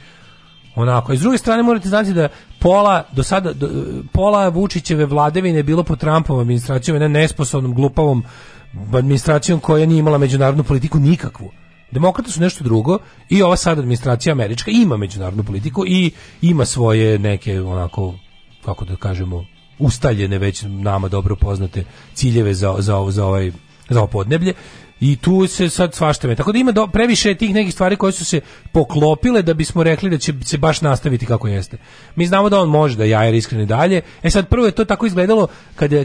onako, iz druge strane morate znati da pola, do sada, do, pola Vučićeve vladevine je bilo po Trumpovom administracijom, jedan nesposobnom, glupavom administracijom koja nije imala međunarodnu politiku nikakvu. Demokrate su nešto drugo i ova sad administracija američka ima međunarodnu politiku i ima svoje neke onako kako da kažemo ustaljene već nama dobro poznate ciljeve za za za ovaj za podneblje I tu se sad svašta Tako da ima do, previše tih nekih stvari koje su se poklopile da bismo rekli da će se baš nastaviti kako jeste. Mi znamo da on može da jajer iskreni dalje. E sad prvo je to tako izgledalo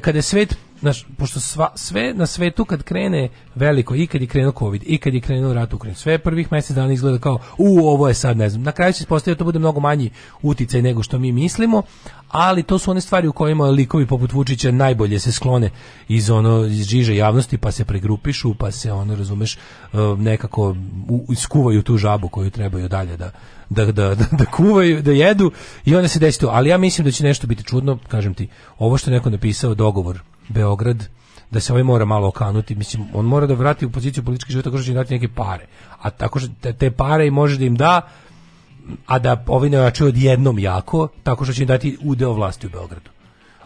kada je svet naš, pošto sva, sve na svetu kad krene veliko, i kad je krenuo COVID, i kad je krenuo rat u Ukrajini, sve prvih mjesec dana izgleda kao, u, ovo je sad, ne znam. Na kraju se ispostavio da to bude mnogo manji uticaj nego što mi mislimo, ali to su one stvari u kojima likovi poput Vučića najbolje se sklone iz ono iz žiže javnosti pa se pregrupišu pa se ono razumeš e, nekako iskuvaju tu žabu koju trebaju dalje da, da da, da, da kuvaju, da jedu i onda se desi to. Ali ja mislim da će nešto biti čudno, kažem ti, ovo što je neko napisao, dogovor Beograd, da se ovaj mora malo okanuti, mislim, on mora da vrati u poziciju politički život tako što će dati neke pare, a tako što te pare i može da im da a da ovi ne ojačaju odjednom jako, tako što će im dati udeo vlasti u Beogradu,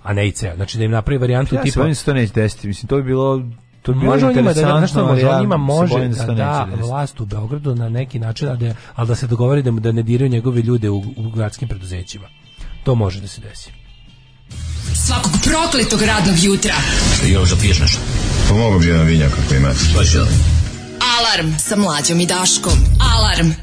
a ne i ceo. Znači da im napravi varijantu ja, tipa... Ja da se to neće desiti, mislim, to bi bilo to bi može njima da ne, što može, njima može da, da, da vlast u Beogradu na neki način, da, ali da se dogovori da, da ne diraju njegove ljude u, u gradskim preduzećima. To može da se desi. Svakog prokletog radnog jutra. Još da piješ nešto? Pomogu pa bi jedan vinjak ako imate. Pa Alarm sa mlađom i Daškom. Alarm.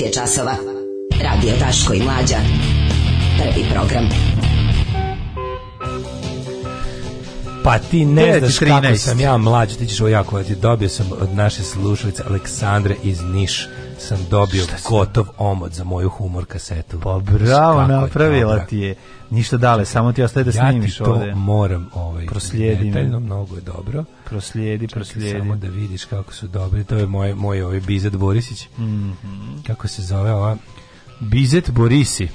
9 je časova. Radio Taško i Mlađa. Prvi program. Pa ti ne znaš 13. kako sam ja mlađ, ti ćeš ovo jako vati. Dobio sam od naše slušalice Aleksandre iz Niš sam dobio gotov omot za moju humor kasetu. Pa bravo, Kako napravila je ti je. Ništa dale, samo ti ostaje da snimiš ovde. Ja ti to moram ovaj, proslijedi. Detaljno, mnogo je dobro. Proslijedi, Čekaj proslijedi. Samo da vidiš kako su dobri. To je moj, moj ovaj Bizet Borisić. Mm -hmm kako se zove ova Bizet Borisi.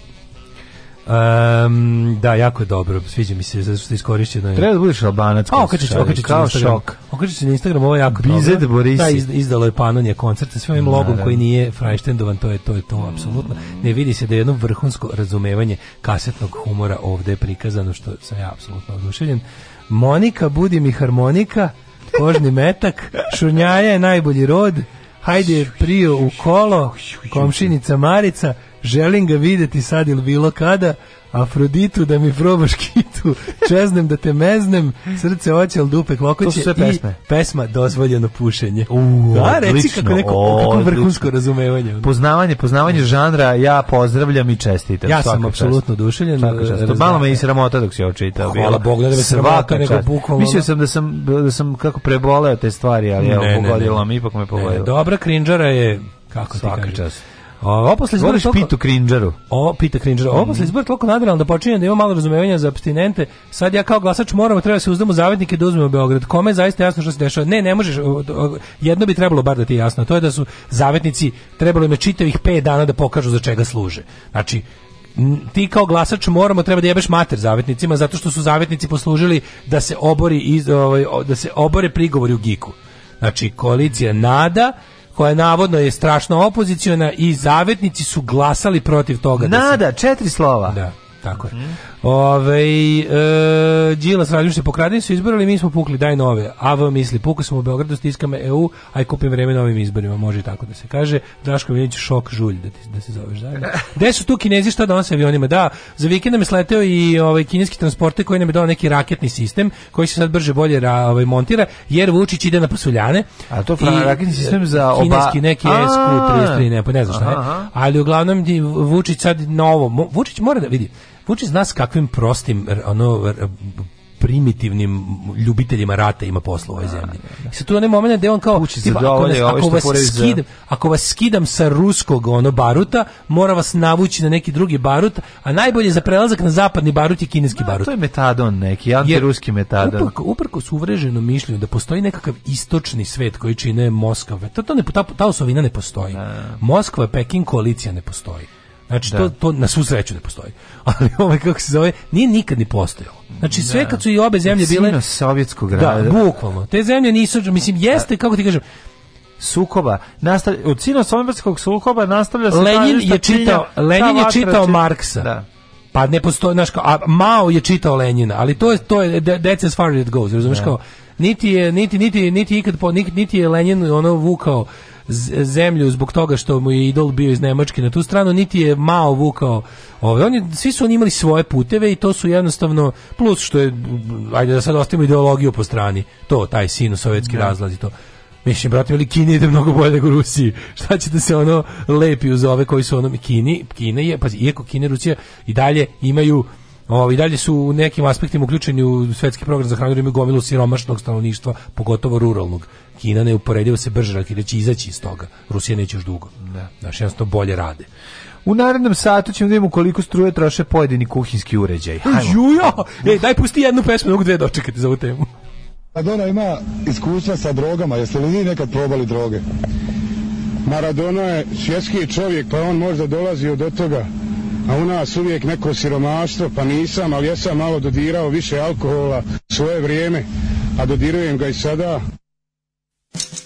Um, da, jako je dobro. Sviđa mi se zato što je iskorišćeno. Treba da budeš albanac. A pa, okačić, okačić kao šok. Okačić na Instagramu ovo je jako Bizet dobro. Borisi. Da, izdalo je Panonje koncert sa svojim logom koji nije Freistendovan, to je to, je to, mm. apsolutno. Ne vidi se da je jedno vrhunsko razumevanje kasetnog humora ovde prikazano, što sam ja apsolutno oduševljen. Monika, budi mi harmonika, kožni metak, šurnjaja je najbolji rod, hajde prio u kolo, komšinica Marica, želim ga videti sad ili bilo kada, Afroditu da mi probaš kič tu čeznem da te meznem, srce hoće, al dupe klokoće i pesme. pesma dozvoljeno pušenje. U, da, odlično, reci kako neko kako vrhunsko razumevanje. Poznavanje, poznavanje žanra, ja pozdravljam i čestitam. Ja sam apsolutno dušeljen. To malo me i sramota dok si očitao. Hvala Bog da me sramota, nego bukvalno. Mislio sam da sam da sam kako preboleo te stvari, ali evo pogodilo mi ipak me e, pogodilo. Dobra krinđara je kako ti kažeš. Ovo posle izbora toliko... Pitu Krinđaru. O, Pita Krinđaru. Ovo posle izbora toliko nadiralno da počinjem da ima malo razumevanja za abstinente. Sad ja kao glasač moramo, treba se uzdemo zavetnike da uzmemo Beograd. Kome je zaista jasno što se dešava? Ne, ne možeš. Jedno bi trebalo bar da ti je jasno. To je da su zavetnici trebalo im čitavih 5 dana da pokažu za čega služe. Znači, ti kao glasač moramo treba da jebeš mater zavetnicima zato što su zavetnici poslužili da se obori iz, ovaj, da se obore prigovori u Giku. Znači koalicija Nada koja je navodno je strašno opoziciona i zavetnici su glasali protiv toga. Nada, da se... četiri slova. Da, tako je. Mm. Ove, e, Đilas Raljuše pokradeni su izbori, mi smo pukli, daj nove. AV misli, puka smo u Beogradu, stiskama EU, aj kupim vreme novim izborima, može tako da se kaže. Draško Milinić, šok žulj, da, ti, da se zoveš dalje. Da. Gde su tu kinezi, što da on sa avionima? Da, za vikend nam je sleteo i ovaj, kineski transporte koji nam je dao neki raketni sistem, koji se sad brže bolje ra, ovaj, montira, jer Vučić ide na pasuljane. A to fra, raketni sistem za oba... Kineski neki SQ-33, ne, pa ne znam šta je. Ali uglavnom Vučić sad novo, Vučić mora da vidi, Vučić zna s kakvim prostim ono primitivnim ljubiteljima rata ima posla u ovoj da, zemlji. Da, da. I sad tu je onaj moment gde on kao, tipa, ako, nas, ako, vas skidam, ako vas skidam sa ruskog ono baruta, mora vas navući na neki drugi barut, a najbolje za prelazak na zapadni barut je kineski no, barut. To je metadon neki, antiruski metadon. Uprko, uprko su uvreženo mišljenju da postoji nekakav istočni svet koji čine Moskva. To, ne, ta, ta osovina ne postoji. Ne. Moskva, Peking, koalicija ne postoji. Znači, da. to, to na svu sreću ne postoji. Ali ovaj, kako se zove, nije nikad ni postojalo. Znači, sve da. kad su i obe zemlje Sino bile... sovjetskog da, rada. Da, bukvalno. Te zemlje nisu, mislim, jeste, da. kako ti kažem, sukoba nastavlja od sino-sovjetskog sukoba nastavlja se Lenin je čitao Lenin je čitao Marksa da. pa ne postoji naš a Mao je čitao Lenina ali to je to je that's as far as it goes razumeš da. kao niti je niti niti niti ikad po niti je Lenin ono vukao zemlju zbog toga što mu je idol bio iz Nemačke na tu stranu, niti je Mao vukao. Ove, on je, svi su oni imali svoje puteve i to su jednostavno, plus što je, ajde da sad ostavimo ideologiju po strani, to, taj sino sovjetski da. razlaz i to. Mislim, brate, ali Kina ide mnogo bolje nego Rusiji. Šta će da se ono lepi uz ove koji su ono... Kini, Kina je, pazi, iako Kina i Rusija i dalje imaju i dalje su u nekim aspektima uključeni u svetski program za hranu, imaju gomilu siromašnog stanovništva, pogotovo ruralnog. Kina neuporedivo se brže rakira da će izaći iz toga. Rusija neće još dugo. Da. Znaš, jednostavno bolje rade. U narednom satu ćemo da vidimo koliko struje troše pojedini kuhinski uređaj. Jujo! Ej, daj pusti jednu pesmu, mogu dve dočekati za ovu temu. Maradona ima iskustva sa drogama. Jeste li vi nekad probali droge? Maradona je svjetski čovjek, pa on možda dolazi od toga. A u nas uvijek neko siromaštvo, pa nisam, ali ja sam malo dodirao više alkohola svoje vrijeme, a dodirujem ga i sada. you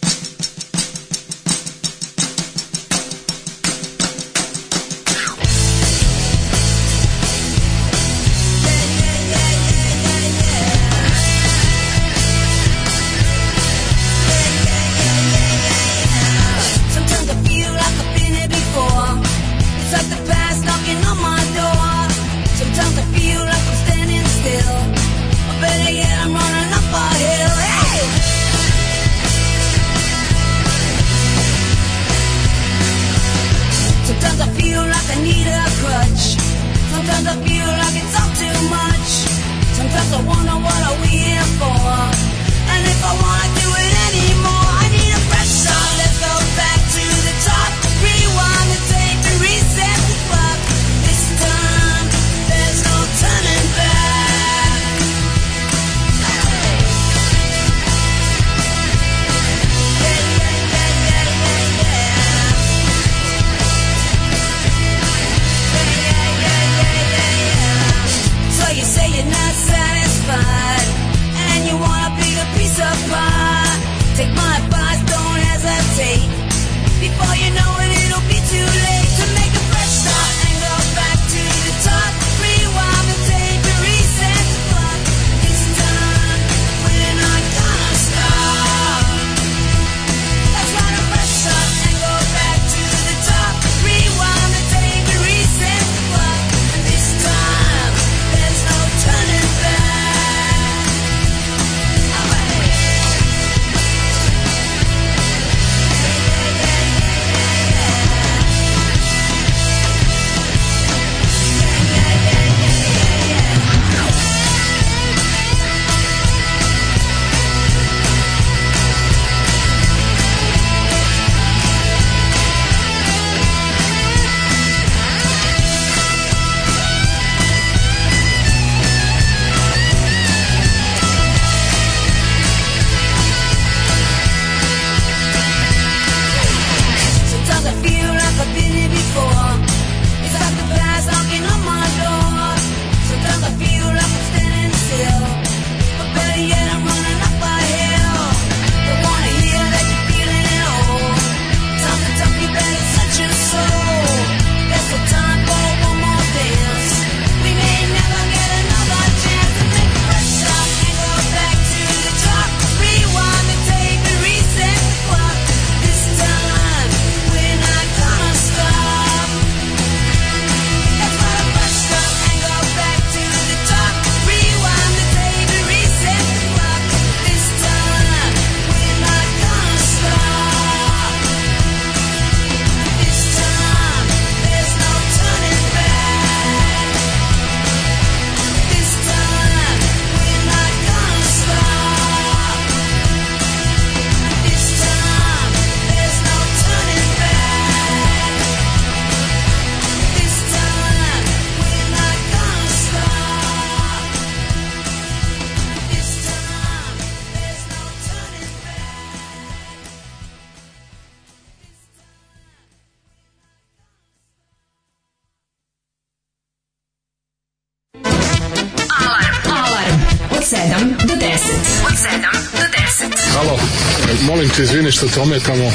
što te ometamo.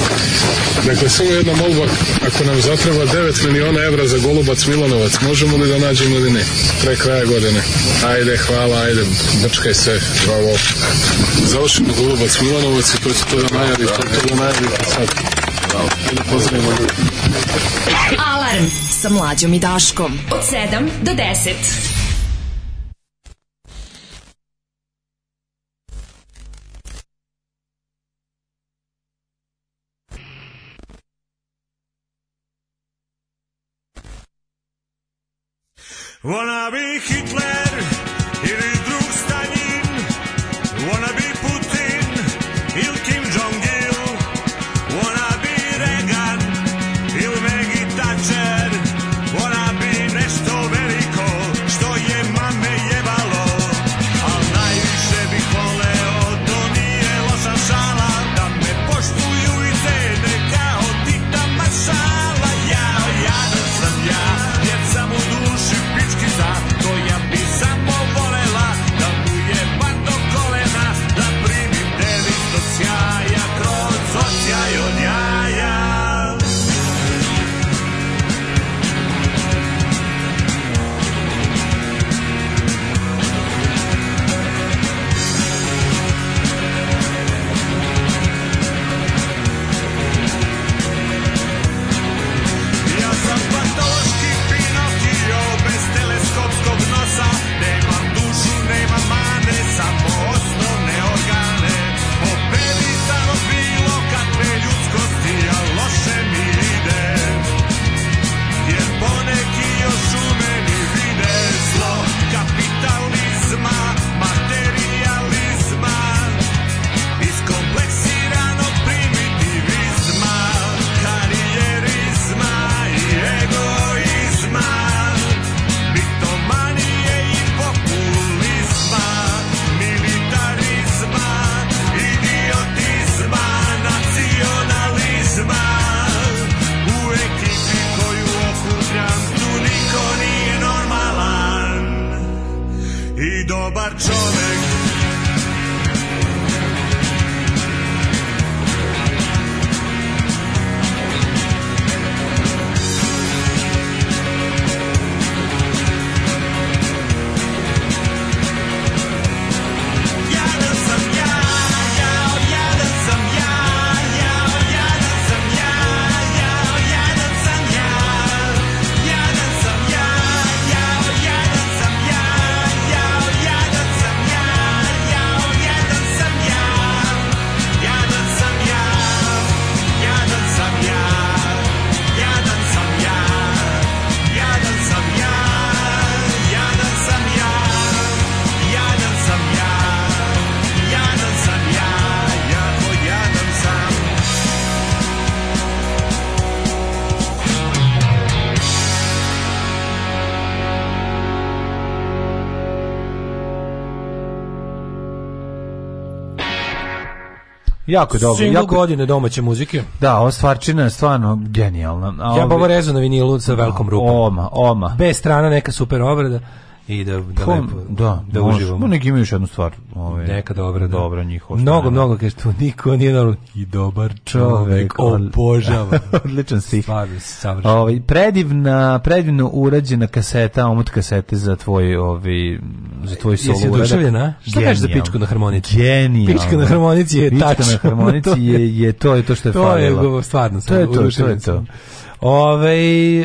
Dakle, samo jedna molba, ako nam zatreba 9 miliona evra za Golubac Milanovac, možemo li da nađemo ili ne? Pre kraja godine. Ajde, hvala, ajde, brčkaj se, bravo. Završimo Golubac Milanovac i to će to da najavi, to će to da najavi sad. Bravo. Pozdravimo ljudi. Alarm sa mlađom i Daškom od 7 do 10. Jako dobro. Single jako... godine domaće muzike. Da, ova stvarčina je stvarno genijalna. A ja ovi... bavo rezu na vinilu sa velkom rupom. Oma, oma. Bez strana neka super obrada i da da pa, lepo da, da možda, uživamo. Neki imaju još jednu stvar, ovaj. Neka dobra, da. dobra njihova. Mnogo, mnogo kaže tu niko nije normalno i dobar čovjek, obožava. Odličan si. Stvarno savršen. Ovaj predivna, predivno urađena kaseta, omot kasete za tvoj ovaj za tvoj solo Jesi oduševljena? Šta kažeš za pičku na harmonici? Genijal. Pička na harmonici je tačno. Pička na harmonici je je to je to što je falilo. To je stvarno, to je to, to je to. Ove, e,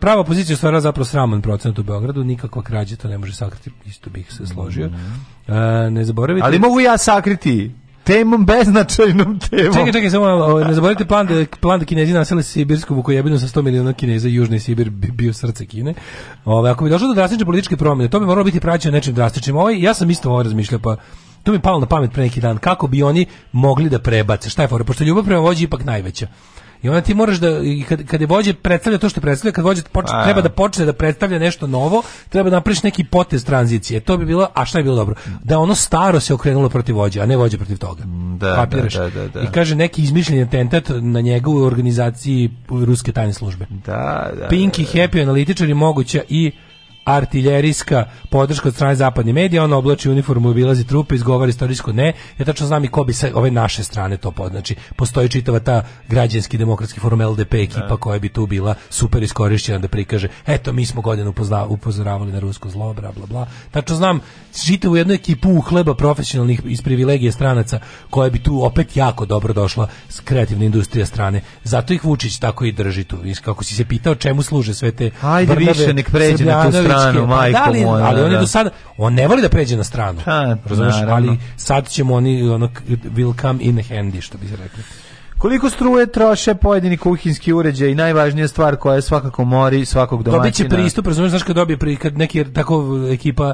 prava pozicija stvara zapravo sraman procenat u Beogradu, nikakva krađa to ne može sakriti, isto bih se složio. Mhm. E, ne zaboravite... Ali mogu ja sakriti temom beznačajnom temom. Čekaj, čekaj, samo o, ne zaboravite plan da, plan da Kinezi nasele Sibirsku vukojebinu sa 100 miliona Kineza i Južni Sibir bi bio srce Kine. Ove, ako bi došlo do drastične političke promjene, to bi moralo biti praćeno nečim drastičnim. Ovo, ovaj, ja sam isto ovo razmišljao, pa to mi je palo na pamet pre neki dan. Kako bi oni mogli da prebace? Šta je fora? Pošto ljubav prema vođi ipak najveća. I onda ti moraš da i kad kad je vođa predstavlja to što predstavlja, kad vođa počne, treba da počne da predstavlja nešto novo, treba da napraviš neki potez tranzicije. To bi bilo, a šta je bilo dobro? Da ono staro se okrenulo protiv vođe, a ne vođa protiv toga. Da, da, da, da, I kaže neki izmišljeni atentat na njegovu organizaciji ruske tajne službe. Da, da. Pinky, Happy analitičari moguća i artiljerijska podrška od strane zapadnih medija, on oblači uniformu, obilazi trupe, izgovara istorijsko ne. Ja tačno znam i ko bi sa ove naše strane to podnači. Postoji čitava ta građanski demokratski forum LDP ekipa da. koja bi tu bila super iskorišćena da prikaže eto mi smo godinu upozna, upozoravali na rusko zlo, bla bla bla. Tačno znam žite u jednu ekipu hleba profesionalnih iz privilegije stranaca koja bi tu opet jako dobro došla s kreativne industrije strane. Zato ih Vučić tako i drži tu. Kako si se pitao čemu služe sve te Ajde više nek pređe na tu stranu, majko pa da li, moja, Ali da, on je da. do sada, on ne voli da pređe na stranu. Ha, pa razumiješ, ali sad ćemo oni, ono, will come in handy, što bi se rekli. Koliko struje troše pojedini kuhinski uređaj i najvažnija stvar koja je svakako mori svakog domaćina. će pristup, razumiješ, znaš kad dobije pri, kad neki er- tako ekipa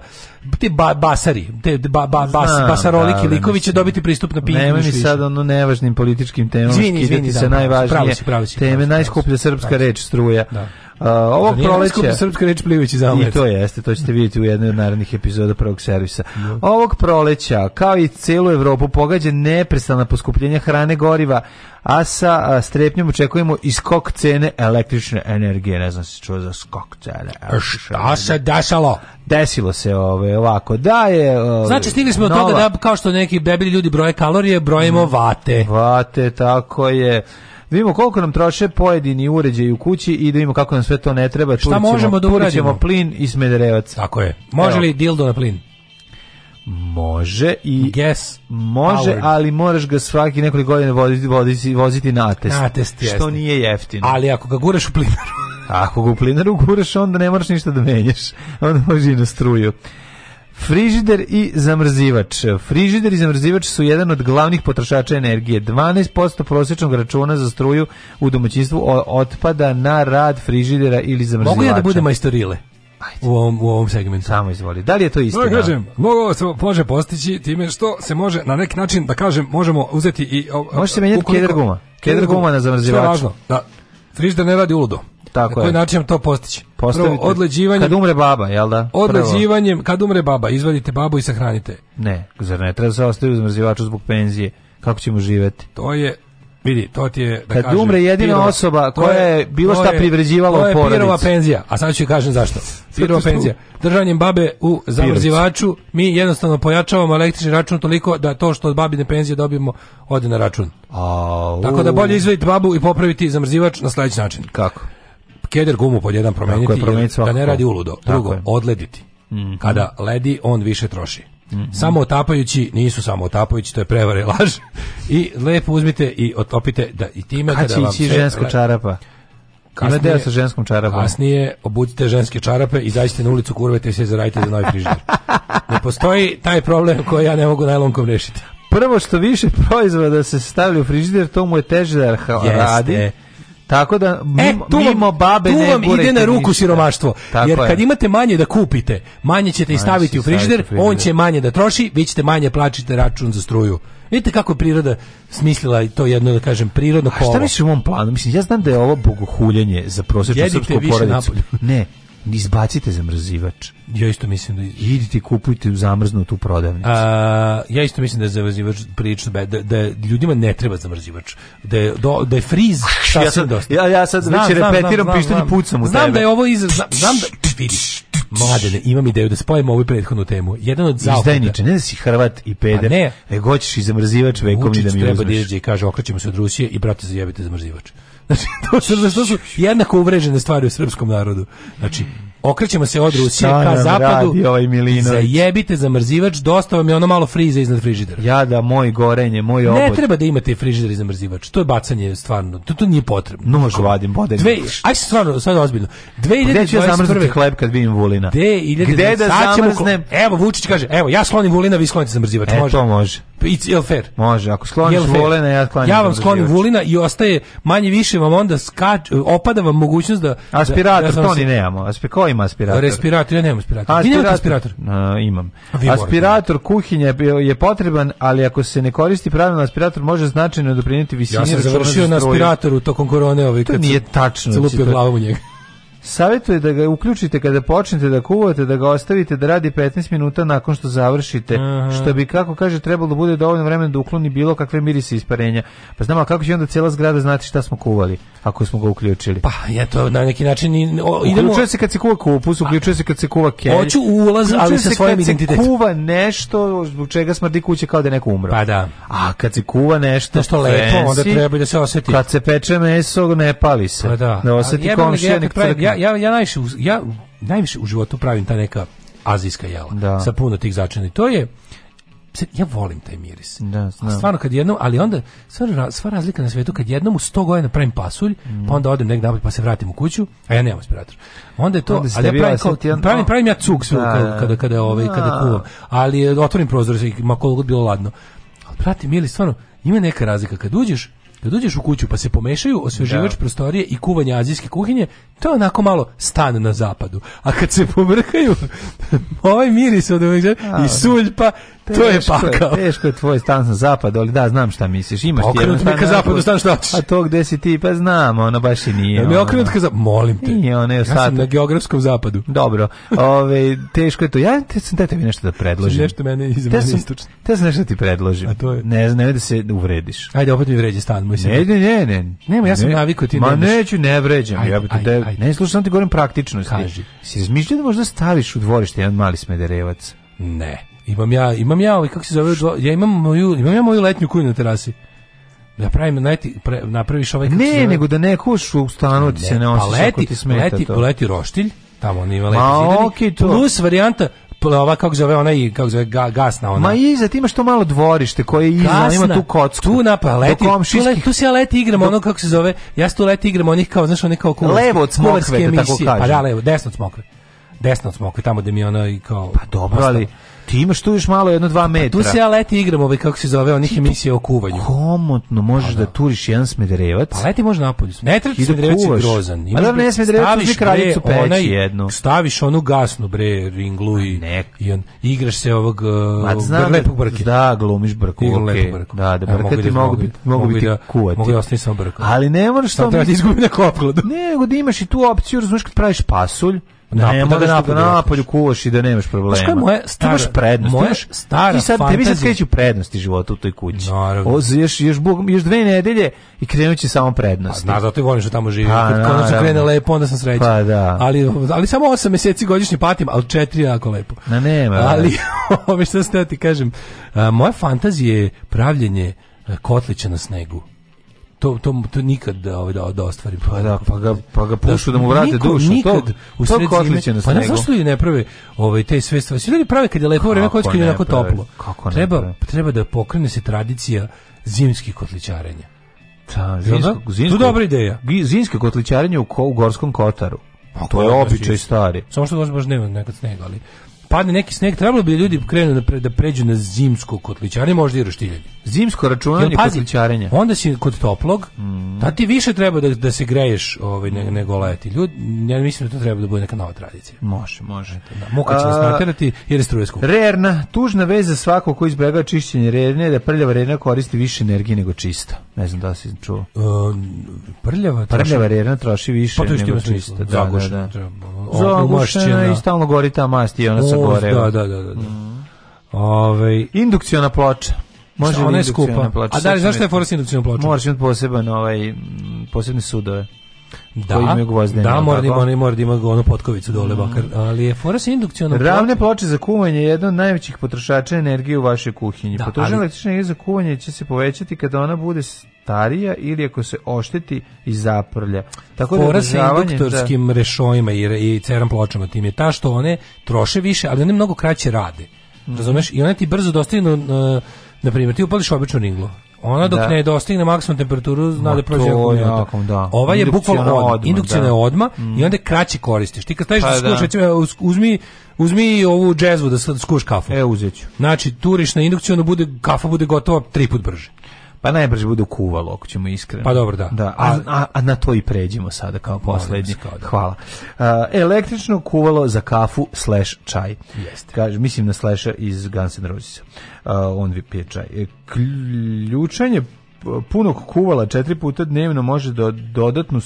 te ba, basari, te ba, ba, bas, Znam, basaroliki da, likovi će dobiti pristup na pijenje. Nema mi sad ono nevažnim političkim temama skidati se da, da najvažnije pravi si, pravi si, pravi si, teme, najskuplja srpska reč struja. Da. Uh, ovog proleća srpska reč plivajući zamet. I to jeste, to ćete vidjeti u jednoj od narednih epizoda prvog servisa. Mm. Ovog proleća, kao i celu Evropu, pogađa neprestana poskupljenja hrane goriva, a sa a, strepnjom očekujemo i skok cene električne energije. Ne znam se čuo za skok cene. Šta se desalo? Desilo se ove, ovako. Da je... Ove, znači stigli smo nova... toga da kao što neki debeli ljudi broje kalorije, brojimo mm. vate. Vate, tako je da vidimo koliko nam troše pojedini uređaji u kući i da vidimo kako nam sve to ne treba. Šta turićemo, možemo da uradimo? plin i smederevac. Tako je. Može Evo. li dildo na plin? Može i yes, može, powered. ali moraš ga svaki nekoliko godina voziti, voziti, voziti na test. Na test jesne. što nije jeftino. Ali ako ga guraš u plinaru, ako ga u plinaru guraš, onda ne moraš ništa da menjaš. Onda može i na struju. Frižider i zamrzivač. Frižider i zamrzivač su jedan od glavnih potrošača energije. 12% prosječnog računa za struju u domaćinstvu otpada na rad frižidera ili zamrzivača. Mogu ja da budem majstorile? U ovom, u ovom segmentu. Samo izvoli. Da li je to istina? Da, kažem, mnogo se može postići time što se može na neki način, da kažem, možemo uzeti i... Može se menjati ukoliko... guma. Keder guma na zamrzivaču. Što je važno, da frižider ne radi uludo. Tako na koji je. način to postići? Postavite. Prvo, odleđivanjem... Kad umre baba, jel da? Prvo. Odleđivanjem, kad umre baba, izvadite babu i sahranite. Ne, zar ne treba da se ostaviti u zmrzivaču zbog penzije? Kako ćemo živeti? To je Vidi, to ti je da Kad kažem, umre jedina pirova, osoba koja je bilo šta privređivala u porodici. To je pirova penzija, a sad ću kažem zašto. Pirova penzija. Držanjem babe u zamrzivaču mi jednostavno pojačavamo električni račun toliko da to što od babine penzije dobijemo ode na račun. A, Tako da bolje izvedite babu i popraviti zamrzivač na sledeći način. Kako? keder gumu pod jedan promeniti, je, da ne radi uludo. Drugo, odlediti. Mm -hmm. Kada ledi, on više troši. Mm -hmm. Samo otapajući, nisu samo otapajući, to je prevare laž. I lepo uzmite i otopite da i time kada vam ići žensko čarapa. Kasnije, Ima deo sa ženskom čarapom. Kasnije obudite ženske čarape i zađite na ulicu, kurvete se zarajite za novi frižider. ne postoji taj problem koji ja ne mogu najlonkom rešiti. Prvo što više proizvoda se stavlja u frižider, to mu je teže da radi. Jeste Tako da e, mimo, e, tu mimo babe tu ne ide na ruku ništa. siromaštvo. Tako jer kad imate manje da kupite, manje ćete i staviti u frižider, on će manje da troši, vi ćete manje plaćati račun za struju. Vidite kako je priroda smislila to jedno da kažem prirodno kolo. A šta misliš u mom planu? Mislim ja znam da je ovo bogohuljenje za prosječnu srpsku porodicu. Ne, izbacite zamrzivač. Ja isto mislim da idite i kupujte zamrznutu prodavnicu. A, ja isto mislim da je zamrzivač prilično da, da ljudima ne treba zamrzivač. Da je do, da je friz šta ja sam dosta. Ja ja sad znam, već repetiram znam, pištolj pucam u Znam tebe. da je ovo iz znam, znam da vidiš. Mladene, imam ideju da spojimo ovu prethodnu temu. Jedan od zapada. Izdajniče, ne da si Hrvat i peder, ne. nego hoćeš i zamrzivač vekovni da mi uzmeš. Vučić treba da i kaže okrećemo se od Rusije i brate zajebite zamrzivač. Znači, to su, to su jednako uvrežene stvari u srpskom narodu. Znači, okrećemo se od Rusije ka zapadu. Ovaj zajebite zamrzivač, dosta vam je ono malo frize iznad frižidera. Ja da moj gorenje, moj obod. Ne treba da imate frižider i zamrzivač. To je bacanje stvarno. To, to nije potrebno. Nož vadim, bodem. Dve, aj stvarno, sad ozbiljno. 2021. Pa gde ću ja zamrznuti hleb kad vidim vulina? Gde, Gde da zamrznem? Evo, Vučić kaže, evo, ja slonim vulina, vi sklonite zamrzivač. E, može. to može. It's jel fair? Može, ako skloniš Vulina, ja sklonim. Ja vam sklonim Vulina i ostaje manje više vam onda skač, opada vam mogućnost da, da- aspirator da, da to ni nemamo. Aspe ko ima aspirator? Respirator ja nemam aspirator. aspirator. Vi nemate aspirator? A, imam. Vi aspirator kuhinje je potreban, ali ako se ne koristi pravilno aspirator može značajno doprinijeti visini. Ja sam završio na aspiratoru tokom korone, ovaj to kad nije tačno. celupio znači glavu u njega. Savjetuje da ga uključite kada počnete da kuvate, da ga ostavite da radi 15 minuta nakon što završite, Aha. što bi, kako kaže, trebalo da bude dovoljno vremena da ukloni bilo kakve mirise isparenja. Pa znamo, kako će onda cijela zgrada znati šta smo kuvali, ako smo ga uključili? Pa, je to na neki način... O, idemo... Uključuje se kad se kuva kupus, uključuje se kad se kuva kelj. Hoću ulaz, ali sa svojim identitetom. se kuva nešto zbog čega smrdi kuće kao da je neko umro. Pa da. A kad se kuva nešto... Nešto lepo, onda treba da se osjeti. Kad se peče meso, ne pali se. Pa da. Ne da osjeti komšija, nek ja, ja, najviše, ja najviše u životu pravim ta neka azijska jela da. sa puno tih začina. I to je ja volim taj miris. Da, stvarno kad jednom, ali onda sva, sva razlika na svetu kad jednom u 100 godina pravim pasulj, mm. pa onda odem negdje napolje pa se vratim u kuću, a ja nemam aspirator. Onda je to, onda ali ja pravim, kao, pravim, pravim, pravim, ja cuk sve da, kada kada kada ovaj kada da. kuvam. Ali otvorim prozor i ma koliko bilo ladno. Ali, prati miris stvarno ima neka razlika kad uđeš Kad da dođeš u kuću pa se pomešaju osveživač da. prostorije i kuvanje azijske kuhinje, to je onako malo stan na zapadu. A kad se pomrkaju, ovaj miris od i da. pa to je pakao. Teško je tvoj stan sa zapada, ali da, znam šta misliš. Imaš ti jedan stan. Okrenut ka zapadu, stan šta ćeš? A to gde si ti, pa znam, ono baš i nije. Da mi okrenut ka zapadu, molim te. Nije, ono je sad. Ja sam na geografskom zapadu. Dobro, ove, teško je to. Ja te sam te tebi nešto da predložim. Nešto mene iz mene istočno. Te sam nešto da ti predložim. A to je? Ne, ne, da se uvrediš. Ajde, opet mi vređi stan, moj Ne, ne, ne, ne. Nema, ja sam navikao ti. Ma neću, ne vređam. Ja bih te, ne slušam ti govorim praktično. Kaži. Si razmišljao da možda staviš u dvorište jedan mali smederevac? Ne. Imam ja, imam ja, ovaj, kako se zove, ja imam moju, imam ja moju letnju kuću na terasi. Ja da pravim leti, pre, napraviš ovaj kako Ne, zove, nego da ne kuš u stanu ti se ne osjećaš pa leti, ti smeta leti, to. Leti roštilj, tamo on ima leti zidani, okay, to. plus varijanta ova kako zove ona i kako zove ga, gasna ona. Ma iza ti imaš to malo dvorište koje iza ima tu kocku. Tu na paleti. Tu, le, tu se ja leti igram do... ono kako se zove. Ja se tu leti igram onih kao znaš onih kao kuvarske. Levo od smokve da tako kaže. Pa da levo, desno od smokve. Desno od smokve tamo gde mi ono i kao Pa dobro ali ti imaš tu još malo jedno dva pa metra. tu se ja leti igram ovaj, kako se zove, onih emisija o kuvanju. Komotno možeš pa da, da turiš jedan smederevac. Pa leti može napolju. Ne treba da smederevac je grozan. Pa Ima da ne smederevac, uzmi kraljicu peći jednu. Staviš onu gasnu, bre, ringlu i, i on, igraš se ovog uh, e, lepog da- brke. Da, glumiš brku. Okay. Da, da brke ti mogu biti, mogu biti kuvati. Mogu da ostane samo brka. Ali ne moraš to... Samo treba ti izgubiti na kopkladu. nego da imaš i tu opciju, razumiješ kad praviš pasulj, Da, ne, ne pa da napolju, da napolju kuvaš i da nemaš problema. Znaš koja je moja stara, imaš prednost, moja stara ti sad, da fantazija. Tebi sad skreću prednosti života u toj kući. Naravno. Oz, još, još, bog, ješ dve nedelje i krenut će samo prednosti. Pa, zato ti volim što tamo živim. Pa, kad konačno krene lepo, onda sam srećan. Pa, da. Ali, ali samo 8 meseci godišnje patim, ali četiri jako lepo. Na nema. Ali, ove što sam ti kažem, moja fantazija je pravljenje e, kotlića na snegu to, to, to nikad da, ovaj, da, da ostvari. Pa da, pa ga, pa ga pušu da, da mu vrate niko, dušu. Nikad u sredini. zime, pa ne znaš ljudi ne prave ovaj, te sve stvari. Svi ljudi prave kad je lepo vreme, kad je onako toplo. Kako treba, ne treba da pokrene se tradicija zimskih kotličarenja. Ta, zinsko, zinsko, to dobra ideja. Zinske kotličarenje u, u Gorskom Kotaru. Pa to je običaj stari. Samo što dođe baš nema nekad snega, ali padne neki sneg, trebalo bi da ljudi krenu da, pre, da pređu na zimsko kotličarenje, možda i roštiljanje. Zimsko računanje kotličarenje. Onda si kod toplog, mm. da ti više treba da, da se greješ ovaj, ne, nego leti. Ljudi, ja mislim da to treba da bude neka nova tradicija. Može, može. Da, muka će nas naterati jer je struje skupa. Rerna, tužna veza svako ko izbjegava čišćenje rerne je da prljava rerna koristi više energije nego čisto. Ne znam da si čuo. E, prljava, troši... prljava rerna troši više pa to nego čista. Da, da, zagušena, da, da. Treba, zagušena i stalno gori ta mast i ona se gore. Da, da, da, da. da. Mm. Ove, indukciona ploča. Može ona je skupa. Ploča, A da li zašto je forsa indukciona ploča? Moraš imati poseban ovaj posebne sudove da, koji imaju gvozdene. Da, mora da ima, ono, mora da ima ono potkovicu dole, mm. bakar, ali je fora sa indukcionom Ravne ploče za kuvanje je jedan od najvećih potrošača energije u vašoj kuhinji. Da, Potrošnja ali... električne energije za kuvanje će se povećati kada ona bude starija ili ako se ošteti i zaprlja. Tako da Fora da sa induktorskim da... rešojima i, i ceram pločama tim je ta što one troše više, ali one mnogo kraće rade. Mm. Razumeš? I one ti brzo dostaju na, na primjer, ti upališ običnu ringlu Ona dok da. ne dostigne maksimum temperaturu zna Ma da prođe da. Ova je bukvalno odma, indukcijna je da. odma mm. i onda je kraće koristiš. Ti kad staviš pa, da skuš, da. recimo, uzmi uzmi ovu džezvu da sad skuš kafu. E, uzeću. Znači, turiš na indukciju, onda bude, kafa bude gotova tri put brže. Pa najbrže bude kuvalo, ako ćemo iskreno. Pa dobro, da. da. A, a, a, na to i pređemo sada kao poslednji. Kao da. Hvala. Uh, električno kuvalo za kafu slash čaj. Jeste. Kaže, mislim na slasha iz Guns N' Roses. Uh, on vi pije čaj. E, Ključanje punog kuvala četiri puta dnevno može do, dodatnu,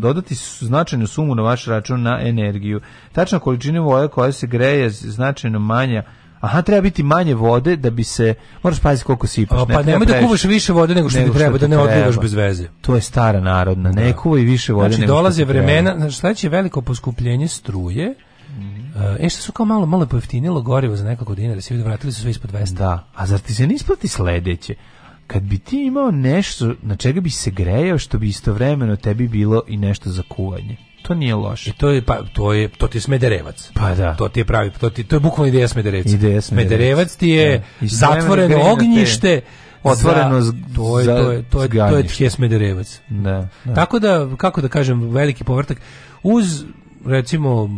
dodati značajnu sumu na vaš račun na energiju. Tačna količina voje koja se greje značajno manja Aha, treba biti manje vode da bi se moraš paziti koliko sipaš. A, pa ne nemoj da kuvaš više vode nego što nego ti treba, što da ne odlivaš bez veze. To je stara narodna, ne da. kuvaj više vode znači, nego dolaze vremena, znači sledeće veliko poskupljenje struje. E, e što su kao malo malo pojeftinilo gorivo za nekoliko dinara, se vidi vratili su sve ispod 200. Da, a zar ti se ne isplati sledeće? Kad bi ti imao nešto na čega bi se grejao što bi istovremeno tebi bilo i nešto za kuvanje. To nije loše. I e, to je pa to je to ti smederevac. Pa da. To ti je pravi, to ti to je bukvalno ideja smederevca. Ideja smederevca. Smederevac ti je da. zatvoreno ognjište otvoreno za, to je to je to je to je tje smederevac. Da, da. Tako da kako da kažem veliki povrtak uz recimo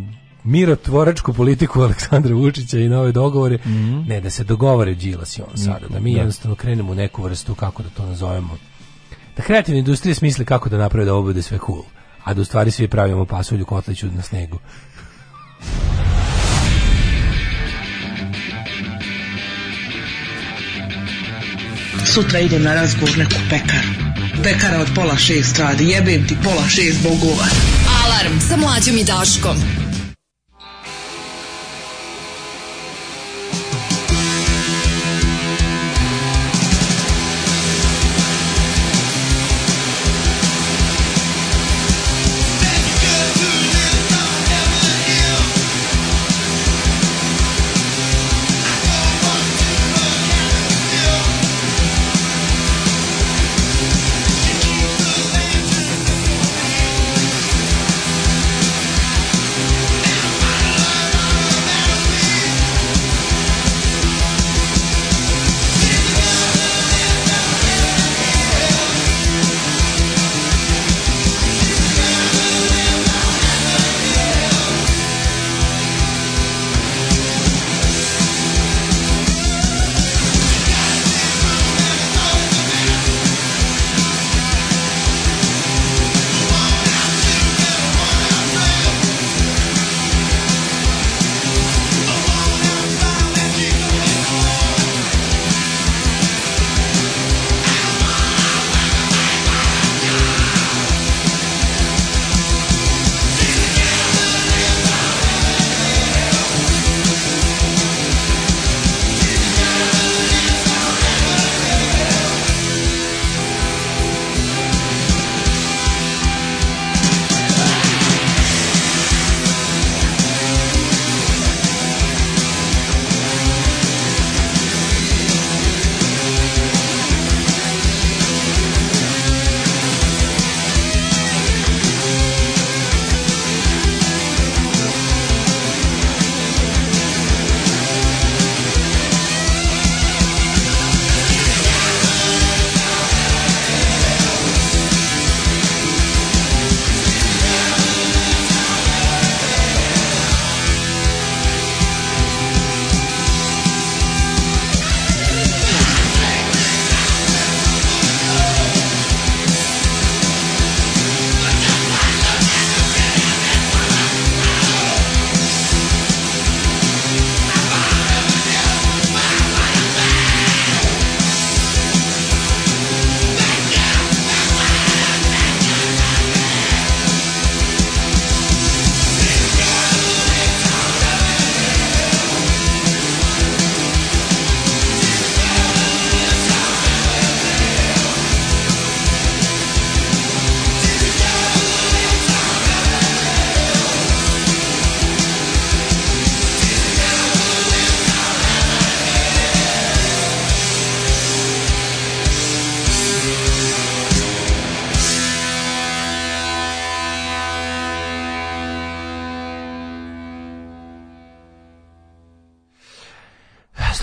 mirotvoračku politiku Aleksandra Vučića i nove dogovore, mm -hmm. ne da se dogovore Đilas i on sada, da mi da. jednostavno krenemo u neku vrstu, kako da to nazovemo, da kreativne industrije smisle kako da naprave da ovo bude sve cool a da u stvari svi pravimo pasulju kotliću na snegu. Sutra idem na razgovor neku pekaru. Pekara od pola šest radi, jebem ti pola šest bogova. Alarm sa mlađom i daškom.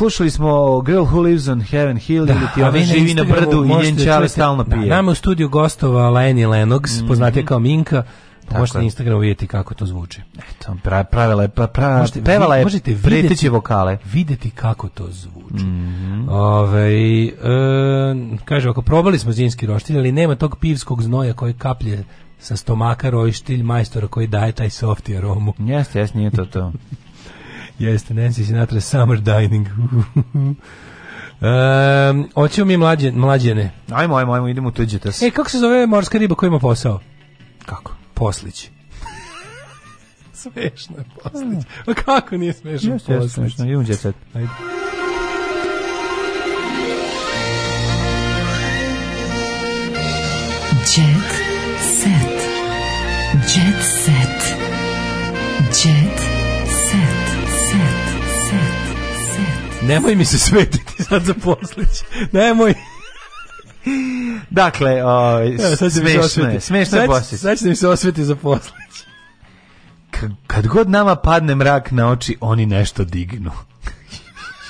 slušali smo Girl Who Lives on Heaven Hill da, ili ti ona živi na brdu i njen čale stalno da, pije. Da, nama u studiju gostovala Lenny Lennox, mm -hmm. poznatija kao Minka. Tako možete na Instagramu vidjeti kako to zvuči. Eto, pra, pravila je, pra, pra, pevala je možete vidjeti, vokale. Videti kako to zvuči. Mm -hmm. Ove, ovaj, e, kaže, ako probali smo zimski roštilj, ali nema tog pivskog znoja koje kaplje sa stomaka roštilj majstora koji daje taj softi aromu. Jeste, jes, nije to to. Jeste, Nancy Sinatra, Summer Dining. Um, oćemo mi mlađe, mlađene. Ajmo, ajmo, ajmo, idemo u tuđetas. E, kako se zove morska riba koja ima posao? Kako? Poslić. smešno je poslić. A kako nije smešno Jeste, poslić? Jeste, smešno, idemo djecet. Ajde. Jet set. Jet set. nemoj mi se svetiti sad za poslić. Nemoj. Dakle, o, ovaj, Evo, smešno je, smešno je poslić. Sad će mi se osveti za poslić. Kad god nama padne mrak na oči, oni nešto dignu.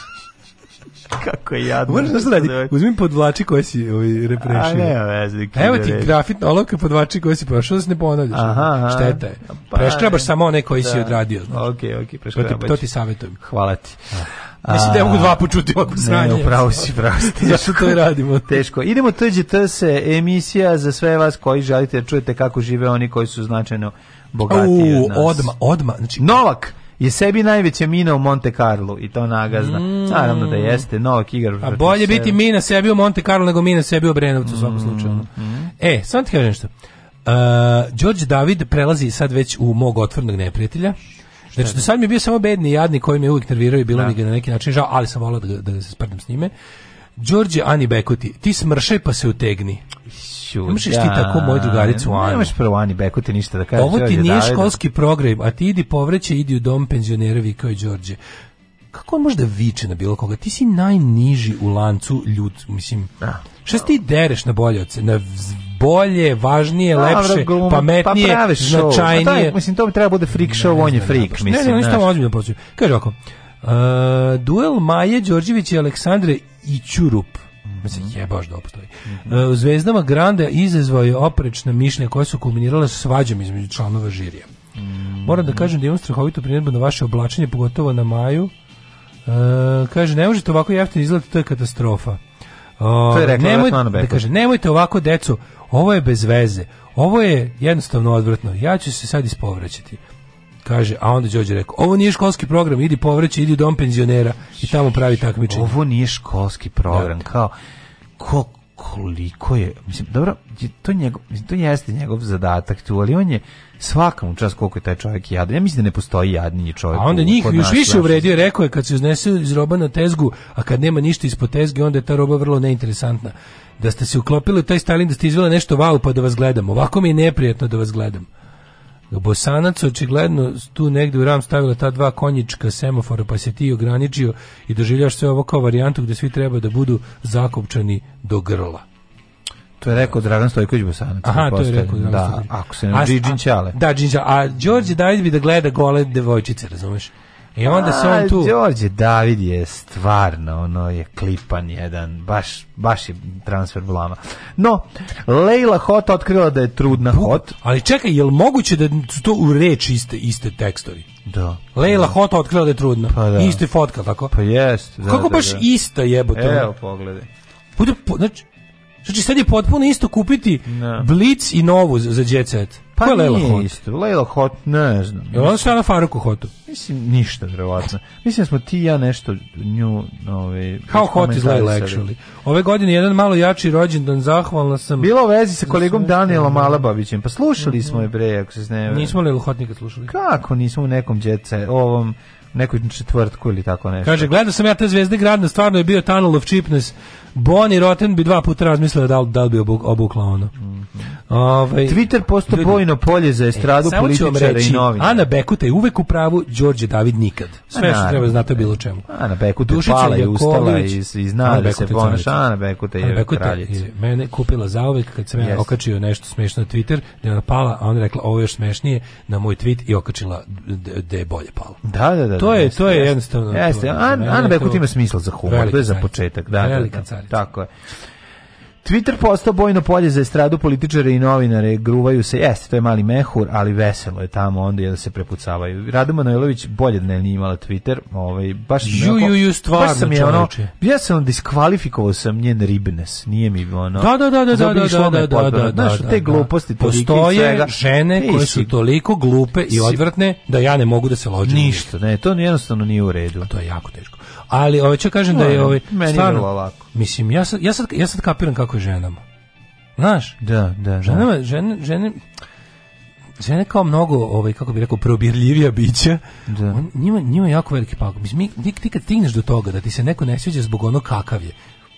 Kako je jadno. Možeš nešto radi, uzmi podvlači koje si ovaj, reprešio. A ne, vezi. Evo ti grafit, olovka podvlači koje si prošao, da se ne ponavljaš. Aha, aha. Šteta je. Pa, Preškrabaš samo one koji da. si odradio. Znaš. Ok, ok, preškrabaš. To, to ti savjetujem. Hvala ti. Ah. Mislim da ja mogu dva počuti ovako sranje. Ne, upravo si, upravo si. Zašto to radimo? Teško. Idemo TGT se, emisija za sve vas koji želite da čujete kako žive oni koji su značajno bogatiji od nas. Odma, odma. Znači... Novak! je sebi najveća mina u Monte Carlo i to nagazna. Mm. Naravno da jeste, Novak igra. A bolje biti mina sebi u Monte Carlo nego mina sebi u Brenovcu u svakom mm, slučaju. Mm. E, sam ti kažem nešto. Uh, George David prelazi sad već u mog otvornog neprijatelja. Znači, da? do sad mi je bio samo bedni i jadni koji me uvijek nervirao i bilo da. mi ga na neki način žao, ali sam volao da, da se sprdam s njime. Đorđe Ani Bekuti, ti smršaj pa se utegni. Ću, Nemaš ti da, tako moju drugaricu Anu. Nemaš prvo Ani Bekuti ništa da kažeš. Ovo ti Đorđe nije Davide. Da- školski program, a ti idi povreće, idi u dom penzionera vi kao Đorđe. Kako on može da viče na bilo koga? Ti si najniži u lancu ljud, mislim. Da. Šta ti dereš na boljoce, na bolje, važnije, da, lepše, glum, pa pametnije, pa značajnije. Taj, mislim, to bi treba bude freak show, ne, on je freak. Ne, mislim, ne, ne, ne, tamo ozbiljno počuju. Kaže ovako, uh, duel Maje Đorđević i Aleksandre i Ćurup. Mislim, mhm. jebaš da postoji. Mm -hmm. U zvezdama Grande izazvao je oprečna mišljenja koja su kulminirala svađama između članova žirija. Mm -hmm. Moram da kažem da imam strahovitu primjedbu na vaše oblačenje, pogotovo na maju. E, kaže, ne možete ovako jeftino izgledati, to je katastrofa. Ovaj, o, to je rekla nemoj, da kaže, nemojte ovako decu, ovo je bez veze, ovo je jednostavno odvratno, ja ću se sad ispovraćati. Kaže, a onda Đorđe rekao, ovo nije školski program, idi povraći, idi u dom penzionera i tamo pravi takmičenje. Ovo nije školski program, da. kao, ko, koliko je, mislim, dobro, to, njegov, mislim, to jeste njegov zadatak tu, ali on je svakom čas koliko je taj čovjek jadan. Ja mislim da ne postoji jadniji čovjek. A onda u, njih još više znači. uvredio, rekao je kad se iznese iz roba na tezgu, a kad nema ništa ispod tezge, onda je ta roba vrlo neinteresantna. Da ste se uklopili u taj stalin, da ste izvela nešto vau, pa da vas gledam. Ovako mi je neprijatno da vas gledam. Bosanac očigledno tu negde u ram stavila ta dva konjička semafora pa se ti ograničio i doživljaš sve ovo kao varijantu gde svi treba da budu zakopčani do grla. To je rekao Dragan Stojković Bosanac. Aha, to je rekao Dragan Da, ako se ne... Džinđale. Da, Džinđale. A Đorđe David bi da gleda gole devojčice, razumeš? I onda se on tu... Đorđe David je stvarno, ono je klipan jedan, baš, baš je transfer blama. No, Leila Hot otkrila da je trudna Buk, Hot. Ali čekaj, je li moguće da su to u reči iste, iste tekstovi? Da. Leila da. Hot otkrila da je trudna. Pa da. Iste fotka, tako? Pa jest. Da, Kako da, baš da. ista jebote? Evo, pogledaj. Bude, znači, Znači sad je potpuno isto kupiti no. Blitz i Novu za Jet Pa Ko je Leila Hot? Isto. Leila Hot, ne znam. Je ona sve na Faruku Hotu? Mislim, ništa, vjerovatno. Mislim da smo ti i ja nešto nju... Ove, How hot is Leila, actually? Ove godine jedan malo jači rođendan, zahvalna sam... Bila u vezi sa kolegom Danielom Alabavićem, pa slušali mhm. smo je bre, ako se zneve. Nismo Leila Hot nikad slušali. Kako nismo u nekom Jet Set, ovom nekoj četvrtku ili tako nešto. Kaže, gledao sam ja te zvezde gradna, stvarno je bio Tunnel of Cheapness, Bon i Rotten bi dva puta razmislili da li, da li bi obukla ono. Mm -hmm. Ove, ovaj, Twitter posto ljudi, bojno polje za e, estradu e, političara reći, i novina. Ana Bekuta je uvek u pravu, Đorđe David nikad. Sve Ana, što treba znati o bilo e, čemu. Ana Bekuta je pala i ustala i, i zna da se ponaša. Ana Bekuta je Ana Bekuta kraljica. Je mene kupila zauvek kad sam yes. okačio nešto smešno na Twitter, da je ona pala, a ona rekla ovo je još smešnije na moj tweet i okačila da je bolje palo. Da, da, da. da to je, to je jednostavno. Jeste, Ana Bekuta ima smisla za humor, to je za početak. Da, da, da recimo. Tako je. Twitter postao bojno polje za estradu, političare i novinare, gruvaju se, jeste, to je mali mehur, ali veselo je tamo, onda je da se prepucavaju. Rada Manojlović bolje da ne nije imala Twitter, ovaj, baš, ju, ju, ju, stvarno, baš sam je ono, ja sam diskvalifikovao sam njen ribnes, nije mi ono, da, da, da, da, da, da, da, da, da, da, da, Znaš, da, te da. gluposti, postoje žene koje su toliko glupe i odvratne da ja ne mogu da se lođim. Ništa, ne, to jednostavno nije u redu. to je jako teško. Ali ovaj ću kažem da je ovaj meni stvarno, je lako. Mislim ja sad, ja sad ja sad kapiram kako je ženama. Znaš? Da, da, da. Ženama, žene, žene žene kao mnogo, ovaj, kako bih rekao, probirljivija bića, da. On, njima, njima je jako veliki pak. Mislim, mi, ti kad tigneš do toga da ti se neko ne sviđa zbog ono kakav je,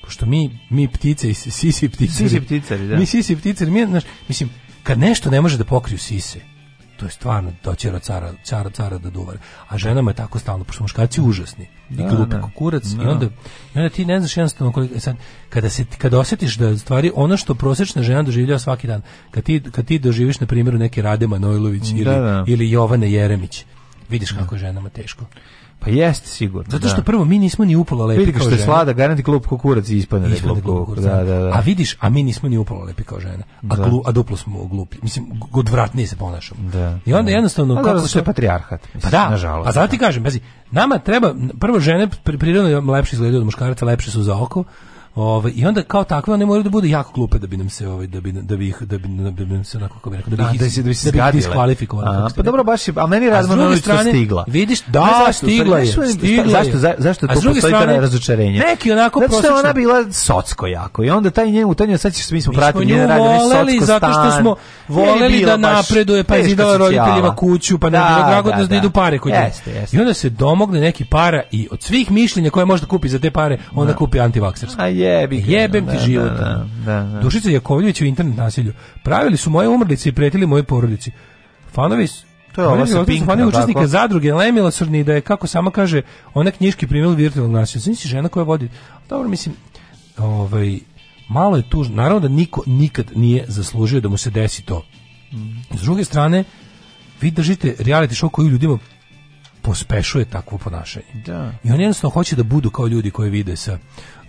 pošto mi, mi ptice i sisi pticari, sisi pticari da. mi sisi pticari, mi, znaš, mislim, kad nešto ne može da pokriju sise, to je stvarno doćera cara, cara, cara da duvar. A ženama je tako stalno, pošto muškarci užasni. Da, I glupi da. kurac. I, da. onda, I onda ti ne znaš jednostavno koliko... E sad, kada, se, kada osjetiš da stvari ono što prosečna žena doživljava svaki dan, kad ti, kad ti doživiš na primjeru neke Rade Manojlović da, ili, da, da. ili Jovane Jeremić, vidiš kako je ženama teško. Pa jeste sigurno. Zato što da. prvo mi nismo ni upalo lepi. Vidi kao što je slada, garanti klub kukurac ispadne da klub kukurac. Da, da, da. A vidiš, a mi nismo ni upalo lepi kao žena. A, da. glu, a duplo smo glupi. Mislim, odvratnije se ponašamo. Da. I onda da. jednostavno da, kako da, što je patrijarhat. Mislim, pa da, nažalost. Pa zato ti da. kažem, bezi, nama treba prvo žene prirodno lepše izgledaju od muškaraca, lepše su za oko. Ove, ovaj, i onda kao takve one moraju da bude jako glupe da bi nam se ovaj da bi da bi ih da bi da bi nam se onako kako bi rekao da bi da, ih da, da bi se da bi diskvalifikovali. Pa dobro baš je, a meni Radmanović strane stigla. Vidiš, da, da zašto, stigla je. Stigla je. zašto za, zašto to postoji strane, razočarenje? Neki onako prosto. Zato što ona bila socsko jako i onda taj njemu taj sad ćeš mi smo pratili njen rad, ne socsko Zato što smo voleli da napreduje, pa izidala roditeljima kuću, pa ne bilo da, dragodno da idu pare kod nje. I onda se domogne neki para i od svih mišljenja koje može da kupi za te pare, onda kupi antivaksersku. Jebi Jebem ti život. Da, da, da, da. Dušica Jakovljević u internet nasilju. Pravili su moje umrlice i pretili moje porodici. Fanovi to je ovo sa Pinkna, učesnika zadruge Lemila Sorni da je, kako sama kaže, ona knjiški primila virtualno nasilje. Znači žena koja vodi... Dobro, mislim, ovaj, malo je tužno. Naravno da niko nikad nije zaslužio da mu se desi to. Mm. S druge strane, vi držite reality show koji ljudima pospešuje takvo ponašanje. Da. I oni jednostavno hoće da budu kao ljudi koje vide sa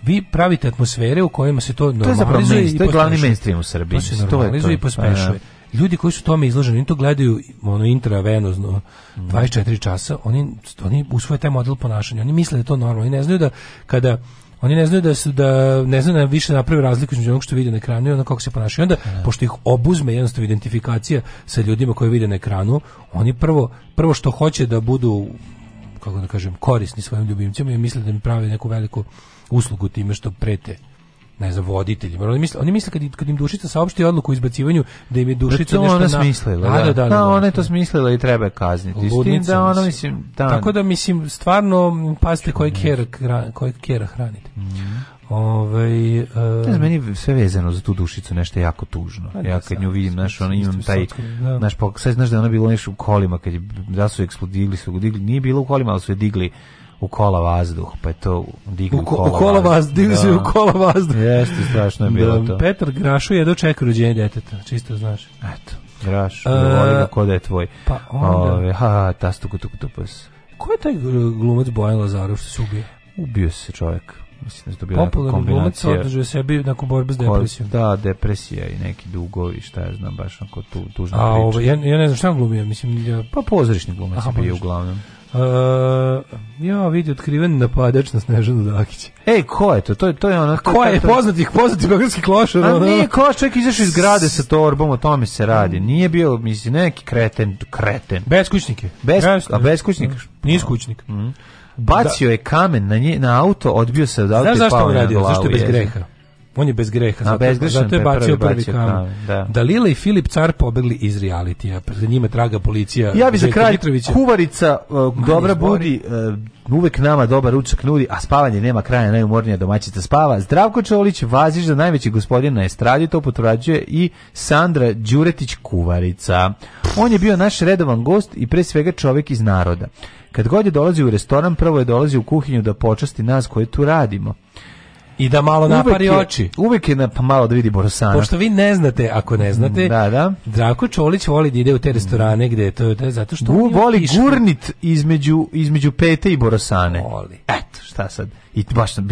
vi pravite atmosfere u kojima se to normalizuje to je, i pospešuje. to je glavni mainstream u Srbiji. To se normalizuje to je to. i pospešuje. A, pa da. ljudi koji su tome izloženi, oni to gledaju ono intravenozno 24 mhm. časa, oni, oni usvoje taj model ponašanja, oni misle da je to normalno, I ne znaju da kada Oni ne znaju da su da ne znaju da više naprave razliku između onog što vide na ekranu i onda kako se ponašaju. Onda ne. Da. pošto ih obuzme jednostavna identifikacija sa ljudima koje vide na ekranu, oni prvo prvo što hoće da budu kako da kažem korisni svojim ljubimcima i misle da im prave neku veliku uslugu time što prete ne znam, voditeljima. Oni misle, oni misle kad, kad im Dušica saopšti odluku o izbacivanju, da im je da Dušica da nešto... ona na... smislila, da, da. Da, da, da, da ona je to da. smislila i treba kazniti. Ludnica, da, ona, mislim, da, Tako da, mislim, stvarno, pazite koje kjera, koje kjera hranite. Mm. Ovaj uh, ne znam, eh, meni sve vezano za tu dušicu nešto jako tužno. Pa da, ja kad nju vidim, znaš, ona imam taj naš pa sad znaš da ona bila nešto u kolima kad je da su eksplodirali, su digli, nije bilo u kolima, ali su je digli u kola vazduh, pa je to dignu u, ko, u kola vazduh. Dignu da. u kola vazduh. Jeste, strašno je da, bilo da, to. Petar Grašu je dočekao rođenje deteta, čisto znaš. Eto, Graš, uh, da voli ga ko da je tvoj. Pa onda... Ove, ha, ha, tastuku, tuku, tupas. Ko je taj glumac Bojan Lazarov što se ubio? Ubio se čovjek mislim da je bila Popularni glumac održuje sebi nakon borbe s depresijom. Da, depresija i neki dugovi, šta ja znam, baš onako tu, tužna A, priča. Ovo, ovaj, ja, ja ne znam šta glumio, mislim... Ja... Pa pozorišni glumac Aha, je bio uglavnom. Uh, ja vidi otkriven napadač na Snežanu Dakić. Ej, ko je to? To je to je ona ko, je to... poznati, poznati beogradski klošar. A ono... nije klošar, čovjek izašao iz grade sa torbom, o tome se radi. Mm. Nije bio mislim neki kreten, kreten. Beskućnik je. Bez, a beskućnik? Nije skućnik. Mm. mm. Bacio da. je kamen na nje, na auto, odbio se od auta. Znaš zašto on radio? Glavu, zašto je bez greha? on je bez greha, zato, zato je bacio prvi, kamen. kamen. Da. Dalila i Filip Car pobegli iz realitija, za njima traga policija. Ja bi za kraj Mitrovića. Kuvarica uh, dobra budi, uh, uvek nama dobar ručak nudi, a spavanje nema kraja, najumornija domaćica spava. Zdravko Čolić, vaziš za najveći gospodin na estradi, to potvrđuje i Sandra Đuretić Kuvarica. On je bio naš redovan gost i pre svega čovek iz naroda. Kad god je dolazi u restoran, prvo je dolazi u kuhinju da počasti nas koje tu radimo i da malo napari uvek je, oči. Uvek je na, pa malo da vidi Borosana. Pošto vi ne znate, ako ne znate, mm, da, da. Drako Čolić voli da ide u te mm. restorane gde je to da, zato što Gu, voli tiška. gurnit između, između pete i Borosane. Voli. Eto, šta sad? I baš sam,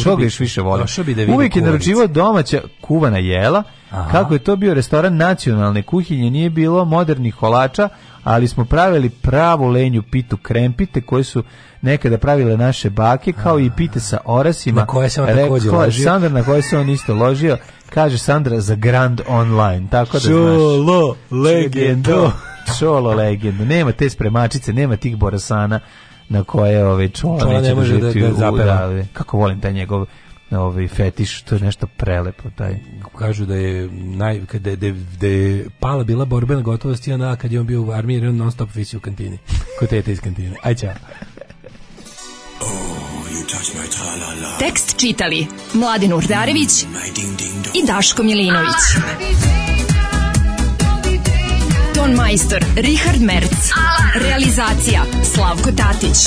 što ga još više volim. Bi da uvijek je naručivao domaća kuvana jela, Aha. kako je to bio restoran nacionalne kuhinje, nije bilo modernih kolača, ali smo pravili pravu lenju pitu krempite koje su nekada pravile naše bake kao i pite sa orasima na koje se on takođe ložio Sandra na koje se on isto ložio kaže Sandra za Grand Online tako da Čolo, znaš legendo Čolo legendo nema te spremačice nema tih borasana na koje ove čola, čola neće ne može da, da zapeva. Kako volim taj njegov ovaj fetiš, to je nešto prelepo taj. Kažu da je naj kada da, da je pala bila borbena gotovost ja kad je on bio u armiji, on non stop visio u kantini. ko te iz kantine. Aj čao. Oh, Tekst čitali Mladin Urdarević mm, i Daško Milinović. Ton majstor Richard Merc. Realizacija Slavko Tatić